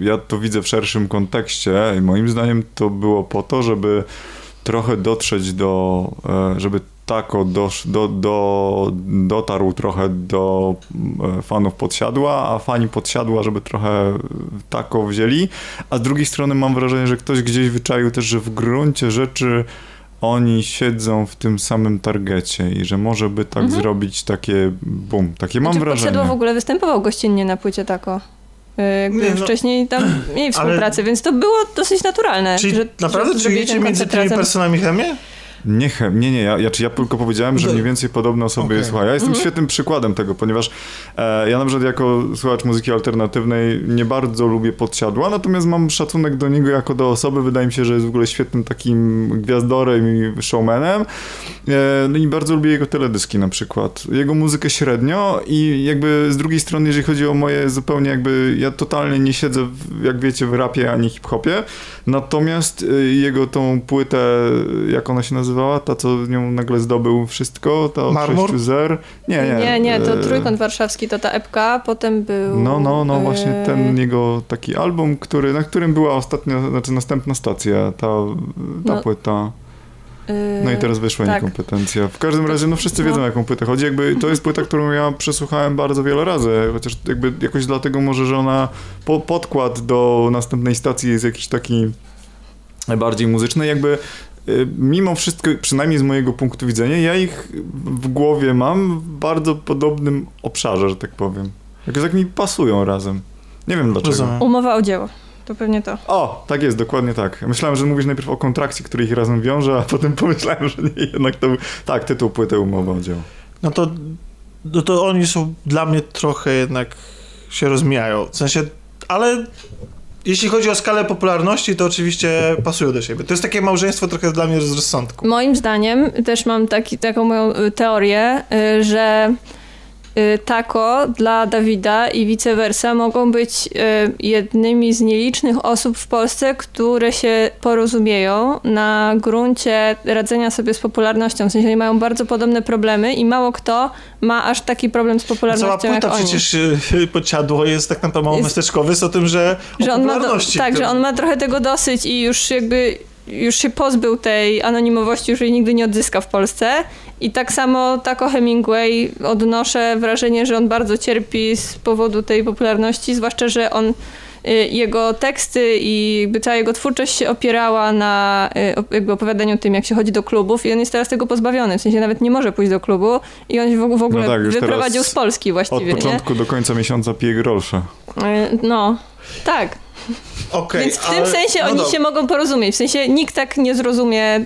Speaker 2: Ja to widzę w szerszym kontekście i moim zdaniem to było po to, żeby trochę dotrzeć do... e, żeby Tako dosz, do, do, dotarł trochę do e, fanów Podsiadła, a fani Podsiadła, żeby trochę Tako wzięli, a z drugiej strony mam wrażenie, że ktoś gdzieś wyczaił też, że w gruncie rzeczy oni siedzą w tym samym targecie i że może by tak
Speaker 1: Mhm.
Speaker 2: zrobić takie bum, takie mam
Speaker 1: Znaczy,
Speaker 2: wrażenie.
Speaker 1: Podsiadło w ogóle występował gościnnie na płycie Tako. Y, Jakby
Speaker 3: Nie, no.
Speaker 1: wcześniej tam mieli współpracę, więc to było dosyć naturalne.
Speaker 3: Czyli
Speaker 1: że,
Speaker 3: naprawdę
Speaker 1: że
Speaker 3: czujecie między tymi
Speaker 1: razem.
Speaker 3: personami chemię?
Speaker 2: Nie, nie, nie, ja, ja, ja tylko powiedziałem, że
Speaker 3: No.
Speaker 2: mniej więcej podobne osoby
Speaker 3: Okej.
Speaker 2: słuchają. Ja jestem
Speaker 1: Mhm.
Speaker 2: świetnym przykładem tego, ponieważ e, ja na przykład jako słuchacz muzyki alternatywnej nie bardzo lubię podsiadła, natomiast mam szacunek do niego jako do osoby. Wydaje mi się, że jest w ogóle świetnym takim gwiazdorem i showmanem. E, no i bardzo lubię jego teledyski na przykład. Jego muzykę średnio i jakby z drugiej strony, jeżeli chodzi o moje zupełnie jakby, ja totalnie nie siedzę, w, jak wiecie, w rapie ani hip-hopie, natomiast y, jego tą płytę, jak ona się nazywała, ta co nią nagle zdobył wszystko, ta od
Speaker 3: Marmur?
Speaker 2: 6 zer? Nie, nie.
Speaker 1: Nie, nie, to
Speaker 2: e,
Speaker 1: Trójkąt Warszawski to ta epka, potem był...
Speaker 2: No, no, no, właśnie
Speaker 1: e,
Speaker 2: ten jego taki album, który, na którym była ostatnia, znaczy następna stacja, ta, ta
Speaker 1: No,
Speaker 2: płyta.
Speaker 1: e,
Speaker 2: No i teraz wyszła
Speaker 1: tak.
Speaker 2: niekompetencja. W każdym razie, no wszyscy
Speaker 1: No.
Speaker 2: wiedzą, jaką płytę chodzi. Jakby to jest płyta, którą ja przesłuchałem bardzo wiele razy, chociaż jakby jakoś dlatego może, że ona po, podkład do następnej stacji jest jakiś taki bardziej muzyczny. Jakby mimo wszystko, przynajmniej z mojego punktu widzenia, ja ich w głowie mam w bardzo podobnym obszarze, że tak powiem. Jakoś tak mi pasują razem. Nie wiem dlaczego.
Speaker 3: Rozumiem.
Speaker 1: Umowa o dzieło. To pewnie to.
Speaker 2: O, tak jest, dokładnie tak. Myślałem, że mówisz najpierw o kontrakcie, który ich razem wiąże, a potem pomyślałem, że nie, jednak to był... Tak, tytuł płyty umowa o dzieło.
Speaker 3: No to, no to oni są dla mnie trochę jednak się rozmijają. W sensie, ale jeśli chodzi o skalę popularności, to oczywiście pasują do siebie. To jest takie małżeństwo trochę dla mnie z rozsądku.
Speaker 1: Moim zdaniem, też mam taki, taką moją y, teorię, y, że Tako dla Dawida i vice versa mogą być y, jednymi z nielicznych osób w Polsce, które się porozumieją na gruncie radzenia sobie z popularnością. W sensie oni mają bardzo podobne problemy i mało kto ma aż taki problem z
Speaker 3: Cała
Speaker 1: popularnością jak
Speaker 3: płyta
Speaker 1: oni.
Speaker 3: przecież y, podsiadło jest tak naprawdę mało mesteczkowy, jest o tym, że, o
Speaker 1: że on ma do, tak, że on ma trochę tego dosyć i już jakby już się pozbył tej anonimowości, już jej nigdy nie odzyska w Polsce. I tak samo Taco Hemingway odnoszę wrażenie, że on bardzo cierpi z powodu tej popularności, zwłaszcza, że on y, jego teksty i jakby cała jego twórczość się opierała na y, jakby opowiadaniu o tym, jak się chodzi do klubów i on jest teraz tego pozbawiony, w sensie nawet nie może pójść do klubu i on się w, ogóle
Speaker 2: No tak,
Speaker 1: wyprowadził z Polski
Speaker 2: Od
Speaker 1: właściwie, nie?
Speaker 2: początku do końca miesiąca pije grolsze.
Speaker 1: Y, No, tak.
Speaker 3: Okej,
Speaker 1: Więc w tym
Speaker 3: ale-
Speaker 1: sensie
Speaker 3: no
Speaker 1: oni
Speaker 3: dobra.
Speaker 1: się mogą porozumieć. W sensie nikt tak nie zrozumie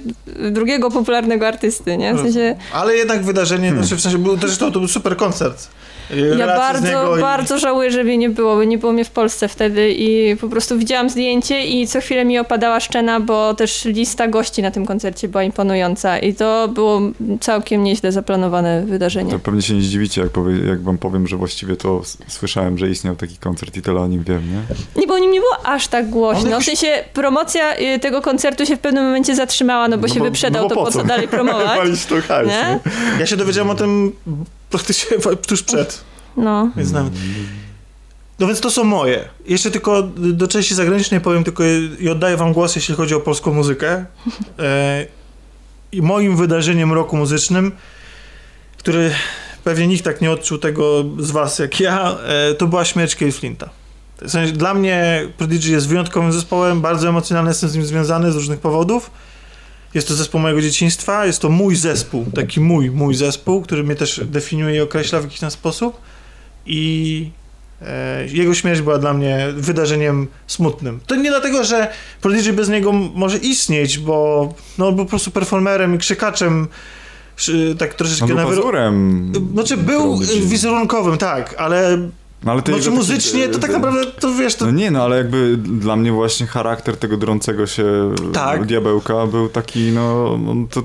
Speaker 1: drugiego popularnego artysty, nie? W sensie
Speaker 3: Ale jednak wydarzenie,
Speaker 2: Hmm.
Speaker 3: znaczy w sensie, był, zresztą to był super koncert.
Speaker 1: Ja bardzo,
Speaker 3: niego i-
Speaker 1: bardzo żałuję, że mnie nie było, bo nie było mnie w Polsce wtedy i po prostu widziałam zdjęcie i co chwilę mi opadała szczena, bo też lista gości na tym koncercie była imponująca i to było całkiem nieźle zaplanowane wydarzenie.
Speaker 2: To pewnie się nie zdziwicie, jak, powie, jak wam powiem, że właściwie to słyszałem, że istniał taki koncert i tyle o nim wiem, nie?
Speaker 1: Nie, bo o nim nie było aż tak głośno.
Speaker 3: jakoś-
Speaker 1: W sensie promocja y, tego koncertu się w pewnym momencie zatrzymała, no bo się wyprzedał,
Speaker 2: bo
Speaker 1: to po co dalej promować?
Speaker 2: Walić to hajs?
Speaker 3: Ja się dowiedziałem o tym praktycznie tuż przed.
Speaker 1: No.
Speaker 3: Więc nawet... No więc to są moje. Jeszcze tylko do części zagranicznej powiem tylko i oddaję wam głos, jeśli chodzi o polską muzykę. E, I moim wydarzeniem roku muzycznym, który pewnie nikt tak nie odczuł tego z was jak ja, e, to była śmierć Keith Flinta. W sensie, dla mnie Prodigy jest wyjątkowym zespołem, bardzo emocjonalnie jestem z nim związany z różnych powodów. Jest to zespół mojego dzieciństwa, jest to mój zespół, taki mój, mój zespół, który mnie też definiuje i określa w jakiś tam sposób. I e, jego śmierć była dla mnie wydarzeniem smutnym. To nie dlatego, że Prodigy bez niego może istnieć, bo no, był po prostu performerem i krzykaczem, tak troszeczkę
Speaker 2: On był
Speaker 3: na
Speaker 2: pazurem.
Speaker 3: Znaczy był wizerunkowym, tak, ale
Speaker 2: No, ale
Speaker 3: znaczy
Speaker 2: taki-
Speaker 3: muzycznie to tak naprawdę, to wiesz, to
Speaker 2: No nie, no ale jakby dla mnie właśnie charakter tego drącego się
Speaker 3: Tak.
Speaker 2: diabełka był taki, no to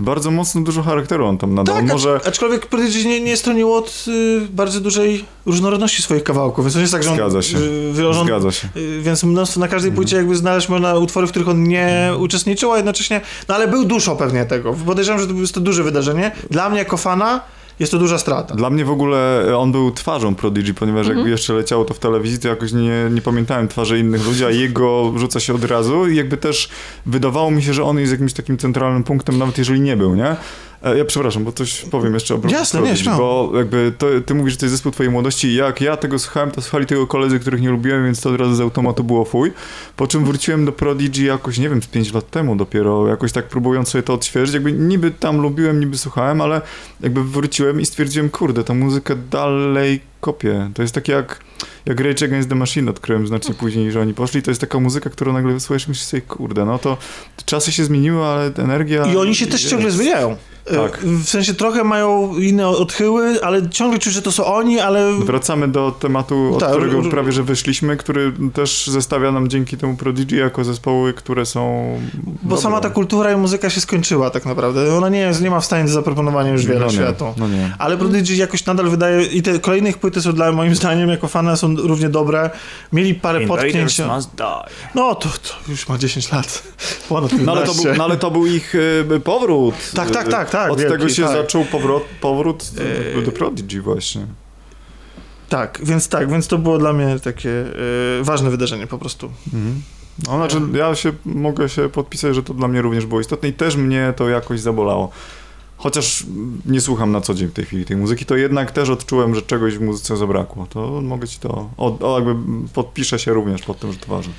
Speaker 2: bardzo mocno dużo charakteru on tam nadał.
Speaker 3: Tak,
Speaker 2: Może
Speaker 3: acz, aczkolwiek Prodigy nie, nie stroniło od y, bardzo dużej różnorodności swoich kawałków, więc to jest tak, że on...
Speaker 2: Zgadza się.
Speaker 3: Y,
Speaker 2: zgadza się.
Speaker 3: y, więc mnóstwo na każdej
Speaker 2: Mhm.
Speaker 3: płycie jakby znaleźć można utwory, w których on nie uczestniczył, a jednocześnie, no ale był duszą pewnie tego. Podejrzewam, że to jest to duże wydarzenie. Dla mnie jako fana jest to duża strata.
Speaker 2: Dla mnie w ogóle on był twarzą Prodigy, ponieważ
Speaker 1: Mhm.
Speaker 2: jak jeszcze leciało to w telewizji, to jakoś nie, nie pamiętałem twarzy innych ludzi, a jego rzuca się od razu i jakby też wydawało mi się, że on jest jakimś takim centralnym punktem, nawet jeżeli nie był, nie? E, Ja przepraszam, bo coś powiem jeszcze o
Speaker 3: Jasne, nie, śmiało.
Speaker 2: Bo jakby to, ty mówisz, że to jest zespół twojej młodości. Jak ja tego słuchałem, to słuchali tego koledzy, których nie lubiłem, więc to od razu z automatu było fuj. Po czym wróciłem do Prodigy jakoś, nie wiem, z 5 lat temu dopiero, jakoś tak próbując sobie to odświeżyć. Jakby niby tam lubiłem, niby słuchałem, ale jakby wróciłem i stwierdziłem, kurde, ta muzykę dalej kopię. To jest takie jak, jak Rage Against the Machine odkryłem znacznie później, że oni poszli. To jest taka muzyka, którą nagle słuchasz i sobie, kurde, no to czasy się zmieniły, ale energia...
Speaker 3: I oni się też
Speaker 2: jest.
Speaker 3: ciągle zmieniają.
Speaker 2: Tak.
Speaker 3: E, W sensie trochę mają inne odchyły, ale ciągle czuć, że to są oni, ale
Speaker 2: Wracamy do tematu, od
Speaker 3: Tak,
Speaker 2: którego
Speaker 3: r-
Speaker 2: prawie że wyszliśmy, który też zestawia nam dzięki temu Prodigy jako zespoły, które są.
Speaker 3: bo
Speaker 2: dobre.
Speaker 3: sama ta kultura i muzyka się skończyła tak naprawdę. Ona nie, jest, nie ma w stanie do zaproponowania już wiele
Speaker 2: no nie,
Speaker 3: światu.
Speaker 2: No nie.
Speaker 3: Ale Prodigy jakoś nadal wydaje i te kolejne ich płyty są dla moim zdaniem jako fana są równie dobre. Mieli parę potknięć.
Speaker 4: must die.
Speaker 3: No to, to już ma 10 lat. Ponad 15.
Speaker 2: No ale, to był, no ale to był ich y, powrót.
Speaker 3: Tak, tak, tak, tak,
Speaker 2: Od
Speaker 3: wielki,
Speaker 2: tego się
Speaker 3: tak.
Speaker 2: zaczął powrót, powrót
Speaker 3: Eee.
Speaker 2: do Prodigy właśnie.
Speaker 3: Tak, więc tak, więc to było dla mnie takie e, ważne wydarzenie po prostu.
Speaker 2: Mhm. No, znaczy, ja się mogę się podpisać, że to dla mnie również było istotne i też mnie to jakoś zabolało. Chociaż nie słucham na co dzień w tej chwili tej muzyki, to jednak też odczułem, że czegoś w muzyce zabrakło. To mogę ci to. O, o jakby podpiszę się również pod tym, że to ważne.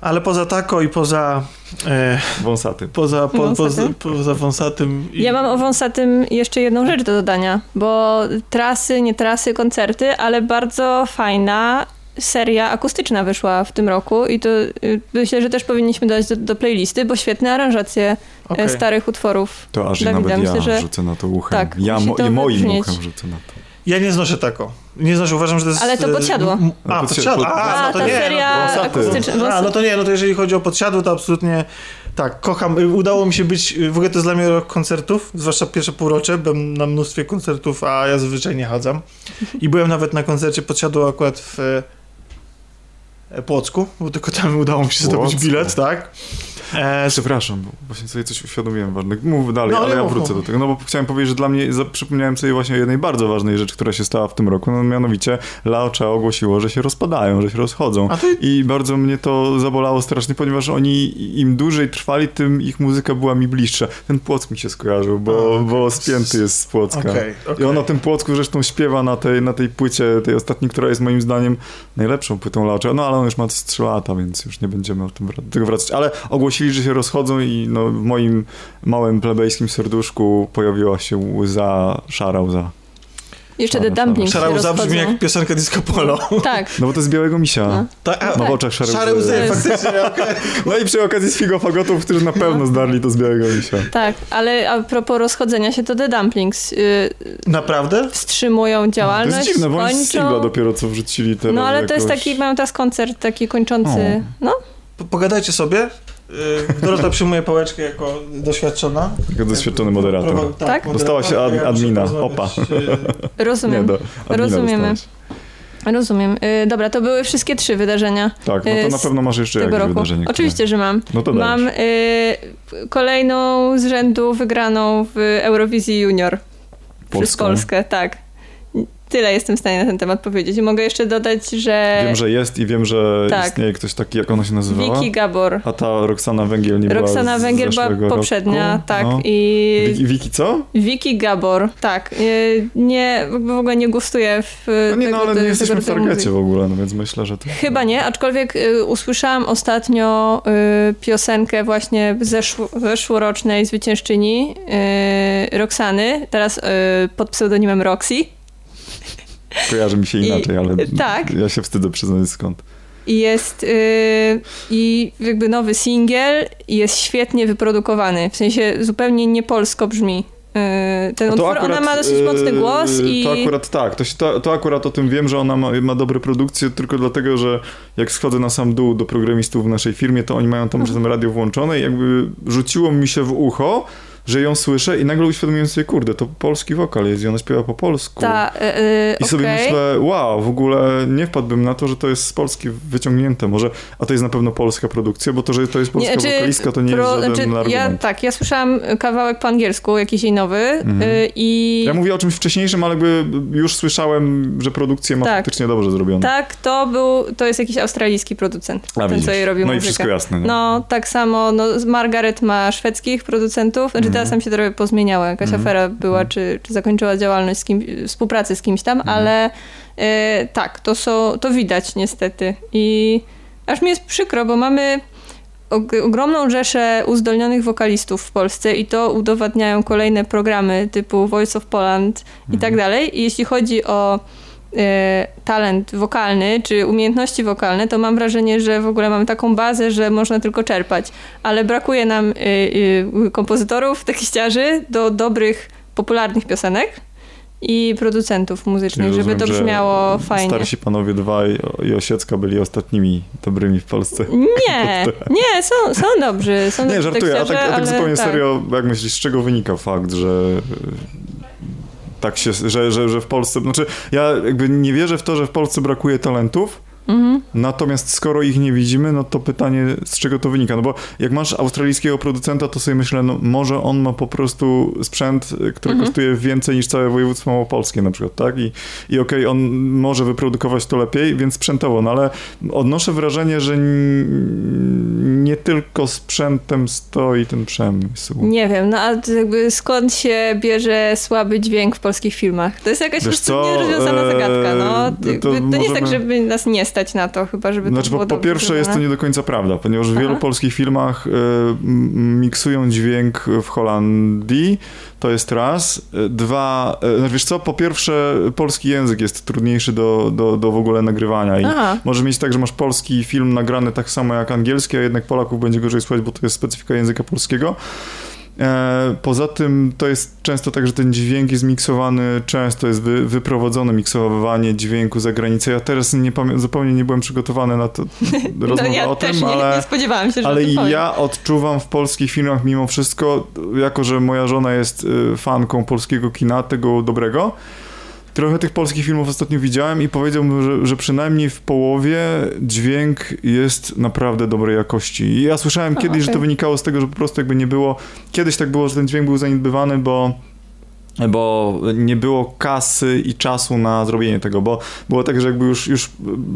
Speaker 3: Ale poza tako i poza e,
Speaker 2: Wąsaty.
Speaker 3: poza, po, poza,
Speaker 1: Wąsatym?
Speaker 3: poza wąsatym i,
Speaker 1: Ja mam o wąsatym jeszcze jedną rzecz do dodania, bo trasy, nie trasy, koncerty, ale bardzo fajna seria akustyczna wyszła w tym roku i to y, myślę, że też powinniśmy dodać do, do playlisty, bo świetne aranżacje e,
Speaker 3: Okej.
Speaker 1: starych utworów.
Speaker 2: To aż
Speaker 1: Dawida,
Speaker 2: nawet ja
Speaker 1: myślę, że-
Speaker 2: rzucę na to uchem.
Speaker 1: tak,
Speaker 2: ja mo, moim uchem rzucę na to.
Speaker 3: Ja nie znoszę tako. Nie znoszę, uważam, że to jest...
Speaker 1: Ale to
Speaker 3: e,
Speaker 1: podsiadło.
Speaker 2: No,
Speaker 3: A,
Speaker 2: podsi-
Speaker 3: podsiadło.
Speaker 2: pod-
Speaker 3: A,
Speaker 1: A,
Speaker 3: no to
Speaker 1: ta
Speaker 3: nie.
Speaker 1: seria
Speaker 2: wąsaty.
Speaker 1: akustyczna.
Speaker 3: No, a, no to nie, no to jeżeli chodzi o podsiadło, to absolutnie tak, kocham. Y, Udało mi się być, y, w ogóle to jest dla mnie rok koncertów, zwłaszcza pierwsze półrocze, byłem na mnóstwie koncertów, a ja zazwyczaj nie chadzam. I byłem nawet na koncercie podsiadło akurat w Płocku, bo tylko tam udało mi się zdobyć
Speaker 2: Płocku.
Speaker 3: bilet, tak. E,
Speaker 2: Przepraszam, bo właśnie sobie coś uświadomiłem ważne. Mów dalej,
Speaker 3: No,
Speaker 2: ale ja
Speaker 3: mów,
Speaker 2: wrócę
Speaker 3: mów.
Speaker 2: do tego. No bo chciałem powiedzieć, że dla mnie, za, przypomniałem sobie właśnie o jednej bardzo ważnej rzeczy, która się stała w tym roku, no mianowicie Laocha ogłosiło, że się rozpadają, że się rozchodzą.
Speaker 3: to
Speaker 2: I bardzo mnie to zabolało strasznie, ponieważ oni im dłużej trwali, tym ich muzyka była mi bliższa. Ten Płock mi się skojarzył, bo,
Speaker 3: okej.
Speaker 2: bo spięty jest z Płocka.
Speaker 3: Okej,
Speaker 2: I
Speaker 3: okej.
Speaker 2: on o tym Płocku zresztą śpiewa na tej, na tej płycie, tej ostatniej, która jest moim zdaniem najlepszą płytą Laocha. No ale on już ma z 3 lata, więc już nie będziemy o tym tego wracać. Ale ogłosili, że się rozchodzą i no, w moim małym plebejskim serduszku pojawiła się łza, szara łza.
Speaker 1: Jeszcze The Dumplings się
Speaker 3: Szara łza brzmi jak piosenka Disco Polo.
Speaker 1: Tak.
Speaker 2: No bo to jest białego misia.
Speaker 1: No.
Speaker 3: Tak, a,
Speaker 2: No w oczach szare,
Speaker 3: Szare łzy,
Speaker 1: To jest-
Speaker 3: faktycznie, okej.
Speaker 2: No i przy okazji z figofagotów, którzy na pewno zdarli to z białego misia.
Speaker 1: Tak, ale a propos rozchodzenia się, to The Dumplings y,
Speaker 3: Naprawdę?
Speaker 1: wstrzymują
Speaker 2: To
Speaker 1: działalność,
Speaker 2: jest dziwne, bo oni z singla dopiero co wrzucili teraz.
Speaker 1: No ale to jest
Speaker 2: jakoś.
Speaker 1: taki, mają teraz koncert taki kończący, no
Speaker 3: Po- Pogadajcie sobie. Y, Dorota przyjmuje pałeczkę jako doświadczona.
Speaker 2: Jako doświadczony moderator.
Speaker 3: Prowa-
Speaker 1: Tak?
Speaker 2: Dostała się ad-
Speaker 3: Ja
Speaker 2: admina.
Speaker 3: porozmawiać,
Speaker 2: Opa.
Speaker 3: y,
Speaker 1: rozumiem,
Speaker 2: Nie, do, admina
Speaker 1: Rozumiemy.
Speaker 2: dostałaś.
Speaker 1: rozumiem. Y, dobra, to były wszystkie trzy wydarzenia
Speaker 2: Tak, no to na pewno masz jeszcze jakieś
Speaker 1: roku.
Speaker 2: wydarzenie. które-
Speaker 1: Oczywiście, że mam.
Speaker 2: No to
Speaker 1: Mam y, kolejną z rzędu wygraną w Eurowizji Junior przez
Speaker 2: Polską.
Speaker 1: Polskę, tak. Tyle jestem w stanie na ten temat powiedzieć. Mogę jeszcze dodać, że
Speaker 2: Wiem, że jest i wiem, że
Speaker 1: Tak.
Speaker 2: istnieje ktoś taki, jak ona się nazywała?
Speaker 1: Wiki Gabor.
Speaker 2: A ta Roxana Węgiel nie była
Speaker 1: Roxana Węgiel była poprzednia,
Speaker 2: roku?
Speaker 1: tak.
Speaker 2: No.
Speaker 1: I
Speaker 2: Wiki, Wiki co?
Speaker 1: Wiki Gabor, tak. Nie, w ogóle nie gustuję w
Speaker 2: No nie,
Speaker 1: tego,
Speaker 2: no ale
Speaker 1: tego
Speaker 2: nie jesteśmy w
Speaker 1: rodzaju
Speaker 2: targecie w ogóle, no więc myślę, że to...
Speaker 1: Chyba nie, aczkolwiek y, usłyszałam ostatnio y, piosenkę właśnie zeszło, zeszłorocznej zwyciężczyni y, Roxany, teraz pod pseudonimem Roxy.
Speaker 2: Kojarzy mi się
Speaker 1: I-
Speaker 2: inaczej, ale
Speaker 1: tak.
Speaker 2: ja się wstydzę przyznać skąd.
Speaker 1: I jest y, i jakby nowy singiel i jest świetnie wyprodukowany. W sensie zupełnie niepolsko brzmi. Y, ten utwór, ona ma dosyć mocny
Speaker 2: yy,
Speaker 1: głos i...
Speaker 2: To akurat tak, to, to, to akurat o tym wiem, że ona ma, ma dobre produkcje, tylko dlatego, że jak schodzę na sam dół do programistów w naszej firmie, to oni mają tam
Speaker 1: Mhm.
Speaker 2: czasem radio włączone i jakby rzuciło mi się w ucho, że ją słyszę i nagle uświadomiłem sobie, kurde, to polski wokal jest i ona śpiewa po polsku.
Speaker 1: Ta, y, y,
Speaker 2: I sobie
Speaker 1: okej.
Speaker 2: myślę, wow, w ogóle nie wpadłbym na to, że to jest z Polski wyciągnięte. Może, a to jest na pewno polska produkcja, bo to, że to jest polska
Speaker 1: Nie, czy
Speaker 2: wokalistka, to nie jest żaden
Speaker 1: znaczy, ja,
Speaker 2: argument.
Speaker 1: Tak, ja słyszałam kawałek po angielsku, jakiś jej nowy
Speaker 2: Mhm.
Speaker 1: y, i
Speaker 2: Ja mówię o czymś wcześniejszym, ale jakby już słyszałem, że produkcję ma
Speaker 1: Tak.
Speaker 2: faktycznie dobrze zrobioną.
Speaker 1: tak, to był, to jest jakiś australijski producent,
Speaker 2: A,
Speaker 1: ten
Speaker 2: widzisz.
Speaker 1: co jej robił
Speaker 2: No i
Speaker 1: muzykę.
Speaker 2: wszystko jasne. Nie?
Speaker 1: No, tak samo, no, Margaret ma szwedzkich producentów, znaczy
Speaker 2: Mhm.
Speaker 1: Teraz tam się trochę pozmieniało. Jakaś
Speaker 2: Mhm.
Speaker 1: afera była, czy, czy zakończyła działalność z kim, współpracę z kimś tam,
Speaker 2: Mhm.
Speaker 1: ale e, tak, to, są, to widać niestety. I aż mi jest przykro, bo mamy og- ogromną rzeszę uzdolnionych wokalistów w Polsce i to udowadniają kolejne programy typu Voice of Poland i
Speaker 2: Mhm.
Speaker 1: tak dalej. I jeśli chodzi o talent wokalny czy umiejętności wokalne, to mam wrażenie, że w ogóle mamy taką bazę, że można tylko czerpać. Ale brakuje nam y, y, kompozytorów, tekściarzy do dobrych, popularnych piosenek i producentów muzycznych,
Speaker 2: Czyli
Speaker 1: żeby to
Speaker 2: rozumiem, że
Speaker 1: brzmiało fajnie.
Speaker 2: Starsi panowie dwaj i Osiecka byli ostatnimi dobrymi w Polsce.
Speaker 1: Nie, nie, są, są dobrzy. Są
Speaker 2: Nie,
Speaker 1: dobrzy
Speaker 2: żartuję, a tak, a tak zupełnie
Speaker 1: tak.
Speaker 2: serio, jak myślisz, z czego wynika fakt, że tak się, że, że, że w Polsce, znaczy ja jakby nie wierzę w to, że w Polsce brakuje talentów,
Speaker 1: Mhm.
Speaker 2: Natomiast skoro ich nie widzimy, no to pytanie, z czego to wynika? No bo jak masz australijskiego producenta, to sobie myślę, no może on ma po prostu sprzęt, który
Speaker 1: Mhm.
Speaker 2: kosztuje więcej niż całe województwo małopolskie na przykład, tak? I, i okej, on może wyprodukować to lepiej, więc sprzętowo, no ale odnoszę wrażenie, że nie tylko sprzętem stoi ten przemysł.
Speaker 1: Nie wiem, no a to jakby skąd się bierze słaby dźwięk w polskich filmach? To jest jakaś po
Speaker 2: Wiesz
Speaker 1: prostu
Speaker 2: co,
Speaker 1: nierozwiązana zagadka, no.
Speaker 2: to
Speaker 1: Jakby To, nie jest tak,
Speaker 2: możemy-
Speaker 1: żeby nas nie stać na to, chyba żeby
Speaker 2: Znaczy,
Speaker 1: to
Speaker 2: po,
Speaker 1: było
Speaker 2: po
Speaker 1: dobrze
Speaker 2: pierwsze jest to nie do końca prawda, ponieważ w wielu
Speaker 1: Aha.
Speaker 2: polskich filmach y, miksują dźwięk w Holandii, to jest raz. Dwa, y, no wiesz co, po pierwsze polski język jest trudniejszy do, do, do w ogóle nagrywania i
Speaker 1: Aha,
Speaker 2: Możesz mieć tak, że masz polski film nagrany tak samo jak angielski, a jednak Polaków będzie gorzej słuchać, bo to jest specyfika języka polskiego. E, Poza tym to jest często tak, że ten dźwięk jest miksowany, często jest wy, wyprowadzone miksowanie dźwięku za granicę. Ja teraz nie zupełnie nie byłem przygotowany na to rozmowę
Speaker 1: no ja
Speaker 2: o tym,
Speaker 1: nie,
Speaker 2: ale...
Speaker 1: nie spodziewałam się, że
Speaker 2: Ale ja odczuwam w polskich filmach mimo wszystko, jako że moja żona jest y, fanką polskiego kina, tego dobrego, trochę tych polskich filmów ostatnio widziałem i powiedziałbym, że, że przynajmniej w połowie dźwięk jest naprawdę dobrej jakości. I ja słyszałem
Speaker 1: A,
Speaker 2: kiedyś, że to wynikało z tego, że po prostu jakby nie było, kiedyś tak było, że ten dźwięk był zaniedbywany, bo bo nie było kasy i czasu na zrobienie tego, bo było tak, że jakby już, już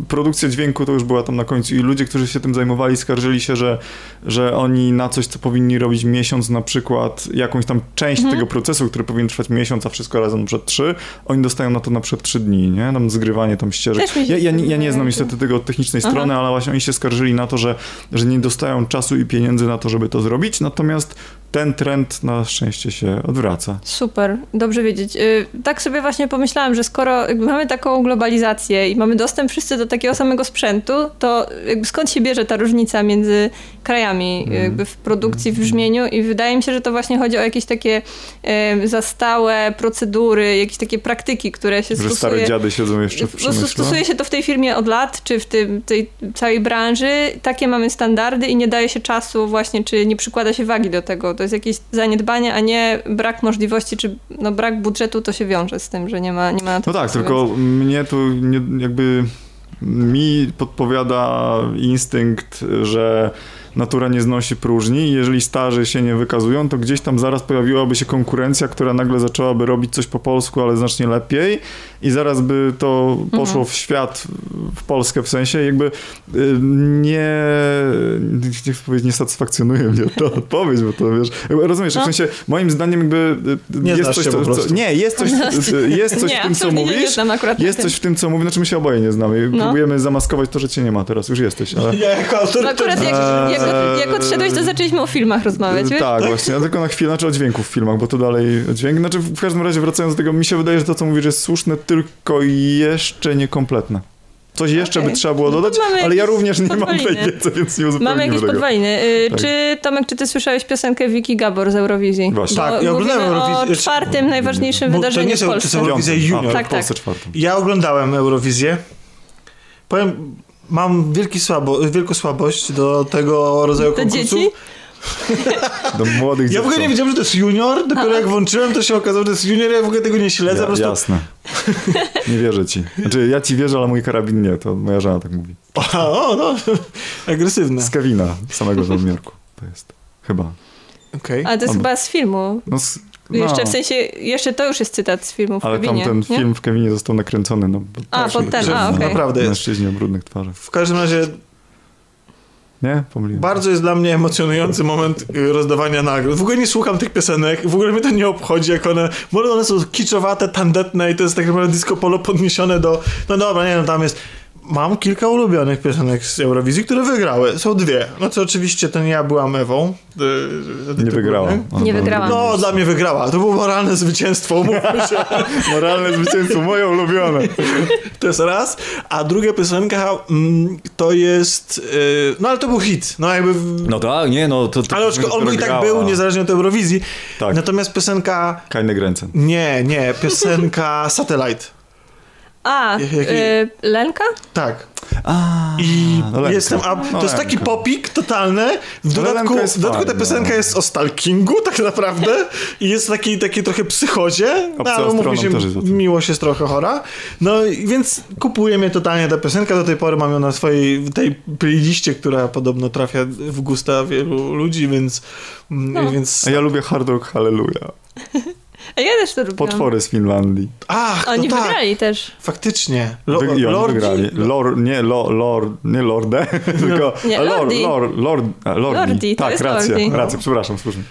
Speaker 2: produkcja dźwięku to już była tam na końcu i ludzie, którzy się tym zajmowali, skarżyli się, że, że oni na coś, co powinni robić miesiąc na przykład, jakąś tam część
Speaker 1: Mhm.
Speaker 2: tego procesu, który powinien trwać miesiąc, a wszystko razem przed trzy, oni dostają na to na przykład trzy dni, nie? Tam zgrywanie tam ścieżek. Ja, ja, nie- ja nie znam
Speaker 1: że-
Speaker 2: niestety tego od technicznej
Speaker 1: Aha.
Speaker 2: strony, ale właśnie oni się skarżyli na to, że, że nie dostają czasu i pieniędzy na to, żeby to zrobić, natomiast ten trend na szczęście się odwraca.
Speaker 1: Super, dobrze wiedzieć. Y, Tak sobie właśnie pomyślałam, że skoro mamy taką globalizację i mamy dostęp wszyscy do takiego samego sprzętu, to skąd się bierze ta różnica między krajami
Speaker 2: Mhm.
Speaker 1: jakby w produkcji, w brzmieniu i wydaje mi się, że to właśnie chodzi o jakieś takie zastałe procedury, jakieś takie praktyki, które się
Speaker 2: Że
Speaker 1: stosuje.
Speaker 2: stare dziady siedzą jeszcze w
Speaker 1: Po prostu
Speaker 2: przemyśle.
Speaker 1: stosuje się to w tej firmie od lat, czy w tym, tej całej branży. Takie mamy standardy i nie daje się czasu właśnie, czy nie przykłada się wagi do tego. To jest jakieś zaniedbanie, a nie brak możliwości, czy no, brak budżetu to się wiąże z tym, że nie ma, nie ma na to
Speaker 2: No tak, tylko mnie tu nie, jakby mi podpowiada instynkt, że natura nie znosi próżni i jeżeli starzy się nie wykazują, to gdzieś tam zaraz pojawiłaby się konkurencja, która nagle zaczęłaby robić coś po polsku, ale znacznie lepiej i zaraz by to poszło
Speaker 1: Mhm.
Speaker 2: w świat, w Polskę w sensie, jakby y, nie, nie chcę powiedzieć, nie satysfakcjonuje mnie ta odpowiedź, bo to wiesz, rozumiesz,
Speaker 1: No.
Speaker 2: w sensie moim zdaniem jakby y,
Speaker 3: Nie
Speaker 2: jest coś, co, co, nie, jest coś, jest coś
Speaker 1: nie,
Speaker 2: w tym, co
Speaker 1: Nie, nie
Speaker 2: mówisz, jest coś w tym, co mówi, znaczy my się oboje nie znamy.
Speaker 1: No.
Speaker 2: Próbujemy zamaskować to, że cię nie ma teraz. Już jesteś, ale...
Speaker 1: No akurat jak,
Speaker 2: Eee,
Speaker 1: jak, odszedłeś, to zaczęliśmy o filmach rozmawiać, wiesz?
Speaker 2: Tak, właśnie, a tylko na chwilę, znaczy o dźwięku w filmach, bo to dalej dźwięk. Znaczy w każdym razie wracając do tego, mi się wydaje, że to, co mówisz, jest słuszne, tylko jeszcze niekompletne. Coś jeszcze
Speaker 1: Okej.
Speaker 2: by trzeba było
Speaker 1: No to
Speaker 2: dodać,
Speaker 1: mamy
Speaker 2: ale ja również nie mam tej
Speaker 1: podwaliny.
Speaker 2: wiedzy, więc nie uzupełnię
Speaker 1: Mamy jakieś
Speaker 2: tego.
Speaker 1: podwaliny. Y,
Speaker 2: Tak.
Speaker 1: Czy, Tomek, czy ty słyszałeś piosenkę Wiki Gabor z Eurowizji?
Speaker 2: Właśnie.
Speaker 1: Bo
Speaker 3: Tak, ja oglądałem Eurowizję.
Speaker 1: o czwartym najważniejszym
Speaker 3: Bo to
Speaker 1: wydarzeniu
Speaker 3: nie
Speaker 1: w
Speaker 3: są- to
Speaker 1: Polsce.
Speaker 3: są Eurowizja
Speaker 2: Piątym.
Speaker 3: Junior.
Speaker 2: A,
Speaker 1: Tak,
Speaker 2: w Polsce
Speaker 1: tak.
Speaker 2: czwartym.
Speaker 3: Ja oglądałem Eurowizję. Powiem, mam wielki słabo, wielką słabość do tego rodzaju
Speaker 1: Do
Speaker 3: konkursów.
Speaker 1: dzieci?
Speaker 2: Do młodych
Speaker 3: Ja w ogóle nie wiedziałem, że to jest junior. Dopiero jak włączyłem, to się okazało, że to jest junior. Ja w ogóle tego nie śledzę.
Speaker 2: Ja,
Speaker 3: po prostu...
Speaker 2: Jasne. Nie wierzę ci. Znaczy, ja ci wierzę, ale mój karabin nie. To moja żona tak mówi.
Speaker 3: O, no, agresywne.
Speaker 2: Z Kevina, samego z Nowomierku. To jest. Chyba.
Speaker 3: Okej.
Speaker 1: Ale to jest
Speaker 2: On-
Speaker 1: chyba z filmu.
Speaker 2: No, s- no.
Speaker 1: Jeszcze w sensie, jeszcze to już jest cytat z filmu w
Speaker 2: Ale tam
Speaker 1: Kevinie,
Speaker 2: ten
Speaker 1: nie?
Speaker 2: film w Kevinie został nakręcony. No, bo
Speaker 1: A,
Speaker 2: tak,
Speaker 1: pod ten, a okej.
Speaker 3: Naprawdę.
Speaker 2: Mężczyźni o brudnych twarzach.
Speaker 3: W każdym razie
Speaker 2: Nie? Pomyliłem.
Speaker 3: Bardzo jest dla mnie emocjonujący moment y, rozdawania nagród. W ogóle nie słucham tych piosenek, w ogóle mnie to nie obchodzi, jak one, może one są kiczowate, tandetne i to jest tak naprawdę disco polo podniesione do, no dobra, nie no, tam jest mam kilka ulubionych piosenek z Eurowizji, które wygrały. Są dwie. No co oczywiście to nie ja byłam Ewą.
Speaker 2: Y, nie wygrała.
Speaker 1: Nie wygrała.
Speaker 3: No, dla mnie wygrała. To było moralne zwycięstwo, się.
Speaker 2: moralne zwycięstwo, moje ulubione.
Speaker 3: To jest raz. A druga piosenka mm, to jest... Yy, no ale to był hit. No jakby...
Speaker 2: No tak, nie, no to... to
Speaker 3: ale on by i tak był, niezależnie od Eurowizji.
Speaker 2: Tak.
Speaker 3: Natomiast piosenka...
Speaker 2: Keine Grenzen.
Speaker 3: Nie, nie. Piosenka Satellite.
Speaker 1: A, y, Lenka?
Speaker 3: Tak.
Speaker 2: A,
Speaker 3: I no jestem. A, to jest taki popik totalny. W no dodatku, w dodatku ta piosenka jest o stalkingu, tak naprawdę. I jest taki, taki trochę psychozie. No, ale mówi się, miłość jest trochę chora. No więc kupuje mnie totalnie ta piosenka. Do tej pory mam ją na swojej tej playliście, która podobno trafia w gusta wielu ludzi, więc. No. więc...
Speaker 2: A ja lubię Hard Rock Hallelujah.
Speaker 1: A ja też to lubię.
Speaker 2: Potwory z Finlandii.
Speaker 3: Ach,
Speaker 1: Oni
Speaker 3: no tak.
Speaker 1: wygrali też.
Speaker 3: Faktycznie.
Speaker 2: Lo, Wy, lordzi? wygrali. Lor, nie, lo, lord, nie Lordę, tylko
Speaker 1: nie,
Speaker 2: Lord, Lord, Lord, Lordi.
Speaker 1: Lordi.
Speaker 2: Tak, racja,
Speaker 1: Lordi.
Speaker 2: racja, przepraszam, słusznie.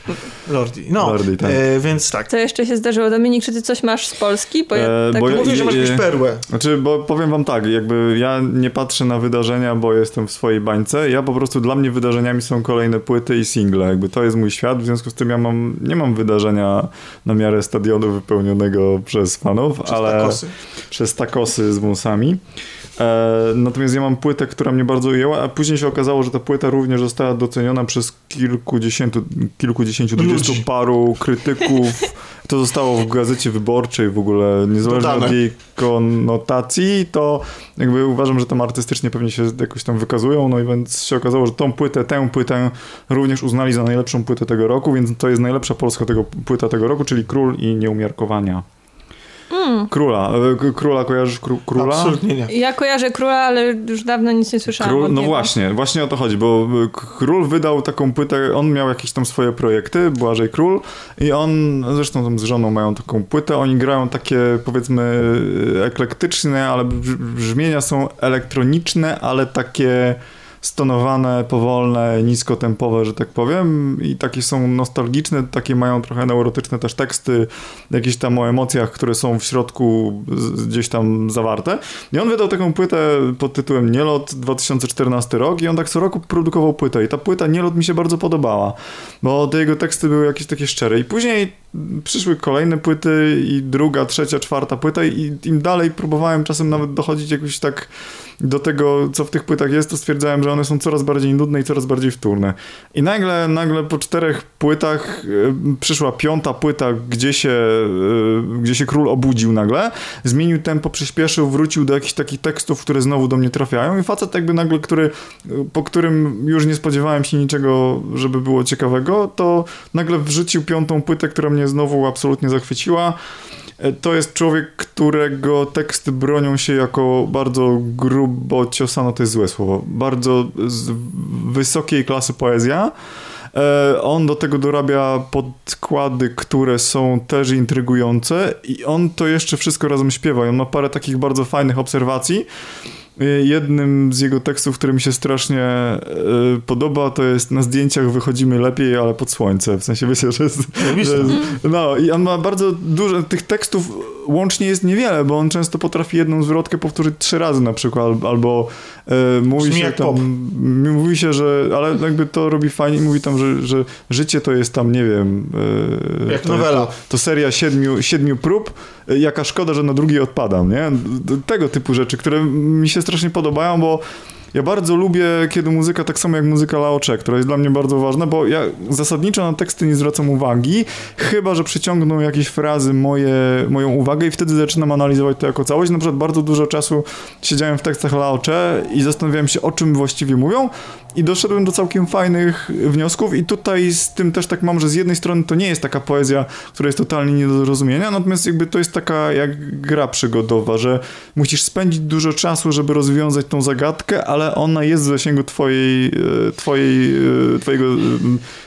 Speaker 3: Lordi, no. Lordi, tak. E, więc tak.
Speaker 1: Co jeszcze się zdarzyło? Dominik, czy ty coś masz z Polski? Bo ja e, tak
Speaker 3: bo mówię, że masz jakąś perłę.
Speaker 2: Znaczy, bo powiem wam tak, jakby ja nie patrzę na wydarzenia, bo jestem w swojej bańce. Ja po prostu, dla mnie wydarzeniami są kolejne płyty i single. Jakby to jest mój świat, w związku z tym ja mam, nie mam wydarzenia na miarę stadionu wypełnionego przez fanów,
Speaker 3: przez
Speaker 2: ale
Speaker 3: takosy.
Speaker 2: przez takosy z wąsami. E, natomiast ja mam płytę, która mnie bardzo ujęła, a później się okazało, że ta płyta również została doceniona przez kilkudziesięciu, kilkudziesięciu, dwudziestu paru krytyków. To zostało w gazecie wyborczej w ogóle, niezależnie Dodane. od jej konotacji, to jakby uważam, że tam artystycznie pewnie się jakoś tam wykazują, no i więc się okazało, że tą płytę, tę płytę również uznali za najlepszą płytę tego roku, więc to jest najlepsza polska tego, płyta tego roku, czyli Król i Nieumiarkowania. Mm. Króla. E, króla kojarzysz kró króla?
Speaker 3: Absolutnie nie.
Speaker 1: Ja kojarzę króla, ale już dawno nic nie słyszałam.
Speaker 2: Król, no właśnie, właśnie o to chodzi, bo e, król wydał taką płytę, on miał jakieś tam swoje projekty, Błażej Król i on, zresztą tam z żoną mają taką płytę, oni grają takie powiedzmy e, eklektyczne, ale brzmienia są elektroniczne, ale takie stonowane, powolne, niskotempowe, że tak powiem. I takie są nostalgiczne, takie mają trochę neurotyczne też teksty, jakieś tam o emocjach, które są w środku gdzieś tam zawarte. I on wydał taką płytę pod tytułem Nielot 2014 rok. I on tak co roku produkował płytę. I ta płyta Nielot mi się bardzo podobała, bo te jego teksty były jakieś takie szczere. I później przyszły kolejne płyty i druga, trzecia, czwarta płyta i im dalej próbowałem czasem nawet dochodzić jakoś tak do tego, co w tych płytach jest, to stwierdzałem, że one są coraz bardziej nudne i coraz bardziej wtórne. I nagle, nagle po czterech płytach y, przyszła piąta płyta, gdzie się, y, gdzie się król obudził nagle, zmienił tempo, przyspieszył, wrócił do jakichś takich tekstów, które znowu do mnie trafiają i facet jakby nagle, który, po którym już nie spodziewałem się niczego, żeby było ciekawego, to nagle wrzucił piątą płytę, która mnie znowu absolutnie zachwyciła. To jest człowiek, którego teksty bronią się jako bardzo grubo ciosano, to jest złe słowo, bardzo wysokiej klasy poezja. E, on do tego dorabia podkłady, które są też intrygujące i on to jeszcze wszystko razem śpiewa. on ma parę takich bardzo fajnych obserwacji. Y, jednym z jego tekstów, który mi się strasznie y, podoba, to jest na zdjęciach wychodzimy lepiej, ale pod słońce. W sensie wiecie, że jest, że jest, No i on ma bardzo dużo, tych tekstów łącznie jest niewiele, bo on często potrafi jedną zwrotkę powtórzyć trzy razy na przykład, albo e, mówi się tam, mówi się, że, ale jakby to robi fajnie, mówi tam, że, że życie to jest tam, nie wiem,
Speaker 3: e, jak to, nowela.
Speaker 2: To, to, seria siedmiu, siedmiu prób, jaka szkoda, że na drugiej odpadam, nie? Tego typu rzeczy, które mi się strasznie podobają, bo ja bardzo lubię, kiedy muzyka, tak samo jak muzyka Laocze, która jest dla mnie bardzo ważna, bo ja zasadniczo na teksty nie zwracam uwagi, chyba, że przyciągną jakieś frazy moje, moją uwagę i wtedy zaczynam analizować to jako całość. Na przykład bardzo dużo czasu siedziałem w tekstach Laocze i zastanawiałem się, o czym właściwie mówią i doszedłem do całkiem fajnych wniosków i tutaj z tym też tak mam, że z jednej strony to nie jest taka poezja, która jest totalnie nie do zrozumienia, natomiast jakby to jest taka jak gra przygodowa, że musisz spędzić dużo czasu, żeby rozwiązać tą zagadkę, ale ona jest w zasięgu twojej, e, twojej, e, twojego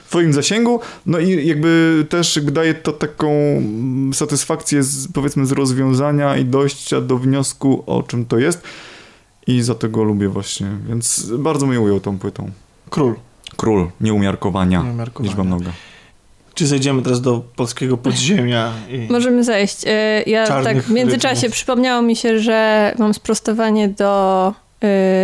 Speaker 2: twoim zasięgu, no i jakby też daje to taką satysfakcję z, powiedzmy z rozwiązania i dojścia do wniosku, o czym to jest i za tego lubię właśnie, więc bardzo mi ujął tą płytą.
Speaker 3: Król.
Speaker 2: Król nieumiarkowania.
Speaker 3: Nieumiarkowania.
Speaker 2: Liczba mnoga.
Speaker 3: Czy zejdziemy teraz do polskiego podziemia? I...
Speaker 1: Możemy zejść. E, Ja
Speaker 3: Czarnych
Speaker 1: tak w międzyczasie
Speaker 3: rytmów.
Speaker 1: przypomniało mi się, że mam sprostowanie do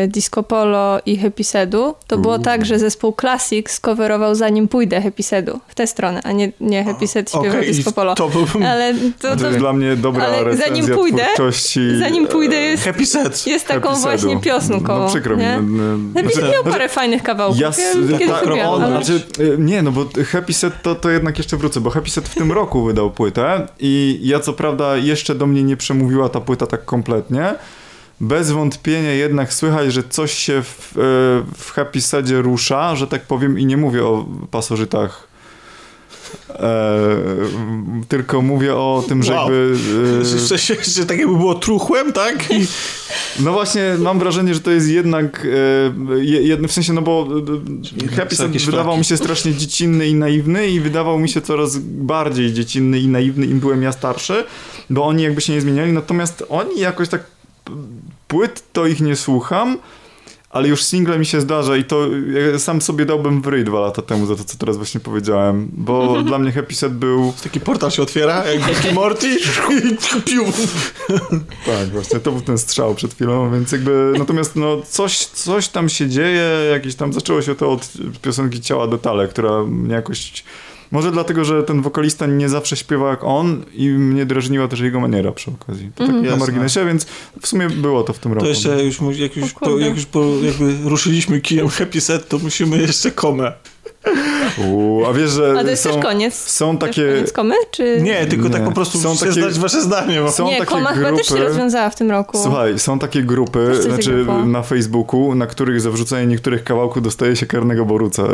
Speaker 1: Disco Polo i Happysedu. To było tak, że zespół Classic skowerował Zanim pójdę Happysedu w tę stronę, a nie, nie Happyset śpiewał
Speaker 3: Okej, i
Speaker 1: Disco Polo.
Speaker 3: to był
Speaker 1: Ale to,
Speaker 2: To,
Speaker 1: to,
Speaker 2: jest dla mnie dobra
Speaker 1: ale
Speaker 2: recenzja
Speaker 1: zanim pójdę-
Speaker 2: twórczości.
Speaker 1: Zanim pójdę jest,
Speaker 3: Happy Set.
Speaker 1: jest taką
Speaker 2: Happysedu.
Speaker 1: właśnie piosenką.
Speaker 2: No przykro mi. no, no,
Speaker 1: Happyset
Speaker 2: znaczy-
Speaker 1: miał parę fajnych kawałków.
Speaker 2: Ja,
Speaker 1: Ja,
Speaker 2: tak,
Speaker 1: lubiłam, ale...
Speaker 2: znaczy, y, nie, no bo Happy Set to, to jednak jeszcze wrócę, bo Happy Set w tym roku wydał płytę i ja co prawda jeszcze do mnie nie przemówiła ta płyta tak kompletnie. Bez wątpienia jednak słychać, że coś się w, e, w Happy Sedzie rusza, że tak powiem i nie mówię o pasożytach E, tylko mówię o tym, że
Speaker 3: Wow.
Speaker 2: jakby... e,
Speaker 3: Że, że, że tak jakby było truchłem, tak? I
Speaker 2: No właśnie, mam wrażenie, że to jest jednak e, je- jedno, w sensie, no bo e, Happy
Speaker 3: jakieś
Speaker 2: wydawał mi się strasznie dziecinny i naiwny i wydawał mi się coraz bardziej dziecinny i naiwny im byłem ja starszy, bo oni jakby się nie zmieniali, natomiast oni jakoś tak płyt to ich nie słucham, ale już single mi się zdarza i to ja sam sobie dałbym w ryj dwa lata temu za to, co teraz właśnie powiedziałem, bo dla mnie Happy Set był...
Speaker 3: taki portal się otwiera, jak Morty i piu.
Speaker 2: Tak, właśnie to był ten strzał przed chwilą, więc jakby natomiast no coś, coś tam się dzieje, jakieś tam zaczęło się to od piosenki Ciała Detale, która mnie jakoś może dlatego, że ten wokalista nie zawsze śpiewa jak on i mnie drażniła też jego maniera przy okazji. To tak na
Speaker 3: Jasne.
Speaker 2: marginesie, więc w sumie było to w tym roku.
Speaker 3: To jeszcze już, jak już, po, jak już po, jakby ruszyliśmy kijem Happy Set, to musimy jeszcze komę.
Speaker 2: Uuu, a wiesz, że
Speaker 1: A to jest
Speaker 2: są,
Speaker 1: też koniec.
Speaker 2: są takie...
Speaker 1: koniec komy? Czy...
Speaker 3: Nie, tylko tak
Speaker 2: Nie.
Speaker 3: po prostu
Speaker 2: Są
Speaker 3: chcę
Speaker 2: takie-
Speaker 3: znać wasze zdanie. Bo...
Speaker 2: są
Speaker 1: nie,
Speaker 2: takie
Speaker 1: koma chyba też się
Speaker 2: grupy-
Speaker 1: rozwiązała w tym roku.
Speaker 2: Słuchaj, są takie grupy, znaczy
Speaker 1: zagrało.
Speaker 2: na Facebooku, na których za wrzucenie niektórych kawałków dostaje się karnego boruca, e, e,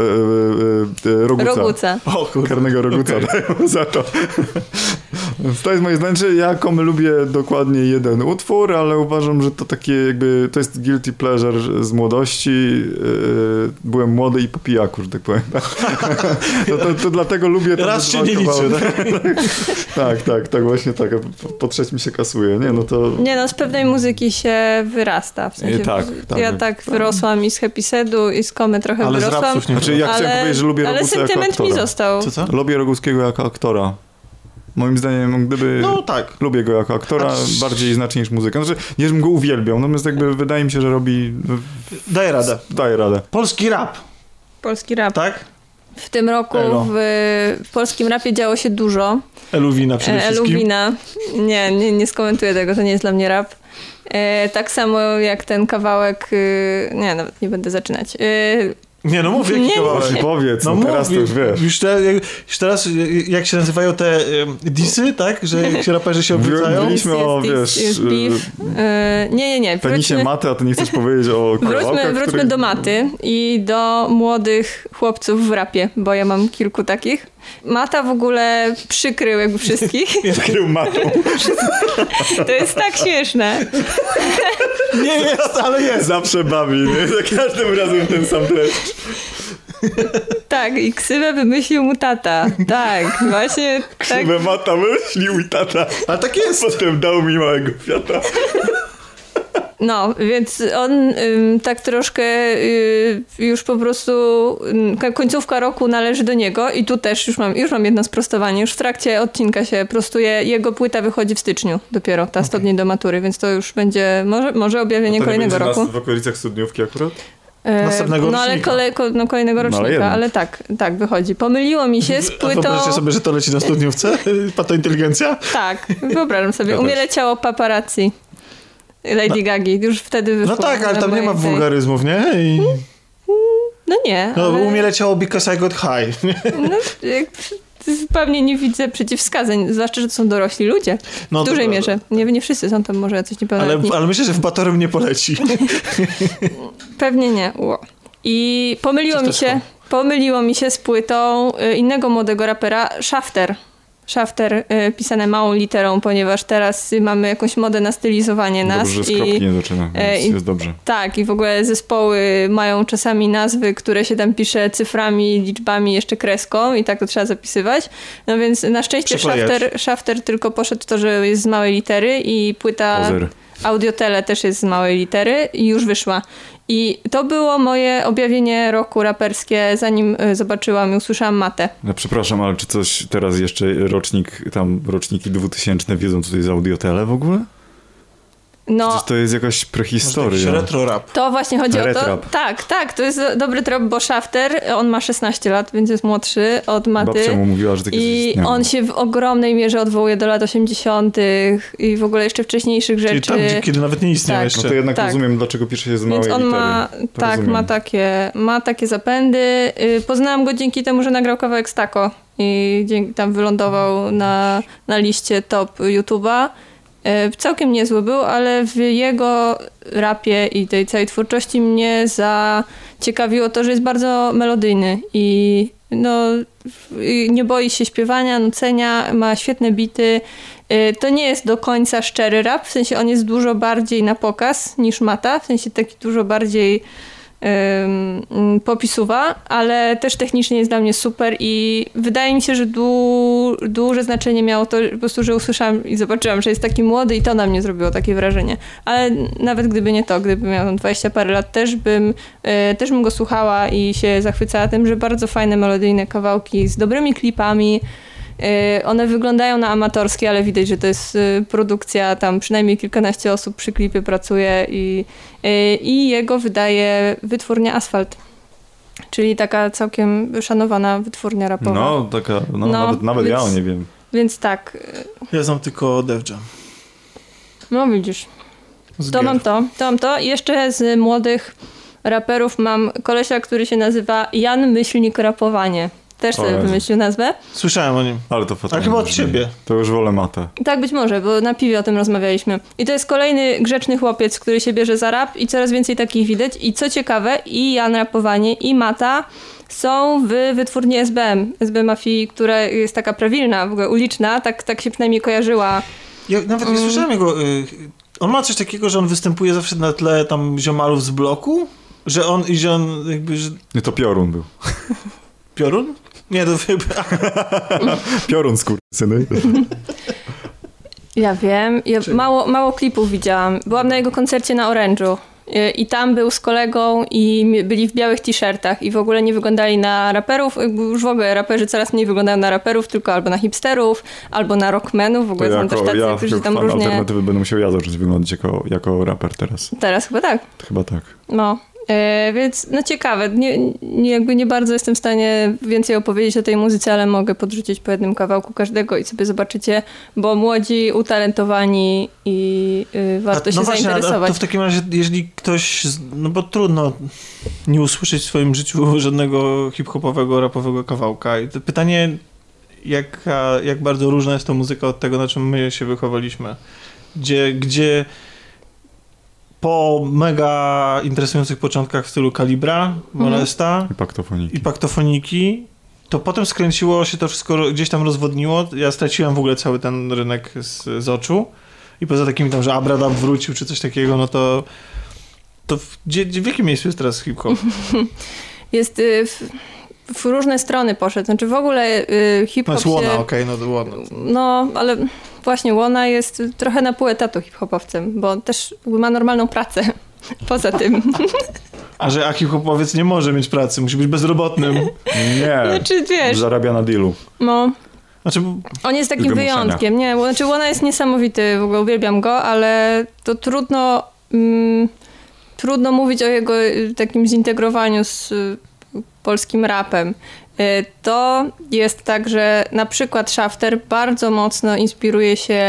Speaker 2: e, roguca.
Speaker 1: Roguca.
Speaker 3: O kurde.
Speaker 2: Karnego roguca dają za to. To jest moje zdanie, że ja komy lubię dokładnie jeden utwór, ale uważam, że to takie jakby, to jest guilty pleasure z młodości. Yy, byłem młody i po pijaku, że tak powiem. To, to, to dlatego lubię
Speaker 3: Raz się nie liczy, tak?
Speaker 2: Tak, tak, tak, właśnie tak. Po, po trzecim się kasuje, nie? No to...
Speaker 1: Nie no, z pewnej muzyki się wyrasta. W sensie,
Speaker 2: E, tak, tak.
Speaker 1: ja tak wyrosłam i z Happy Sedu i z Komy trochę
Speaker 3: Ale z
Speaker 1: wyrosłam.
Speaker 3: rapsów nie
Speaker 2: Znaczy ja chciałem
Speaker 1: ale,
Speaker 2: powiedzieć, że lubię
Speaker 1: ale sentyment mi został.
Speaker 3: Co, co?
Speaker 2: Lubię Roguskiego jako aktora. Moim zdaniem, gdyby...
Speaker 3: No tak.
Speaker 2: Lubię go jako aktora
Speaker 3: A
Speaker 2: bardziej znacznie niż muzykę. Znaczy, nie, żebym go uwielbiał, natomiast jakby wydaje mi się, że robi...
Speaker 3: Daję radę.
Speaker 2: Daje radę.
Speaker 3: Polski rap,
Speaker 1: Polski rap.
Speaker 3: tak?
Speaker 1: W tym roku w, w polskim rapie działo się dużo.
Speaker 3: Eluwina przede
Speaker 1: E,
Speaker 3: wszystkim.
Speaker 1: Eluwina. Nie, nie, nie skomentuję tego, to nie jest dla mnie rap. E, tak samo jak ten kawałek, y, nie, nawet nie będę zaczynać. Y,
Speaker 3: Nie no mów jaki
Speaker 1: Nie,
Speaker 3: kawałek.
Speaker 2: Właśnie powiedz, no,
Speaker 3: mów,
Speaker 2: teraz to już wiesz.
Speaker 3: Już, te, już teraz, jak się nazywają te um, disy, tak? Że jak się raperzy się obrócają?
Speaker 2: Byliśmy
Speaker 1: jest,
Speaker 2: o, wiesz,
Speaker 1: jest
Speaker 2: y,
Speaker 1: beef. E, nie, nie, nie. Wróćmy-
Speaker 2: maty, a ty nie chcesz powiedzieć o
Speaker 1: Wróćmy, wróćmy
Speaker 2: których-
Speaker 1: do maty i do młodych chłopców w rapie, bo ja mam kilku takich. Mata w ogóle przykrył jakby wszystkich.
Speaker 2: Krył matą.
Speaker 1: To jest tak śmieszne.
Speaker 3: Nie jest, ale jest.
Speaker 2: Zawsze bawi, nie? Za każdym razem ten sam treść.
Speaker 1: Tak, i ksywę wymyślił mu tata. Tak, właśnie tak.
Speaker 2: Krzywę mata myślił i tata.
Speaker 3: Ale tak jest.
Speaker 2: Potem dał mi małego kwiata.
Speaker 1: No, więc on ym, tak troszkę y, już po prostu ka- końcówka roku należy do niego i tu też już mam, już mam jedno sprostowanie. Już w trakcie odcinka się prostuje. Jego płyta wychodzi w styczniu dopiero, ta 100 dni do matury, więc to już będzie może, może objawienie kolejnego roku.
Speaker 2: w okolicach studniówki akurat?
Speaker 1: E,
Speaker 3: Następnego
Speaker 1: No ale
Speaker 3: rocznika.
Speaker 1: kole, ko, no, kolejnego
Speaker 2: No, ale
Speaker 1: rocznika, ale tak, tak wychodzi. Pomyliło mi się z
Speaker 3: A
Speaker 1: płytą.
Speaker 3: wyobraźcie sobie, że to leci na studniówce? Pato inteligencja?
Speaker 1: Tak, wyobrażam sobie.
Speaker 2: Ja
Speaker 1: U mnie
Speaker 2: też.
Speaker 1: leciało paparazzi. Lady Gagi, już wtedy wyszło.
Speaker 3: No tak, ale tam nie ma
Speaker 1: tej-
Speaker 3: wulgaryzmów, nie? I,
Speaker 1: No nie,
Speaker 3: no,
Speaker 1: ale...
Speaker 3: u mnie leciało Because I Got High.
Speaker 1: No, zupełnie nie widzę przeciwwskazań, zwłaszcza, że to są dorośli ludzie.
Speaker 3: No,
Speaker 1: w
Speaker 3: to
Speaker 1: dużej
Speaker 3: prawda.
Speaker 1: mierze. Nie, nie wszyscy są tam może
Speaker 3: Ale,
Speaker 1: niepełnoletni.
Speaker 3: ale myślę, że w Batorym nie poleci.
Speaker 1: Pewnie nie. Ło. I pomyliło mi się, pomyliło mi się z płytą y, innego młodego rapera, Shafter. Shafter y, pisane małą literą, ponieważ teraz mamy jakąś modę na stylizowanie nas.
Speaker 2: Dobrze, że
Speaker 1: i-
Speaker 2: nie zaczyna,
Speaker 1: e,
Speaker 2: więc
Speaker 1: i-
Speaker 2: jest dobrze.
Speaker 1: Tak, i w ogóle zespoły mają czasami nazwy, które się tam pisze cyframi, liczbami, jeszcze kreską i tak to trzeba zapisywać. No więc na szczęście. Shafter, Shafter tylko poszedł to, że jest z małej litery i płyta
Speaker 2: Pozer.
Speaker 1: Audiotele też jest z małej litery i już wyszła. I to było moje objawienie roku raperskie, zanim y, zobaczyłam i usłyszałam matę.
Speaker 2: No przepraszam, ale czy coś teraz jeszcze rocznik, tam roczniki 2000 wiedzą, co to jest audiotele w ogóle?
Speaker 1: No,
Speaker 2: Przecież to jest jakaś prehistoria.
Speaker 3: jakiś retro rap.
Speaker 1: to właśnie chodzi o to. Tak, tak, to jest dobry trop, bo Shafter, on ma 16 lat, więc jest młodszy od maty.
Speaker 2: Babcia mu mówiła, że coś
Speaker 1: I on się w ogromnej mierze odwołuje do lat 80. i w ogóle jeszcze wcześniejszych
Speaker 3: Czyli
Speaker 1: rzeczy.
Speaker 3: tam, gdzie, kiedy nawet nie istniał
Speaker 1: Tak.
Speaker 3: jeszcze.
Speaker 2: No to jednak
Speaker 1: Tak.
Speaker 2: rozumiem, dlaczego pisze się z małej
Speaker 1: Więc on
Speaker 2: litery.
Speaker 1: ma,
Speaker 2: To
Speaker 1: tak,
Speaker 2: rozumiem.
Speaker 1: ma takie, ma takie zapędy. Y, Poznałam go dzięki temu, że nagrał kawałek Stako i tam wylądował na, na liście top YouTube'a. Y, Całkiem niezły był, ale w jego rapie i tej całej twórczości mnie zaciekawiło to, że jest bardzo melodyjny i no, nie boi się śpiewania, nucenia, ma świetne bity. Y, To nie jest do końca szczery rap, w sensie on jest dużo bardziej na pokaz niż Mata, w sensie taki dużo bardziej popisuwa, ale też technicznie jest dla mnie super i wydaje mi się, że du, duże znaczenie miało to po prostu, że usłyszałam i zobaczyłam, że jest taki młody i to na mnie zrobiło takie wrażenie. Ale nawet gdyby nie to, gdyby miał tam 20 parę lat, też bym, y, też bym go słuchała i się zachwycała tym, że bardzo fajne melodyjne kawałki z dobrymi klipami, One wyglądają na amatorskie, ale widać, że to jest y, produkcja, tam przynajmniej kilkanaście osób przy klipie pracuje i, y, i jego wydaje wytwórnia Asfalt. Czyli taka całkiem szanowana wytwórnia rapowa.
Speaker 2: No, taka, no,
Speaker 1: No,
Speaker 2: nawet, nawet ja o
Speaker 1: więc-
Speaker 2: nie wiem.
Speaker 1: Więc tak, y,
Speaker 3: Ja znam tylko Def Jam.
Speaker 1: no widzisz.
Speaker 3: Z
Speaker 1: To
Speaker 3: gier.
Speaker 1: mam to, to mam to. I jeszcze z młodych raperów mam kolesia, który się nazywa Jan Myślnik Rapowanie. Też sobie wymyślił nazwę.
Speaker 3: Słyszałem o nim.
Speaker 2: Ale to fatalnie.
Speaker 3: chyba od ciebie.
Speaker 2: To już wolę matę.
Speaker 1: Tak, być może, bo na piwie o tym rozmawialiśmy. I to jest kolejny grzeczny chłopiec, który się bierze za rap i coraz więcej takich widać. I co ciekawe, i Jan Rapowanie, i Mata są w wytwórni SBM, SB Mafii, która jest taka prawilna, w ogóle uliczna, tak, tak się przynajmniej kojarzyła.
Speaker 3: Ja nawet
Speaker 1: Mm.
Speaker 3: nie słyszałem jego... Y, on ma coś takiego, że on występuje zawsze na tle tam ziomalów z bloku? Że on i że on jakby... Że...
Speaker 2: Nie, to piorun był.
Speaker 3: Piorun? Nie, to jakby...
Speaker 2: Piorun, skurczyny.
Speaker 1: Ja wiem, ja mało, mało klipów widziałam. Byłam na jego koncercie na Orange'u. I tam był z kolegą i byli w białych t-shirtach i w ogóle nie wyglądali na raperów. Już w ogóle raperzy coraz mniej wyglądają na raperów, tylko albo na hipsterów, albo na rockmenów. W
Speaker 2: To
Speaker 1: ogóle są też
Speaker 2: jako,
Speaker 1: tacy,
Speaker 2: ja,
Speaker 1: którzy tam różnie...
Speaker 2: alternatywy będę musiał ja zacząć wyglądać jako, jako raper teraz.
Speaker 1: Teraz chyba tak.
Speaker 2: Chyba tak.
Speaker 1: No, więc no ciekawe. Nie, nie, jakby nie bardzo jestem w stanie więcej opowiedzieć o tej muzyce, ale mogę podrzucić po jednym kawałku każdego i sobie zobaczycie, bo młodzi, utalentowani i y, warto się
Speaker 3: no właśnie, a- a
Speaker 1: zainteresować.
Speaker 3: to w takim razie, jeżeli ktoś... No bo trudno nie usłyszeć w swoim życiu żadnego hip-hopowego, rapowego kawałka. I to pytanie, jaka, jak bardzo różna jest to muzyka od tego, na czym my się wychowaliśmy. Gdzie, gdzie po mega interesujących początkach w stylu Kalibra, Molesta
Speaker 2: I paktofoniki.
Speaker 3: i Paktofoniki, to potem skręciło się to wszystko, gdzieś tam rozwodniło. Ja straciłem w ogóle cały ten rynek z, z oczu. I poza takimi tam, że Abradab wrócił, czy coś takiego, no to to w, gdzie, w jakim miejscu jest teraz hip-hop?
Speaker 1: Jest y, w, w różne strony poszedł. Znaczy w ogóle y,
Speaker 3: No
Speaker 1: hip-hop
Speaker 3: jest Łona,
Speaker 1: się...
Speaker 3: okej, no to Łona.
Speaker 1: No, ale właśnie Łona jest trochę na pół etatu hip-hopowcem, bo też ma normalną pracę. Poza tym.
Speaker 3: A że a hip-hopowiec nie może mieć pracy, musi być bezrobotnym.
Speaker 2: Nie,
Speaker 1: Znaczy wiesz,
Speaker 2: zarabia na dealu.
Speaker 1: no...
Speaker 3: Znaczy,
Speaker 1: On jest takim wyjątkiem, nie? Bo, Znaczy, Łona jest niesamowity, w ogóle uwielbiam go, ale to trudno, mm, trudno mówić o jego y, takim zintegrowaniu z polskim rapem. Y, To jest tak, że na przykład Shafter bardzo mocno inspiruje się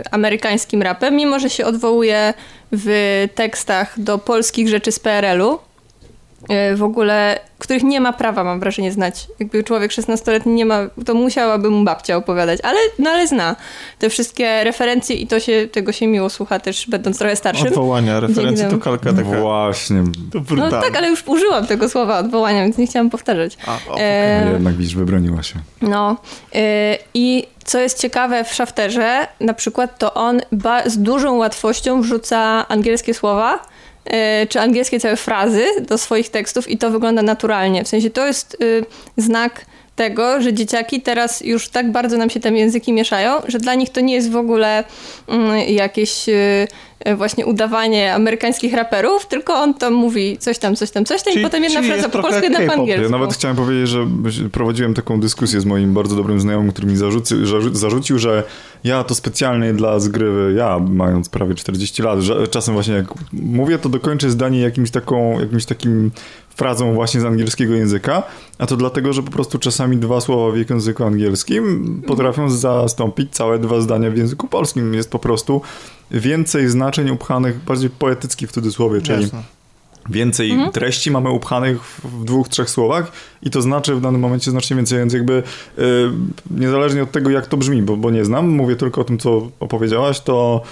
Speaker 1: y, amerykańskim rapem, mimo że się odwołuje w tekstach do polskich rzeczy z PRL-u w ogóle, których nie ma prawa, mam wrażenie, znać. Jakby człowiek 16-letni nie ma, to musiałaby mu babcia opowiadać, ale, no ale zna te wszystkie referencje i to się, tego się miło słucha też, będąc trochę starszym.
Speaker 3: odwołania, referencje to kalka taka.
Speaker 2: Właśnie.
Speaker 3: To
Speaker 1: No tak, ale już użyłam tego słowa odwołania, więc nie chciałam powtarzać.
Speaker 3: A, o,
Speaker 1: E,
Speaker 2: No jednak widzisz, wybroniła się.
Speaker 1: No y, i co jest ciekawe w Shafterze, na przykład to on ba- z dużą łatwością wrzuca angielskie słowa, czy angielskie całe frazy do swoich tekstów i to wygląda naturalnie. W sensie to jest y, znak tego, że dzieciaki teraz już tak bardzo nam się te języki mieszają, że dla nich to nie jest w ogóle mm, jakieś y, y, właśnie udawanie amerykańskich raperów, tylko on tam mówi coś tam, coś tam, coś tam
Speaker 3: Czyli-
Speaker 1: i potem jedna fraza
Speaker 3: jest
Speaker 1: po polsku, jedna po angielsku.
Speaker 2: Ja nawet chciałem powiedzieć, że prowadziłem taką dyskusję z moim bardzo dobrym znajomym, który mi zarzucił, zarzu- zarzucił, że ja to specjalnie dla zgrywy, ja mając prawie 40 lat, że czasem właśnie jak mówię, to dokończę zdanie jakimś, taką, jakimś takim frazą właśnie z angielskiego języka, a to dlatego, że po prostu czasami dwa słowa w języku angielskim potrafią zastąpić całe dwa zdania w języku polskim. Jest po prostu więcej znaczeń upchanych, bardziej poetycki w cudzysłowie, czyli
Speaker 3: Jasne.
Speaker 2: więcej treści mamy upchanych w, dwóch, trzech słowach i to znaczy w danym momencie znacznie więcej, więc jakby y, niezależnie od tego, jak to brzmi, bo, bo nie znam, mówię tylko o tym, co opowiedziałaś, to,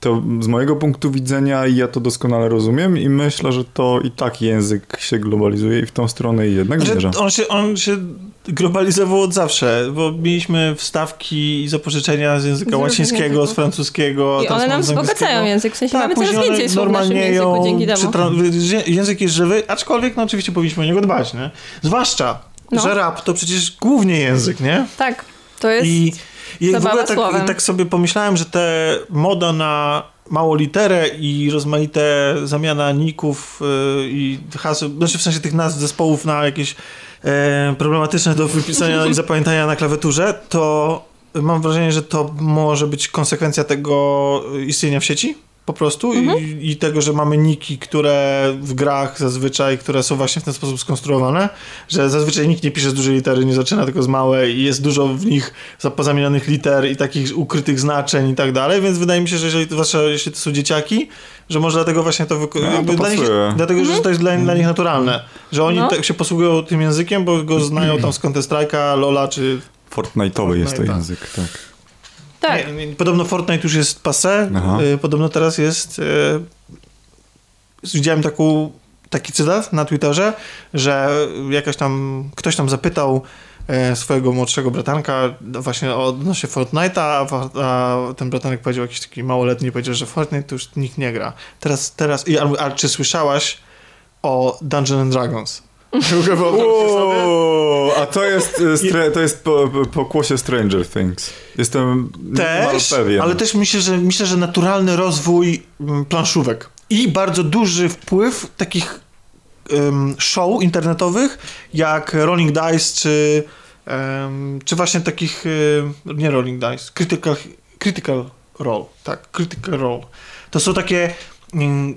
Speaker 2: to z mojego punktu widzenia ja to doskonale rozumiem i myślę, że to i tak język się globalizuje i w tą stronę i jednak zmierza.
Speaker 3: on, się, on się globalizował od zawsze, bo mieliśmy wstawki i zapożyczenia z języka
Speaker 1: Z
Speaker 3: łacińskiego,
Speaker 1: języków.
Speaker 3: z francuskiego.
Speaker 1: I one nam wzbogacają język, w sensie
Speaker 3: Tak,
Speaker 1: mamy coraz więcej słów w naszym języku dzięki temu.
Speaker 3: Język jest żywy, aczkolwiek no oczywiście powinniśmy o niego dbać, nie? Zwłaszcza,
Speaker 1: No.
Speaker 3: że rap to przecież głównie język, nie?
Speaker 1: Tak, to jest...
Speaker 3: I, i w
Speaker 1: zabawa
Speaker 3: ogóle tak,
Speaker 1: słowem.
Speaker 3: tak sobie pomyślałem, że te moda na małą literę i rozmaite zamiana ników yy, i haseł, znaczy w sensie tych nazw zespołów na jakieś e, problematyczne do wypisania i zapamiętania na klawiaturze, to mam wrażenie, że to może być konsekwencja tego istnienia w sieci. Po prostu
Speaker 1: Mhm.
Speaker 3: I, i tego, że mamy niki, które w grach zazwyczaj, które są właśnie w ten sposób skonstruowane, że zazwyczaj nikt nie pisze z dużej litery, nie zaczyna tylko z małej i jest dużo w nich za- pozamienionych liter i takich ukrytych znaczeń i tak dalej, więc wydaje mi się, że jeżeli, zwłaszcza jeśli to są dzieciaki, że może dlatego właśnie to, wyko-
Speaker 2: No,
Speaker 3: dla nich, dlatego, że to jest dla, dla nich naturalne, że oni
Speaker 1: No.
Speaker 3: tak się posługują tym językiem, bo go znają tam z Counter Strike'a, Lola czy...
Speaker 2: Fortnite'owy jest to język, tak.
Speaker 1: Tak.
Speaker 3: Podobno Fortnite już jest passé,
Speaker 2: Aha.
Speaker 3: y, podobno teraz jest... Y, widziałem taką, taki cytat na Twitterze, że jakaś tam, ktoś tam zapytał e, swojego młodszego bratanka właśnie odnośnie Fortnite'a, a ten bratanek powiedział jakiś taki małoletni, powiedział, że Fortnite to już nikt nie gra. Teraz, teraz, i, a, a czy słyszałaś o Dungeons and Dragons?
Speaker 2: Uuu, a to jest, y, stre, to jest po, po pokłosie Stranger Things. Jestem
Speaker 3: Też,
Speaker 2: pewien.
Speaker 3: ale też myślę, że myślę, że naturalny rozwój mm, planszówek i bardzo duży wpływ takich em, show internetowych jak Rolling Dice czy, em, czy właśnie takich nie Rolling Dice, Critical, Critical Role, tak, Critical Role. To są takie mm,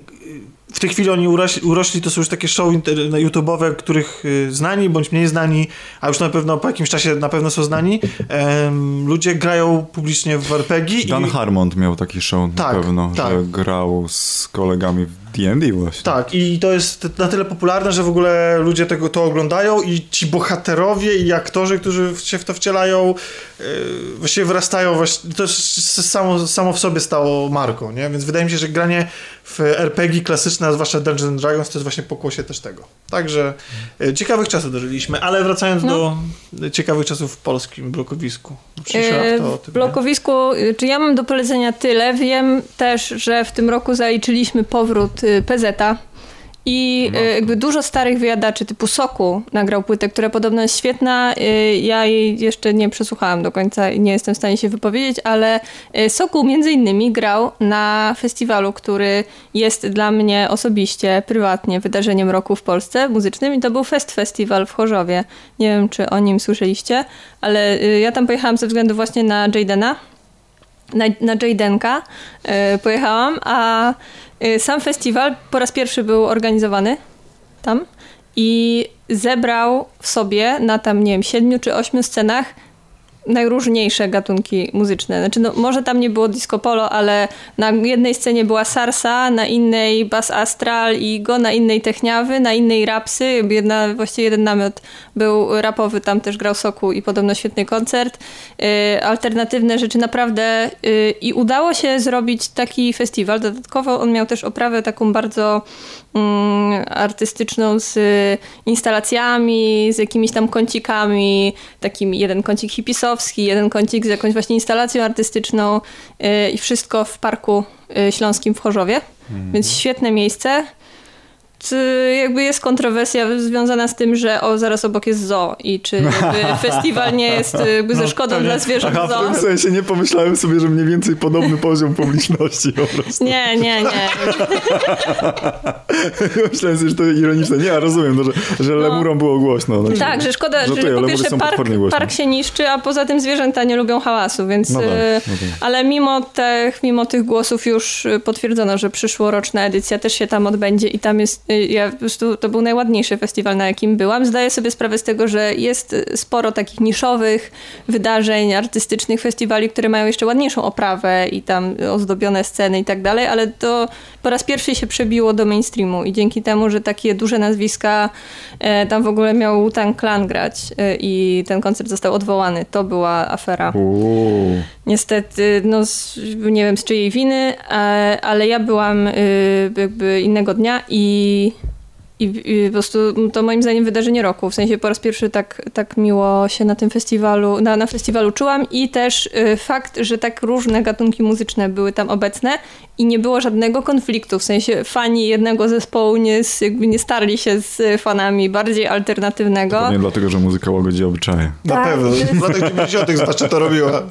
Speaker 3: w tej chwili oni urośli, urośli, to są już takie show na YouTube'owe, których y, znani bądź mniej znani, a już na pewno po jakimś czasie na pewno są znani, em, ludzie grają publicznie w RPG
Speaker 2: Dan
Speaker 3: i,
Speaker 2: Harmon miał taki show
Speaker 3: Tak,
Speaker 2: na pewno,
Speaker 3: tak.
Speaker 2: że grał z kolegami w D&D właśnie.
Speaker 3: Tak, i to jest na tyle popularne, że w ogóle ludzie tego to oglądają i ci bohaterowie i aktorzy, którzy się w to wcielają, yy, właściwie wyrastają, właśnie, to samo, samo w sobie stało marką, nie? Więc wydaje mi się, że granie w RPG klasyczne, a zwłaszcza Dungeons and Dragons, to jest właśnie pokłosie też tego. Także yy, ciekawych czasów dożyliśmy, ale wracając
Speaker 1: No.
Speaker 3: do ciekawych czasów w polskim blokowisku. Przyszła
Speaker 1: Yy,
Speaker 3: to o
Speaker 1: W
Speaker 3: tym, nie?
Speaker 1: blokowisku, y, czy ja mam do polecenia tyle? Wiem też, że w tym roku zaliczyliśmy powrót y, PZ-a i
Speaker 2: No.
Speaker 1: y, jakby dużo starych wyjadaczy typu Soku nagrał płytę, która podobno jest świetna. Y, Ja jej jeszcze nie przesłuchałam do końca i nie jestem w stanie się wypowiedzieć, ale Soku między innymi grał na festiwalu, który jest dla mnie osobiście, prywatnie wydarzeniem roku w Polsce muzycznym i to był Fest Festival w Chorzowie. Nie wiem, czy o nim słyszeliście, ale ja tam pojechałam ze względu właśnie na Jadena, na, na Jadenka pojechałam, a sam festiwal po raz pierwszy był organizowany tam i zebrał w sobie na tam, nie wiem, siedmiu czy ośmiu scenach najróżniejsze gatunki muzyczne. Znaczy, no, może tam nie było disco polo, ale na jednej scenie była sarsa, na innej bass astral i go, na innej techniawy, na innej rapsy. Jedna, właściwie jeden namiot był rapowy, tam też grał Soku i podobno świetny koncert. Yy, alternatywne rzeczy naprawdę yy, i udało się zrobić taki festiwal. Dodatkowo on miał też oprawę taką bardzo artystyczną z instalacjami, z jakimiś tam kącikami, takim jeden kącik hipisowski, jeden kącik z jakąś właśnie instalacją artystyczną y, i wszystko w Parku y, Śląskim w Chorzowie. Więc świetne miejsce. Jakby jest kontrowersja związana z tym, że o, zaraz obok jest zoo i czy festiwal nie jest y, jakby ze
Speaker 3: No,
Speaker 1: szkodą
Speaker 3: pewnie.
Speaker 1: dla zwierząt
Speaker 2: Aha, w
Speaker 1: zoo.
Speaker 2: tym sensie nie pomyślałem sobie, że mniej więcej podobny poziom publiczności po prostu.
Speaker 1: Nie, nie, nie.
Speaker 2: Myślałem sobie, że to ironiczne. Nie, ja rozumiem, no, że, że lemurom było głośno. Znaczy,
Speaker 1: Tak, że szkoda,
Speaker 2: Żartuję,
Speaker 1: że po pierwsze park, park się niszczy, a poza tym zwierzęta nie lubią hałasu, więc...
Speaker 2: No tak,
Speaker 1: y,
Speaker 2: no tak.
Speaker 1: Ale mimo tych, mimo tych głosów już y, potwierdzono, że przyszłoroczna edycja też się tam odbędzie i tam jest, ja po prostu, to był najładniejszy festiwal, na jakim byłam. Zdaję sobie sprawę z tego, że jest y, sporo takich niszowych wydarzeń artystycznych, festiwali, które mają jeszcze ładniejszą oprawę i tam ozdobione sceny i tak dalej, ale to po raz pierwszy się przebiło do mainstreamu i dzięki temu, że takie duże nazwiska, e, tam w ogóle miał Wu-Tang Clan grać e, i ten koncert został odwołany. To była afera.
Speaker 2: Uuu.
Speaker 1: Niestety, no nie wiem z czyjej winy, e, ale ja byłam y, jakby innego dnia i, be i, i po prostu to moim zdaniem wydarzenie roku. W sensie po raz pierwszy tak, tak miło się na tym festiwalu, na, na festiwalu czułam i też y, fakt, że tak różne gatunki muzyczne były tam obecne i nie było żadnego konfliktu. W sensie fani jednego zespołu nie, jakby nie starli się z fanami bardziej alternatywnego.
Speaker 2: Pewnie dlatego, że muzyka łagodzi obyczaje.
Speaker 3: Na
Speaker 1: Tak.
Speaker 3: pewno. W latach 90. znaczy to robiła.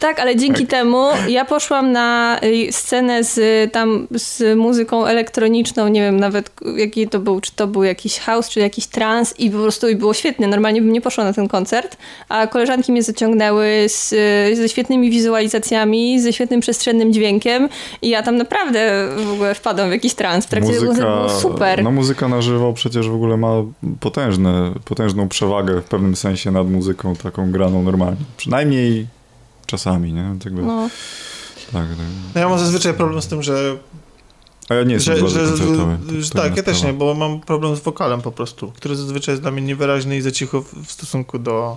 Speaker 1: Tak, ale dzięki temu ja poszłam na y, scenę z tam z muzyką elektroniczną, nie wiem nawet jaki to był, czy to był jakiś house, czy jakiś trance i po prostu i było świetnie. Normalnie bym nie poszła na ten koncert, a koleżanki mnie zaciągnęły z, y, ze świetnymi wizualizacjami, ze świetnym przestrzennym dźwiękiem i ja tam naprawdę w ogóle wpadłam w jakiś trance. W trakcie tego koncertu było super.
Speaker 2: no muzyka na żywo przecież w ogóle ma potężne, potężną przewagę w pewnym sensie nad muzyką taką graną normalnie. Przynajmniej czasami, nie? Tak, jakby,
Speaker 1: No.
Speaker 2: tak, tak.
Speaker 3: No ja mam zazwyczaj problem z tym, że...
Speaker 2: A ja nie jestem
Speaker 3: że,
Speaker 2: bardzo
Speaker 3: że,
Speaker 2: koncertowy.
Speaker 3: że tak, ja też nie, bo mam problem z wokalem po prostu, który zazwyczaj jest dla mnie niewyraźny i za cicho w, w stosunku do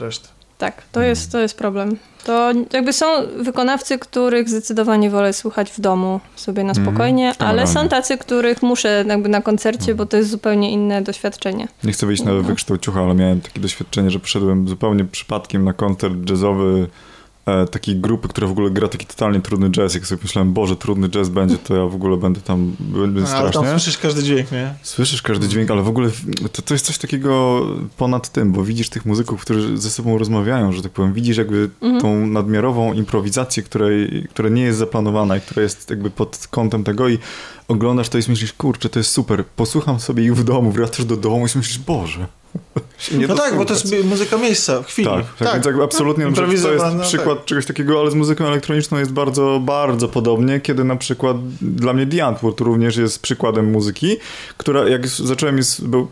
Speaker 3: reszty.
Speaker 1: Tak, to jest, to jest problem. To jakby są wykonawcy, których zdecydowanie wolę słuchać w domu sobie na
Speaker 2: Mhm,
Speaker 1: spokojnie, ale są tacy, których muszę jakby na koncercie, bo to jest zupełnie inne doświadczenie.
Speaker 2: Nie chcę wyjść na
Speaker 1: No.
Speaker 2: wykształt ciucha, ale miałem takie doświadczenie, że poszedłem zupełnie przypadkiem na koncert jazzowy takiej grupy, która w ogóle gra taki totalnie trudny jazz. Jak sobie myślałem, Boże, trudny jazz będzie, to ja w ogóle będę tam, będę
Speaker 3: No, ale tam
Speaker 2: strasznie.
Speaker 3: słyszysz każdy dźwięk, nie?
Speaker 2: Słyszysz każdy dźwięk, ale w ogóle to, to jest coś takiego ponad tym, bo widzisz tych muzyków, którzy ze sobą rozmawiają, że tak powiem. Widzisz jakby
Speaker 1: Mhm.
Speaker 2: tą nadmiarową improwizację, której, która nie jest zaplanowana i która jest jakby pod kątem tego i oglądasz to i myślisz, kurczę, to jest super. Posłucham sobie i w domu, wracasz do domu i myślisz, Boże.
Speaker 3: No tak, bo to jest muzyka miejsca, w chwili.
Speaker 2: Tak, tak, więc jakby absolutnie
Speaker 3: No,
Speaker 2: to jest
Speaker 3: improwizowana,
Speaker 2: przykład czegoś takiego, ale z muzyką elektroniczną jest bardzo, bardzo podobnie, kiedy na przykład dla mnie The Antwoord również jest przykładem muzyki, która jak zacząłem,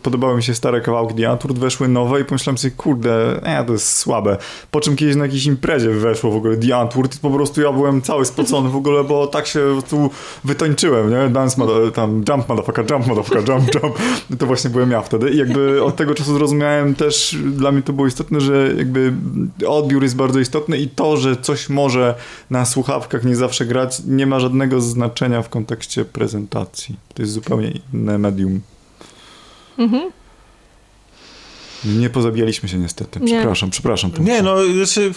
Speaker 2: podobały mi się stare kawałki The Antwoord, weszły nowe i pomyślałem sobie, kurde, e, to jest słabe. Po czym kiedyś na jakiejś imprezie weszło w ogóle The Antwoord i po prostu ja byłem cały spocony w ogóle, bo tak się tu wytańczyłem, nie? Dance, tam jump motherfucker, jump motherfucker, jump, jump. To właśnie byłem ja wtedy i jakby od tego czasu zrozumiałem też, dla mnie to było istotne, że jakby odbiór jest bardzo istotny i to, że coś może na słuchawkach nie zawsze grać, nie ma żadnego znaczenia w kontekście prezentacji. To jest zupełnie inne medium.
Speaker 1: Mhm.
Speaker 2: Nie pozabijaliśmy się niestety.
Speaker 1: Nie.
Speaker 2: Przepraszam, przepraszam. Tomku.
Speaker 3: Nie, no, znaczy,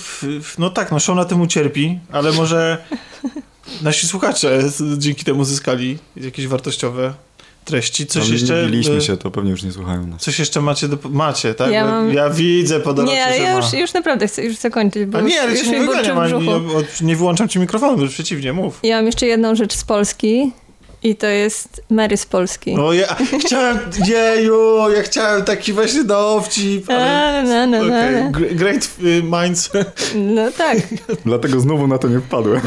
Speaker 3: no tak, no show na tym ucierpi, ale może nasi słuchacze dzięki temu zyskali jakieś wartościowe treści. Coś
Speaker 2: Ale
Speaker 3: jeszcze...
Speaker 2: nie biliśmy
Speaker 3: e,
Speaker 2: się, to pewnie już nie słuchają nas.
Speaker 3: Coś jeszcze macie, do, macie, tak?
Speaker 1: Ja mam-
Speaker 3: ja widzę po Dorocie,
Speaker 1: Nie, ale ja już, już naprawdę chcę, już chcę kończyć, bo
Speaker 3: A nie, ale
Speaker 1: już, już
Speaker 3: nie
Speaker 1: mi
Speaker 3: ja, od- nie wyłączam ci mikrofonu, wręcz przeciwnie, mów.
Speaker 1: Ja mam jeszcze jedną rzecz z Polski i to jest Mary z Polski.
Speaker 3: No ja chciałem, jeju, ja chciałem taki właśnie dowcip, ale...
Speaker 1: Na, na, na, na,
Speaker 3: Okej,
Speaker 1: na.
Speaker 3: gr- great y, minds.
Speaker 1: No tak.
Speaker 2: Dlatego znowu na to nie wpadłem.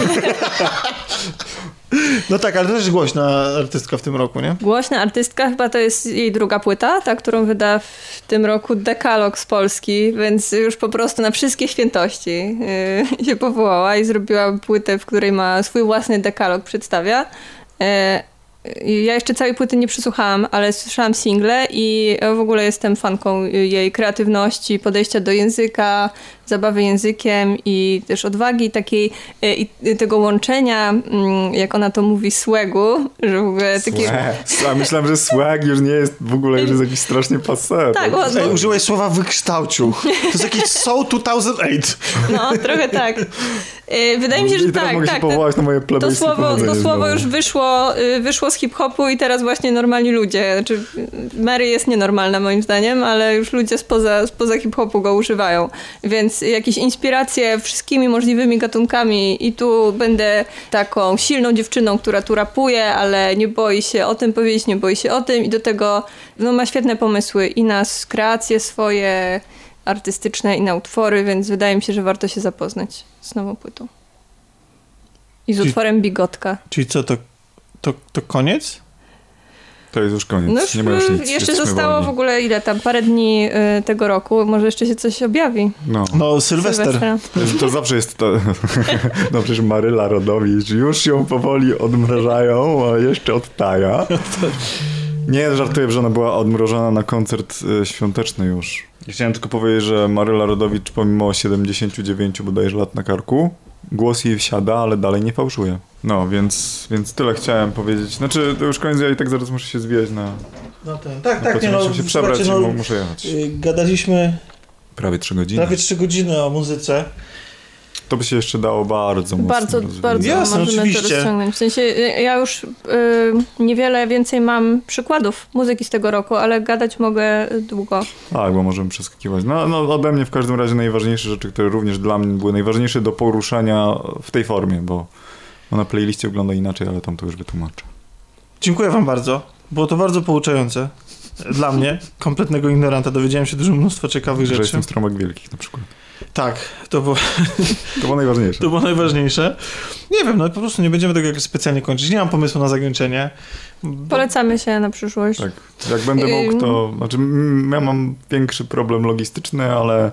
Speaker 3: No tak, ale to też głośna artystka w tym roku, nie?
Speaker 1: Głośna artystka, chyba to jest jej druga płyta, ta, którą wyda w tym roku Dekalog z Polski, więc już po prostu na wszystkie świętości yy, się powołała i zrobiła płytę, w której ma swój własny dekalog, przedstawia. I ja jeszcze całej płyty nie przesłuchałam, ale słyszałam single i w ogóle jestem fanką jej kreatywności, podejścia do języka, zabawy językiem i też odwagi takiej e, i tego łączenia, mm, jak ona to mówi, swagu, że w ogóle takie...
Speaker 2: Swag. A myślałem, że swag już nie jest w ogóle już jest jakiś strasznie passé.
Speaker 1: Tak, o,
Speaker 3: Ej, użyłeś słowa wykształcił. To jest jakiś Soul 2008.
Speaker 1: no, trochę tak. Y, Wydaje mi się, że
Speaker 2: I teraz
Speaker 1: tak,
Speaker 2: mogę
Speaker 1: tak.
Speaker 2: się
Speaker 1: to-
Speaker 2: powołać na moje
Speaker 1: To słowo, to słowo już wyszło, y, wyszło z hip-hopu i teraz właśnie normalni ludzie. Znaczy, Mary jest nienormalna moim zdaniem, ale już ludzie spoza, spoza hip-hopu go używają. Więc jakieś inspiracje wszystkimi możliwymi gatunkami i tu będę taką silną dziewczyną, która tu rapuje, ale nie boi się o tym powiedzieć, nie boi się o tym i do tego no, ma świetne pomysły i na kreacje swoje artystyczne i na utwory, więc wydaje mi się, że warto się zapoznać z nową płytą. I z
Speaker 3: Czyli-
Speaker 1: utworem Bigotka.
Speaker 3: Czyli co, to, to, to koniec?
Speaker 2: To jest już koniec.
Speaker 1: No już
Speaker 2: nie ma już nic.
Speaker 1: jeszcze zostało
Speaker 2: wolni.
Speaker 1: w ogóle ile tam, parę dni y, tego roku, może jeszcze się coś objawi.
Speaker 2: No.
Speaker 3: No, Sylwester.
Speaker 1: Sylwestra.
Speaker 2: To, zawsze jest to. No przecież Maryla Rodowicz już ją powoli odmrażają, a jeszcze odtaja. Nie, żartuję, że ona była odmrożona na koncert y, świąteczny już. Chciałem tylko powiedzieć, że Maryla Rodowicz pomimo 79 bodajże lat na karku, głos jej wsiada, ale dalej nie fałszuje. No, więc, więc tyle chciałem powiedzieć. Znaczy, to już koniec, ja i tak zaraz muszę się zwijać na...
Speaker 3: No ten, tak,
Speaker 2: na
Speaker 3: tak, nie no,
Speaker 2: muszę się przebrać
Speaker 3: no,
Speaker 2: mu- muszę jechać.
Speaker 3: y, gadaliśmy
Speaker 2: Prawie 3 godziny.
Speaker 3: prawie 3 godziny o muzyce.
Speaker 2: To by się jeszcze dało bardzo mocno
Speaker 1: Bardzo,
Speaker 2: rozwijać.
Speaker 1: bardzo
Speaker 3: Jasne,
Speaker 1: możemy
Speaker 3: oczywiście.
Speaker 1: to rozciągnąć. W sensie y, ja już y, niewiele więcej mam przykładów muzyki z tego roku, ale gadać mogę długo.
Speaker 2: Tak, bo możemy przeskakiwać. No, no ode mnie w każdym razie najważniejsze rzeczy, które również dla mnie były najważniejsze do poruszenia w tej formie, bo bo na playliście wygląda inaczej, ale tam to już wytłumaczę.
Speaker 3: Dziękuję wam bardzo. Było to bardzo pouczające. Dla mnie, kompletnego ignoranta, dowiedziałem się dużo mnóstwo ciekawych
Speaker 2: Że
Speaker 3: rzeczy.
Speaker 2: jestem strąbek wielkich na przykład.
Speaker 3: Tak, to było,
Speaker 2: To było najważniejsze.
Speaker 3: to było najważniejsze. Nie wiem, no po prostu nie będziemy tego jakoś specjalnie kończyć. Nie mam pomysłu na zakończenie. Bo-
Speaker 1: Polecamy się na przyszłość.
Speaker 2: Tak, jak będę mógł, to... Znaczy, ja mam większy problem logistyczny, ale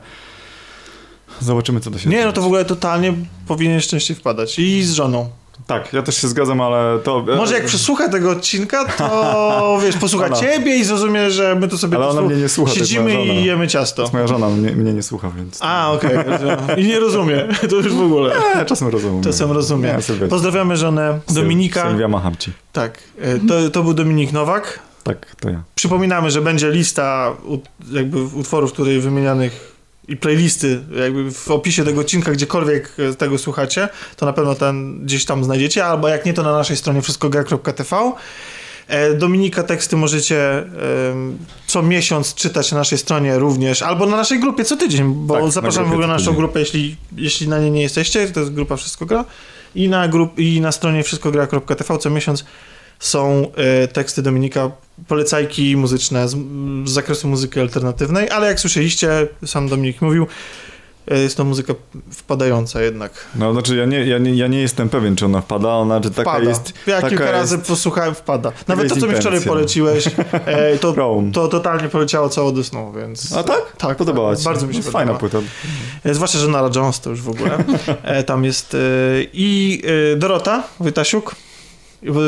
Speaker 2: zobaczymy, co da się
Speaker 3: Nie, no to w ogóle totalnie powinien szczęście wpadać. I z żoną.
Speaker 2: Tak, ja też się zgadzam, ale to...
Speaker 3: Może jak przesłucha tego odcinka, to wiesz, posłucha
Speaker 2: Ona.
Speaker 3: ciebie i zrozumie, że my tu sobie
Speaker 2: Ale ona mnie nie słucha, to
Speaker 3: siedzimy i jemy
Speaker 2: To
Speaker 3: ciasto.
Speaker 2: jest moja żona, mnie, mnie nie słucha, więc...
Speaker 3: A, okej. rozumiem. I nie rozumie. To już w ogóle.
Speaker 2: E, czasem rozumiem.
Speaker 3: Czasem rozumie.
Speaker 2: Nie,
Speaker 3: Pozdrawiamy żonę Dominika.
Speaker 2: Sylwia, macham ci.
Speaker 3: Tak, e, to, to był Dominik Nowak.
Speaker 2: Tak, to ja.
Speaker 3: Przypominamy, że będzie lista jakby utworów, tutaj wymienianych i playlisty jakby w opisie tego odcinka, gdziekolwiek e, tego słuchacie, to na pewno ten gdzieś tam znajdziecie, albo jak nie, to na naszej stronie wszystkogra.tv. E, Dominika teksty możecie em, co miesiąc czytać na naszej stronie również, albo na naszej grupie co tydzień, bo
Speaker 2: Tak, na
Speaker 3: zapraszamy w ogóle na naszą grupę, jeśli, jeśli na niej nie jesteście, to jest grupa Wszystko Gra i na, grup, i na stronie wszystkogra.tv co miesiąc są e, teksty Dominika, polecajki muzyczne z, z zakresu muzyki alternatywnej, ale jak słyszeliście, sam Dominik mówił, e, jest to muzyka wpadająca jednak.
Speaker 2: No, znaczy ja nie, ja, nie, ja nie jestem pewien, czy ona wpada, ona czy taka
Speaker 3: Wpada.
Speaker 2: jest...
Speaker 3: ja
Speaker 2: taka
Speaker 3: kilka
Speaker 2: jest,
Speaker 3: razy posłuchałem, wpada. Nawet to, co mi wczoraj poleciłeś, e, to, to totalnie poleciało cało do snu, więc...
Speaker 2: A tak?
Speaker 3: Tak,
Speaker 2: Podobała
Speaker 3: tak.
Speaker 2: ci
Speaker 3: Bardzo mi się
Speaker 2: no, Fajna
Speaker 3: podoba.
Speaker 2: płyta.
Speaker 3: E, Zwłaszcza, że Nara Jones to już w ogóle. E, tam jest i Dorota Wojtasiuk.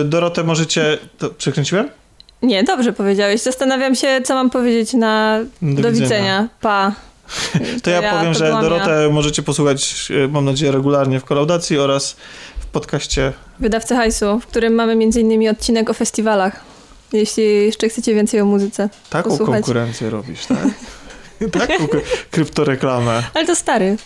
Speaker 3: Dorotę możecie... To przekręciłem?
Speaker 1: Nie, dobrze powiedziałeś. Zastanawiam się, co mam powiedzieć na
Speaker 3: Do
Speaker 1: do,
Speaker 3: widzenia.
Speaker 1: widzenia. Pa.
Speaker 3: To ja, powiem,
Speaker 1: to
Speaker 3: że Dorotę możecie posłuchać, e, mam nadzieję, regularnie w kolaudacji oraz w podcaście.
Speaker 1: Wydawcy Hajsu, w którym mamy innymi odcinek o festiwalach. Jeśli jeszcze chcecie więcej o muzyce.
Speaker 3: Taką
Speaker 1: Posłuchać.
Speaker 3: konkurencję robisz, tak? Taką kryptoreklamę.
Speaker 1: Ale to stary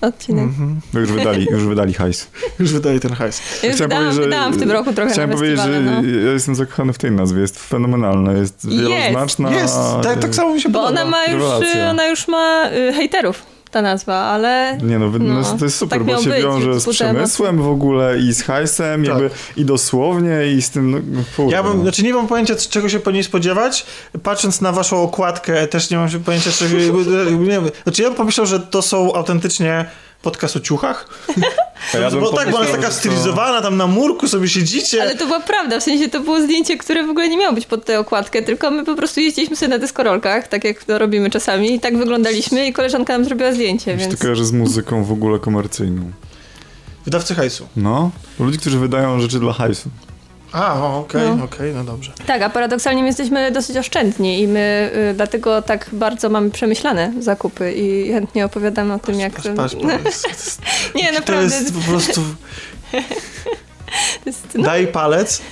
Speaker 1: odcinek.
Speaker 3: Mhm.
Speaker 2: No już wydali, już wydali hajs.
Speaker 3: Już wydaje ten hajs.
Speaker 1: Ja już
Speaker 2: Chciałem
Speaker 1: wydałam,
Speaker 2: powiedzieć, że-
Speaker 1: wydałam w tym roku trochę
Speaker 2: Chciałem powiedzieć, że
Speaker 1: no.
Speaker 2: ja jestem zakochany w tej nazwie, jest fenomenalna, jest wieloznaczna.
Speaker 3: Jest, tak, tak samo mi się
Speaker 1: Bo
Speaker 3: podoba.
Speaker 1: ona ma już, ona już ma y, hejterów, ta nazwa, ale
Speaker 2: Nie no,
Speaker 1: No,
Speaker 2: no, to jest super,
Speaker 1: tak
Speaker 2: bo się
Speaker 1: być,
Speaker 2: wiąże z przemysłem w ogóle i z hajsem,
Speaker 3: Tak.
Speaker 2: jakby i dosłownie i z tym, no, kurde,
Speaker 3: Ja bym,
Speaker 2: no.
Speaker 3: znaczy nie mam pojęcia, czego się po niej spodziewać. Patrząc na waszą okładkę, też nie mam się pojęcia, czego... Nie znaczy ja bym pomyślał, że to są autentycznie podcast o ciuchach.
Speaker 2: Ja
Speaker 3: bo tak, bo ona jest taka stylizowana, tam na murku sobie siedzicie.
Speaker 1: Ale to była prawda, w sensie to było zdjęcie, które w ogóle nie miało być pod tę okładkę, tylko my po prostu jeździliśmy sobie na deskorolkach, tak jak to robimy czasami i tak wyglądaliśmy i koleżanka nam zrobiła zdjęcie,
Speaker 2: się
Speaker 1: więc...
Speaker 2: to kojarzy z muzyką w ogóle komercyjną.
Speaker 3: Wydawcy hajsu.
Speaker 2: No, ludzi, którzy wydają rzeczy dla hajsu.
Speaker 3: A, o, okej,
Speaker 1: No.
Speaker 3: okej, no dobrze.
Speaker 1: Tak, a paradoksalnie my jesteśmy dosyć oszczędni i my y, dlatego tak bardzo mamy przemyślane zakupy i chętnie opowiadamy o tym, jak...
Speaker 3: Patrz, patrz, patrz, to jest,
Speaker 1: Nie,
Speaker 3: to
Speaker 1: naprawdę.
Speaker 3: jest po prostu...
Speaker 1: to jest, no,
Speaker 3: Daj palec.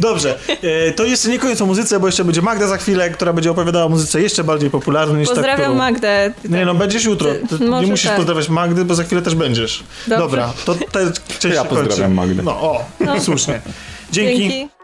Speaker 3: Dobrze, e, to jeszcze nie koniec o muzyce, bo jeszcze będzie Magda za chwilę, która będzie opowiadała o muzyce jeszcze bardziej popularnej niż ta,
Speaker 1: Pozdrawiam
Speaker 3: którą...
Speaker 1: Magdę.
Speaker 3: Nie no, będziesz jutro. Ty nie musisz
Speaker 1: tak.
Speaker 3: pozdrawiać Magdy, bo za chwilę też będziesz.
Speaker 1: Dobrze.
Speaker 3: Dobra, to te część
Speaker 2: ja
Speaker 3: się kończy.
Speaker 2: pozdrawiam Magdę.
Speaker 3: No, o, słusznie. Dzięki.
Speaker 1: Dzięki.